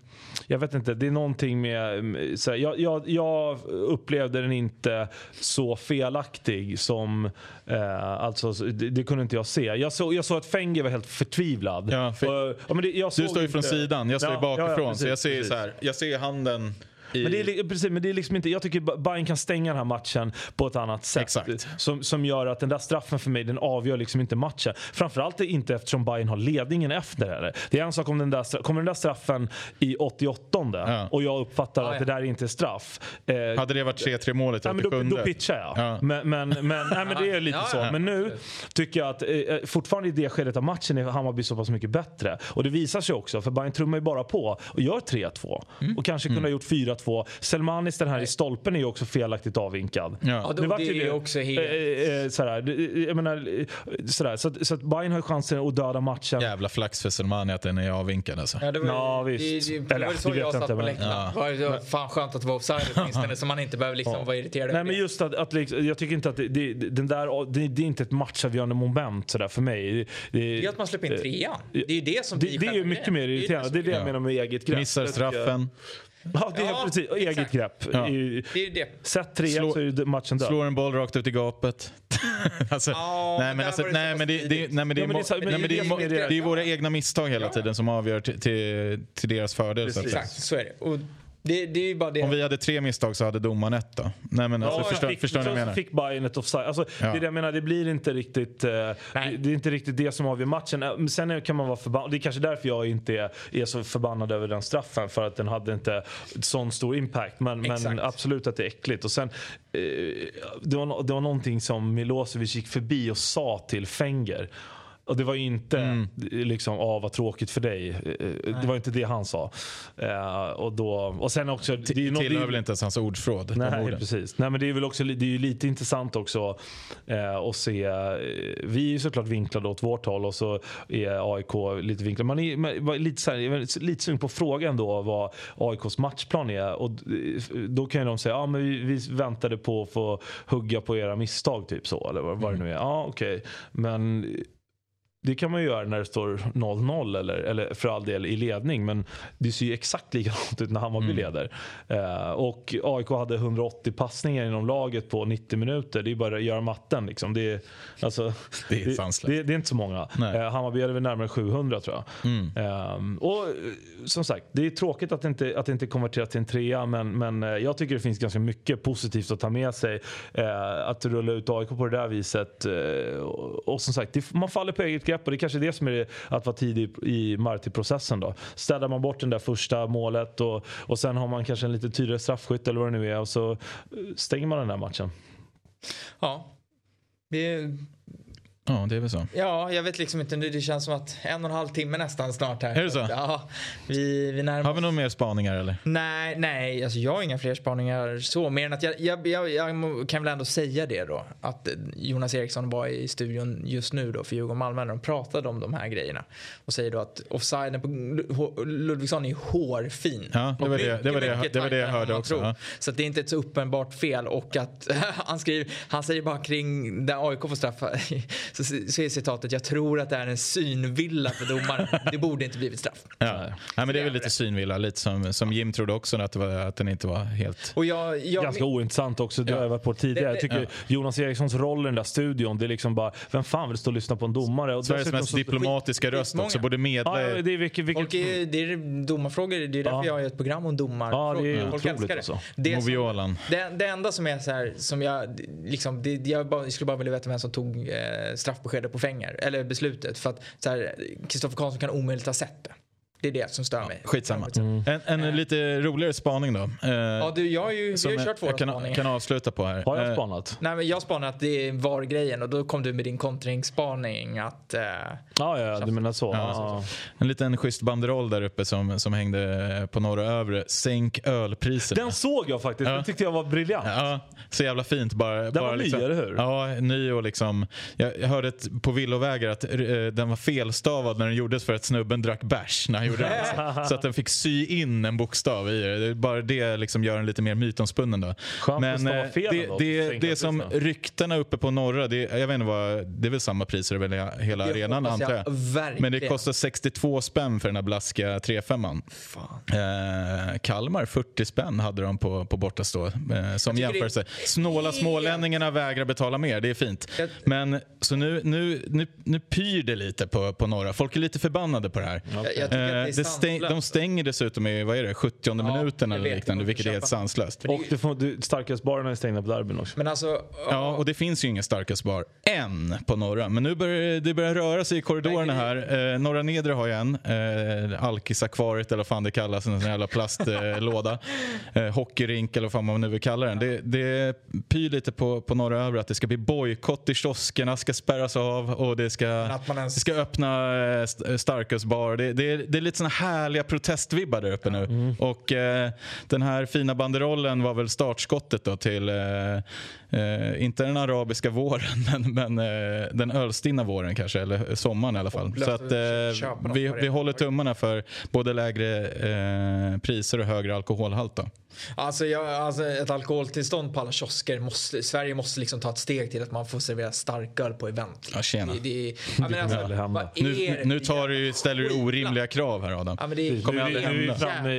jag vet inte, det är någonting med... Så här, jag, jag, jag, upplevde den inte så felaktig som... Eh, alltså, det, det, kunde inte jag se. Jag såg, jag såg att Fenger var helt förtvivlad. Ja, för, och, ja, det, du står ju från sidan, jag står ja, bakifrån. Så jag ser, precis. så här, jag ser handen men det, är, precis, men det är liksom inte, jag tycker Bayern kan stänga den här matchen på ett annat sätt. Exakt. Som, som gör att den där straffen för mig den avgör liksom inte matchen. Framförallt inte eftersom Bayern har ledningen efter det. Det är en sak om den där, kommer den där straffen i 88 ja. och jag uppfattar ah, att det där inte är straff. Eh, Hade det varit 3-3 målet i 87? Ja, då, då pitchar jag. Ja. Men, men, men, nej, men det är lite så. Men nu tycker jag att eh, eh, fortfarande i det skedet av matchen är Hammarby så pass mycket bättre. Och det visar sig också för Bayern trummar ju bara på och gör 3-2. Mm. Och kanske mm. kunde ha gjort 4-2 2. Selmanis den här i stolpen är ju också felaktigt avvinkad. Ja, ja det, det är ju också helt... Äh, sådär, jag menar, sådär, så, att, så att Bayern har chansen att döda matchen. Jävla flax för Selmani att den är avvinkad alltså. Ja, det var, ja, visst. Det, det, det var så jag satt på läktaren. Ja. Det var fan skönt att det var offside [laughs] åtminstone så man inte behöver liksom ja. vara irriterad. Nej men just att, att liksom, jag tycker inte att det, det, den där, det, det är inte ett matchavgörande moment sådär för mig. Det, är att man släpper in trean. Det är ju det som blir Det, det är ju mycket mer irriterande. Det är det jag menar med eget grepp. Missar straffen. Ja, det är ja, precis. Eget exakt. grepp. Ja. I, det är det. Sätt tre Slå, så är matchen död. Slår en boll rakt ut i gapet. [laughs] alltså, oh, nej, men alltså, nej, men det, det, nej, men det, är, våra egna misstag hela tiden som avgör till, till, till deras fördel. Exakt, så är det. Och det, det är bara det. Om vi hade tre misstag så hade domaren ett då? Nej, men alltså, ja, förstår, fick, förstår ni vad jag menar? fick Bayern ett offside. Alltså, ja. det, jag menar, det blir inte riktigt, uh, det, det, är inte riktigt det som avgör matchen. Uh, sen kan man vara förbannad. Det är kanske därför jag inte är, är, så förbannad över den straffen. För att den hade inte sån stor impact. Men, men absolut att det är äckligt. Och sen, uh, det, var, det var någonting som Milosevic gick förbi och sa till Fenger. Och det var inte mm. liksom, ah, vad tråkigt för dig. Eh, eh, det var inte det han sa. Uh, och, då, och sen också... Det är tillhör väl inte ens hans ordförråd? Nej, precis. Nej, men det är väl också det är lite intressant också uh, att se. Vi är ju såklart vinklade åt vårt håll och så är AIK lite vinklade. Man är, man, lite, så här, lite sugen på frågan då vad AIKs matchplan är. Och då kan ju de säga, ja ah, men vi, vi, väntade på att få hugga på era misstag typ så. Eller vad, vad det nu är. Ja, ah, okej. Okay. Men det kan man ju göra när det står 0-0 eller, eller för all del i ledning. Men det ser ju exakt likadant ut när Hammarby mm. leder. Uh, och AIK hade 180 passningar inom laget på 90 minuter. Det är bara att göra matten. Liksom. Det, är, alltså, [laughs] det, är det, det, det, är inte så många. Uh, Hammarby hade väl närmare 700 tror jag. Mm. Uh, och som sagt, det är tråkigt att det inte, att det inte konverterat till en trea. Men, men jag tycker det finns ganska mycket positivt att ta med sig. att rulla ut AIK på det där viset. och, och som sagt, man faller på eget grepp och det är kanske är det som är att vara tidig i Marti-processen då. Städar man bort det där första målet och, och sen har man kanske en lite tydligare straffskytt eller vad det nu är och så eh, stänger man den där matchen. Ja. Det, Ja, det är väl så. ja, jag vet liksom inte nu. Det känns som att en och en halv timme nästan snart här. Är det så? Ja, vi, vi närmar Har vi några mer spaningar eller? Nej, nej, alltså jag har inga fler spaningar så. Mer än att jag, jag, jag, jag kan väl ändå säga det då. Att Jonas Eriksson var i studion just nu då för Djurgården-Malmö när de pratade om de här grejerna. Och säger då att offsiden på Lu- Ludvigsson är hårfin. Ja, det var det- det var det det var det jag hörde också, ja. Så det är inte ett så uppenbart fel och att [laughs] han skriver, han säger bara kring där AIK får straffa så, så är citatet jag tror att det är en synvilla för domaren. Det borde inte blivit straff. Ja. Nej, men det är väl lite synvilla, lite som, som Jim trodde också att, det var, att den inte var helt... Och jag, jag, Ganska ointressant också, det har jag varit på tidigare. Jag tycker Jonas Erikssons roll i den där studion, det är liksom bara, vem fan vill stå och lyssna på en domare? Och Sveriges mest så- diplomatiska röst skitmånga. också, borde medla... Ja, det är vilket, vilket, Folk är, det är domarfrågor, det är därför Ja. jag gör ett program om domarfrågor. Ja, det är Folk otroligt det. alltså. Det, som, det, det enda som är så här, som jag, liksom, det, jag, bara, jag skulle bara vilja veta vem som tog eh, straffbeskedet på fänger, eller beslutet. För att Kristoffer Karlsson kan omöjligt ha sett det. Det är det som stör mig. Skitsamma. Mm. En, en lite roligare spaning då. Eh, Ja, du, jag har ju, vi har ju kört våra jag kan, spaningar. kan avsluta på här. Har jag Eh, spanat? Nej, men jag spanade att det var grejen och då kom du med din kontringsspaning att... Eh, Ja, ja, du menar så. Ja, En liten schysst banderoll där uppe som, som hängde på norra övre. Sänk ölpriserna. Den såg jag faktiskt, den tyckte jag var briljant. Ja, så jävla fint. Bara, bara var ny, liksom, eller hur? Ja, ny och liksom. Jag, jag hörde ett, på villovägar att eh, den var felstavad när den gjordes för att snubben drack bärs när han gjorde den. [laughs] Så att den fick sy in en bokstav i det. det bara det liksom gör den lite mer mytomspunnen då. Skönt eh, fel det, det, sänka det som ryktena uppe på norra, det, jag vet inte vad, det är väl samma priser över hela- Det arenan antar jag. verkligen. Men det kostar 62 spänn för den här blaskiga 35an. Eh, Kalmar 40 spänn hade de på, på bortastå. Eh, som det är jämförelse. Snåla helt- smålänningarna vägrar betala mer, det är fint. Jag- Men så nu, nu, nu, nu pyr det lite på, på norra. Folk är lite förbannade på det här. jag, jag tycker Eh, det det stäng, de stänger dessutom i vad är det, 70 minuten jag eller vet, liknande, vilket är helt sanslöst. Och får, du, starkölsbarerna är stängda på derbyn också. Men alltså... Ja, och det finns ju ingen starkast bar än på norra. Men nu börjar det börjar röra sig i korridorerna här. Eh, norra nedre har ju en. Eh, Alkisakvariet eller vad fan det kallas. En sån jävla plastlåda. [laughs] Eh, hockeyrink eller vad fan man nu vill kalla den. Det, det pyr lite på, på norra övre att det ska bli bojkott i kioskerna, ska spärras av och det ska, ens- det ska öppna eh, st- starkölsbar. Det, det, är- det är lite såna härliga protestvibbar där uppe nu. Och eh, den här fina banderollen var väl startskottet då till, eh, inte den arabiska våren, [laughs] men, men eh, den ölstinna våren kanske, eller sommaren i alla fall. Så att eh, vi, vi håller tummarna för både lägre eh, priser och högre alkoholhalt då. Alltså, jag, alltså ett alkoholtillstånd på alla kiosker måste, Sverige måste liksom ta ett steg till att man får servera starköl på event. Ja, tjena. Det, det, ja, men alltså, hända. är Nu, nu tar du, ställer du orimliga krav här Adam. Ja, men det kommer Nu, aldrig är- nu är vi hända. framme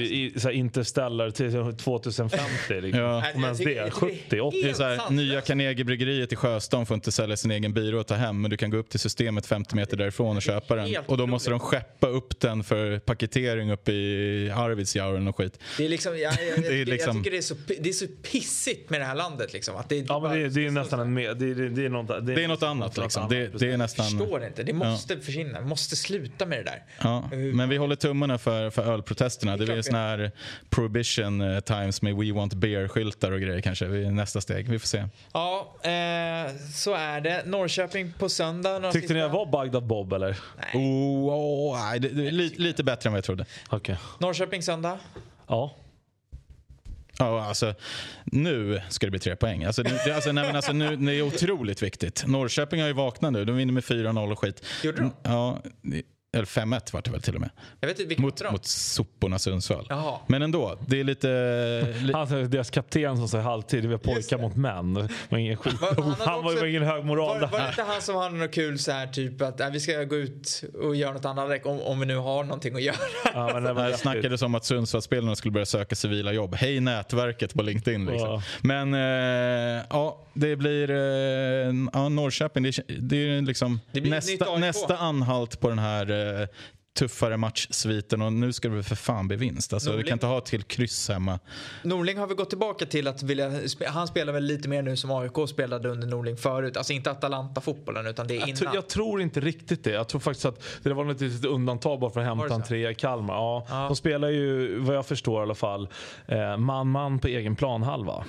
i, i, i så här Interstellar till 2050. Liksom. Ja. Om ens det. jag tycker 70, 80. Det är så här, nya. Carnegiebryggeriet i Sjöstan får inte sälja sin egen byrå och ta hem men du kan gå upp till systemet 50 meter därifrån och köpa den. Och då måste de skeppa upp den för paketering uppe i Arvidsjaur eller skit. Det är liksom, jag, jag, [laughs] jag, Det är liksom- jag tycker det är, så, det är så pissigt med det här landet. Liksom, att det, Ja, men det, det är nästan en med, det, det, det är något, Det är något annat liksom. Det, det är Jag nästan... förstår inte. Det måste försvinna. Vi måste sluta med det där. Ja, men vi håller tummarna för, för ölprotesterna. Det blir vi såna här prohibition eh, times med We want beer-skyltar och grejer kanske. Nästa steg. Vi får se. Ja, eh, så är det. Norrköping på söndag. Tyckte ni jag var Bagdad Bob eller? Oh, oh, nej, det, det är lite, lite bättre än vad jag trodde. Okej. Norrköping söndag. Ja. Ja, alltså, nu ska det bli tre poäng. Alltså, det, det, alltså, nej, men alltså, nu, det är otroligt viktigt. Norrköping har ju vaknat nu. De vinner med 4-0 och skit. Gjorde de? Ja, eller 5-1 vart det väl till och med. Jag vet inte Mot, de? mot soporna Sundsvall. Jaha. Men ändå, det är lite... li, Han, deras kapten som säger halvtid, det var pojkar mot män. Var ingen skit. Va- han Han, var ju ingen hög moral Var, var det inte han som hade något kul så här typ att äh, vi ska gå ut och göra något annat om, om vi nu har någonting att göra. Ja, men det var snackades om att Sundsvallsspelarna skulle börja söka civila jobb. Hej nätverket på LinkedIn. Liksom. Ja. Men eh, ja, det blir eh, ja, Norrköping. Det, är- det är liksom Det blir nästa, nästa anhalt på den här eh, tuffare matchsviten och nu ska det för fan bli vinst. Alltså, du kan inte ha till kryss hemma. Norling har vi gått tillbaka till att vilja, han spelar väl lite mer nu som AIK spelade under Norling förut. Alltså inte Atalanta-fotbollen utan det är innan. Jag, jag, tror inte riktigt det. Jag tror faktiskt att det var ett litet undantag bara för att hämta en trea i Kalmar. Ja, ja. De spelar ju, vad jag förstår i alla fall, man-man eh, på egen planhalva.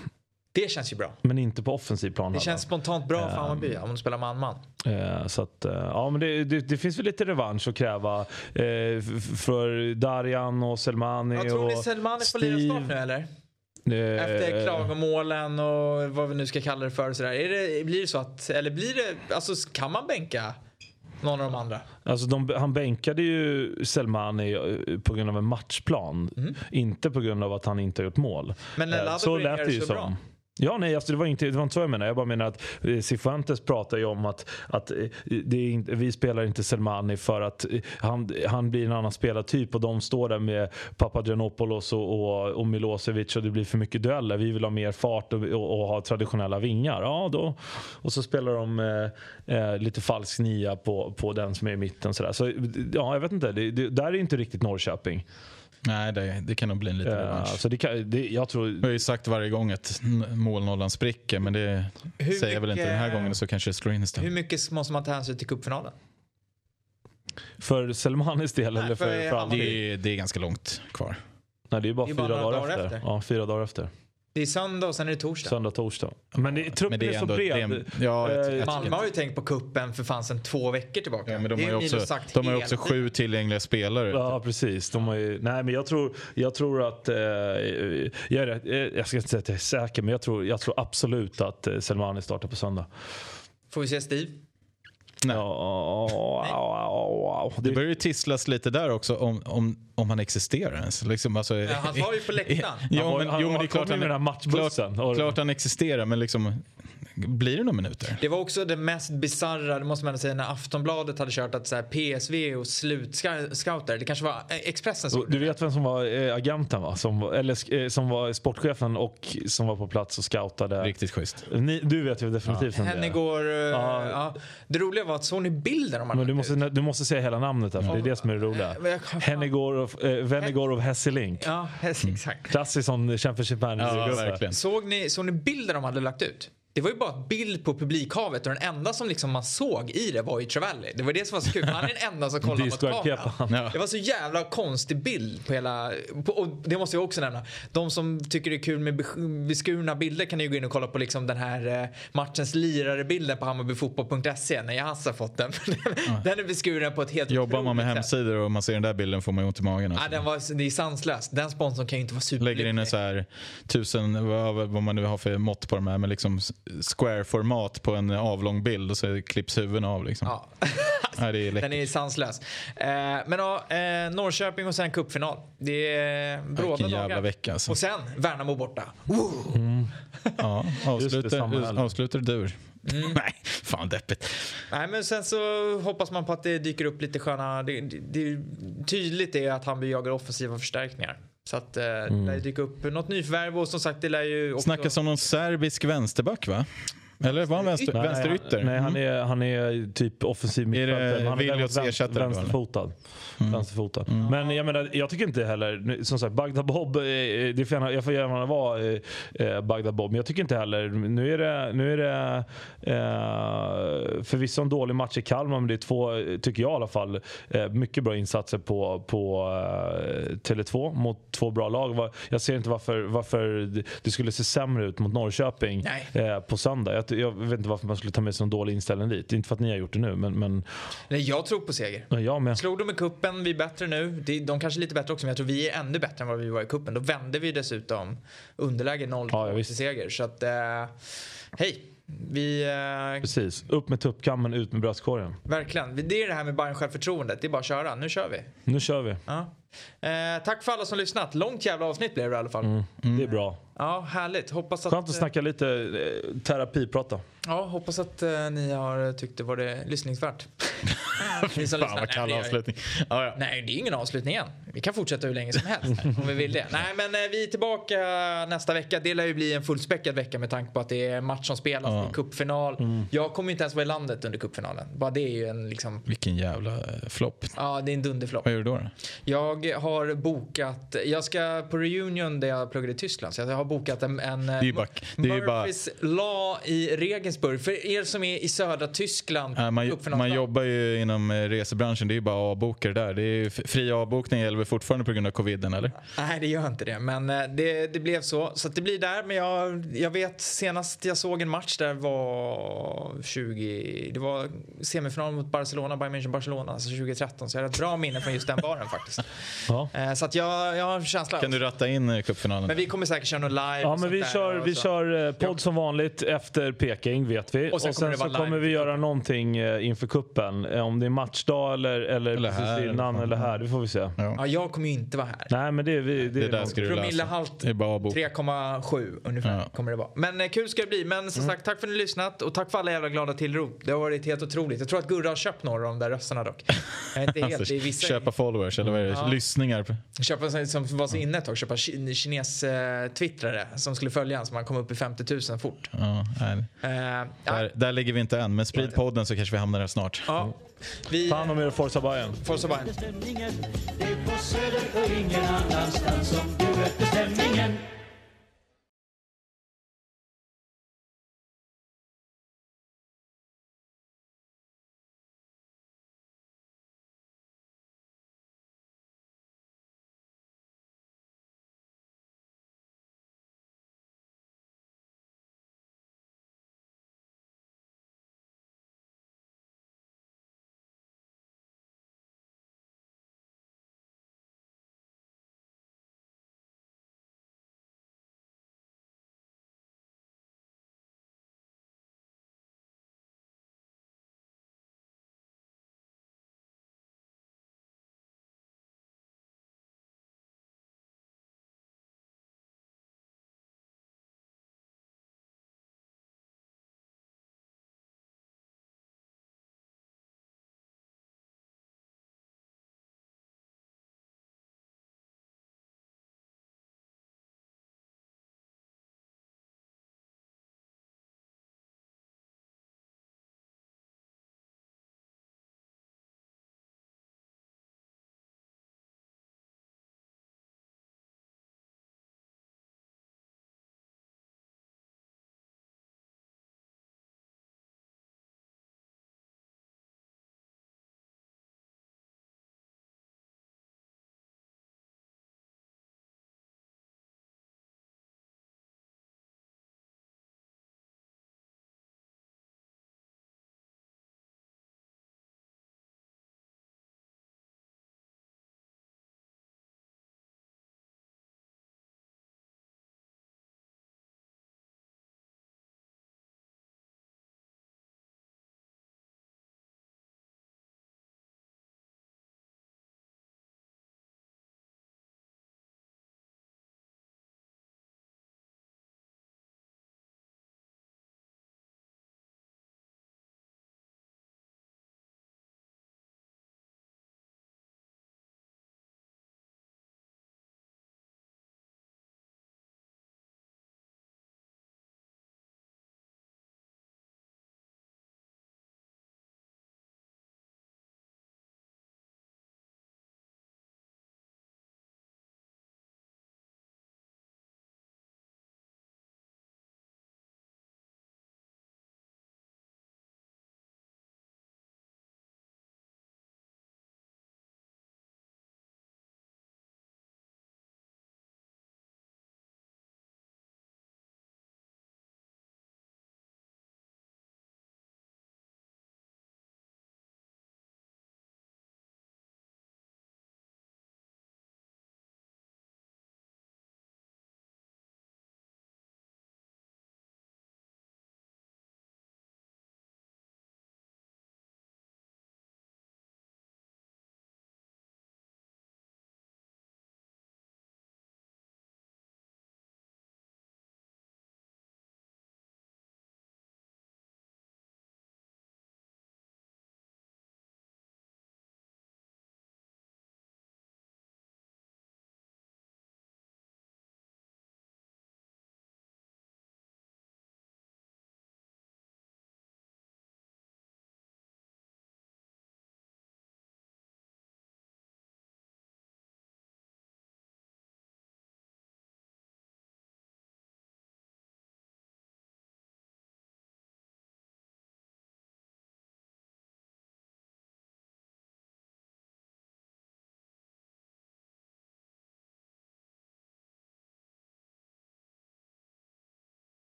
Det känns ju bra. Men inte på offensiv plan. Det känns spontant bra för Hammarby om de spelar man-man. Eh, så att, eh, ja, men det, det, det, finns väl lite revansch att kräva eh, för Darjan och Selmani. Jag tror ni Selmani får lira snart nu eller? Efter klagomålen och vad vi nu ska kalla det för. Sådär. Är det, blir det så att, eller blir det, alltså kan man bänka någon av de andra? Alltså de, han bänkade ju Selmani på grund av en matchplan. Mm. Inte på grund av att han inte har gjort mål. Men när så lät det ju så som. Bra. Ja, nej, alltså det, var inte, det var inte så jag menade. Jag bara menar att eh, Cifuentes pratar ju om att, att eh, det är inte, vi spelar inte Selmani för att eh, han, han blir en annan spelartyp och de står där med Papagiannopoulos och, och, och Milosevic och det blir för mycket dueller. Vi vill ha mer fart och, och, och ha traditionella vingar. Ja, då, och så spelar de eh, lite falsk nia på, på den som är i mitten. Sådär. Så ja, jag vet inte. Det, det, där är inte riktigt Norrköping. Nej, det, det kan nog bli en liten revansch. Uh, så det kan, det, jag, tror... jag har ju sagt varje gång att målnollan spricker, men det hur säger jag väl inte den här gången så kanske det slår in istället. Hur mycket måste man ta hänsyn till cupfinalen? För Selmanis del Nej, eller för, för, för det, är, det är ganska långt kvar. Nej, det är bara, det är fyra bara dagar, dagar efter. efter. Ja, fyra dagar efter. Det är söndag och sen är det torsdag. Söndag, torsdag. Men det, truppen men det är, är så bred. Är, ja, eh, Malmö har ju tänkt på kuppen för fan sen två veckor tillbaka. Ja, men de har ju också, de har också sju tillgängliga spelare. Ja, precis. De har ju, nej, men jag tror, jag tror att... Eh, jag, är, eh, jag ska inte säga att jag är säker, men jag tror, jag tror absolut att eh, Selmani startar på söndag. Får vi se Steve? Nej. Oh, Det börjar ju tisslas lite där också om, om, om han existerar ens. Liksom, alltså, ja, han var ju på [laughs] läktaren. jo, men, jo, men det är klart han, klart, klart han existerar men liksom blir det några minuter? Det var också det mest bizarra, det måste man säga, när Aftonbladet hade kört att så här, PSV och slutscouter, det kanske var eh, Expressen som Du vet vem som var äh, agenten va? Som, eller, äh, som var sportchefen och som var på plats och scoutade. Riktigt schysst. Ni, du vet ju definitivt ja. Henne går, uh, ja. ja. Det roliga var att såg ni bilden? Men du måste, du måste säga hela namnet där, för det är det som är det roliga. Hennegård äh, Venegård och Hesselink. Ja, [laughs] exakt. Mm. Klassisk sån Championship Manager-gubbe. Ja, såg, ni, såg ni bilden de hade lagt ut? Det var ju bara bild på publikhavet och den enda som liksom man såg i det var ju Travelli. Det var det som var så kul. Han är den enda som kollade mot kameran. Det var så jävla konstig bild på hela... På, och det måste jag också nämna. De som tycker det är kul med beskurna bilder kan ju gå in och kolla på liksom den här eh, matchens lirare-bilden på hammarbyfotboll.se när jag har fått den. [laughs] den är beskuren på ett helt Jobbar man med hemsidor och man ser den där bilden får man ju ont i magen. Alltså. Ja, den var, det är sanslöst. Den sponsorn kan ju inte vara superlycklig. Lägger in en så här tusen, vad, vad man nu har för mått på de här, men liksom square-format på en avlång bild och så klipps huvuden av. Liksom. Ja. [laughs] ja, det är Den är sanslös. Eh, men ja, eh, Norrköping och sen cupfinal. Det är bråda Vilken jävla vecka alltså. Och sen Värnamo borta. Mm. Ja, avslutar, avslutar dur. Mm. Nej, fan deppigt. Nej, men sen så hoppas man på att det dyker upp lite sköna... Det, det, det, tydligt är att han jagar offensiva förstärkningar. Så att eh, mm. det lär dyka upp något nyförvärv och som sagt det lär ju också... Snackas om någon serbisk vänsterback va? Eller var han vänster, nej, vänsterytter? Nej, han är, han är typ offensiv mittfältare. Han är vänster, vänsterfotad. Mm. Vänsterfotad. Mm. Men jag menar, jag tycker inte heller, som sagt Bagdad Bob, eh, det får gärna, jag får gärna vara eh, eh, Bagdad Bob, men jag tycker inte heller, nu är det, nu är det eh, förvisso en dålig match i Kalmar, men det är två, tycker jag i alla fall, eh, mycket bra insatser på, på eh, Tele2 mot två bra lag. Jag ser inte varför, varför det skulle se sämre ut mot Norrköping eh, på söndag. Jag, jag, vet inte varför man skulle ta med sig en dålig inställning dit. Inte för att ni har gjort det nu, men... men... Nej, jag tror på seger. Ja, jag med. Slog de i kuppen, vi är bättre nu. De kanske är lite bättre också, men jag tror vi är ännu bättre än vad vi var i kuppen. Då vände vi dessutom underläge 0 ja, till seger. Så att, eh, hej. Vi, eh, Precis, upp med tuppkammen, ut med bröstkorgen. Verkligen. Det är det här med Bayern självförtroendet. Det är bara att köra. Nu kör vi. Nu kör vi. Ja. Eh, tack för alla som lyssnat. Långt jävla avsnitt blev det i alla fall. Mm. Mm. Det är bra. Ja, härligt. Hoppas att... Skönt att snacka lite eh, terapiprat då. Ja, hoppas att eh, ni har tyckt det var det lyssningsvärt. [laughs] Ni som Fan vad kall avslutning. Ah, ja. Nej, det är ingen avslutning än. Vi kan fortsätta hur länge som helst [laughs] om vi vill det. Nej, men eh, vi är tillbaka nästa vecka. Det lär ju bli en fullspäckad vecka med tanke på att det är match som spelas, ja. det är cupfinal. Mm. Jag kommer inte ens vara i landet under cupfinalen. Bara det är ju en liksom... Vilken jävla eh, flopp. Ja, det är en dunderflopp. Vad gör du då, då? Jag har bokat, jag ska på reunion där jag pluggade i Tyskland, så jag har bokat en, en det är bara, det är Murphys bara... Law i Regensburg. För er som är i södra Tyskland. Äh, man, man jobbar ju inom eh, resebranschen, det är ju bara avbokare där. Det är fri avbokning gäller väl fortfarande på grund av coviden eller? Nej det gör inte det, men eh, det, det blev så. Så det blir där, men jag, jag vet senast jag såg en match där var 20, det var semifinal mot Barcelona, Bayern München Barcelona, alltså 2013. Så jag har ett bra minne från just den baren faktiskt. Ja. Eh, så att jag, jag har en känsla. Kan du ratta in cupfinalen? Men vi kommer säkert köra live. Ja, men vi kör, vi kör podd som vanligt efter Peking vet vi. Och sen, och sen kommer så kommer vi göra någonting inför kuppen Om det är matchdag eller, eller, eller precis här, innan eller här, det får vi se. Ja. ja jag kommer ju inte vara här. Nej, men det, vi, det, det där ska du Promillehalt 3,7 ungefär ja. kommer det vara. Men eh, kul ska det bli. Men som mm. sagt, tack för att ni har lyssnat och tack för alla jävla glada tillrop. Det har varit helt otroligt. Jag tror att Gurra har köpt några av de där rösterna dock. Jag är inte helt, alltså, vissa... Köpa followers eller vad är det? Ja. Lyssningar? Köpa som var så inne ett tag, köpa kines-twittrare som skulle följa en så man kom upp i 50 000 fort. Ja, uh, där, där ligger vi inte än, men sprid podden så kanske vi hamnar där snart. Ja. Vi, Ta hand om er Forza Bayern. Forza Bayern. Det är på Söder och ingen annanstans som du möter stämningen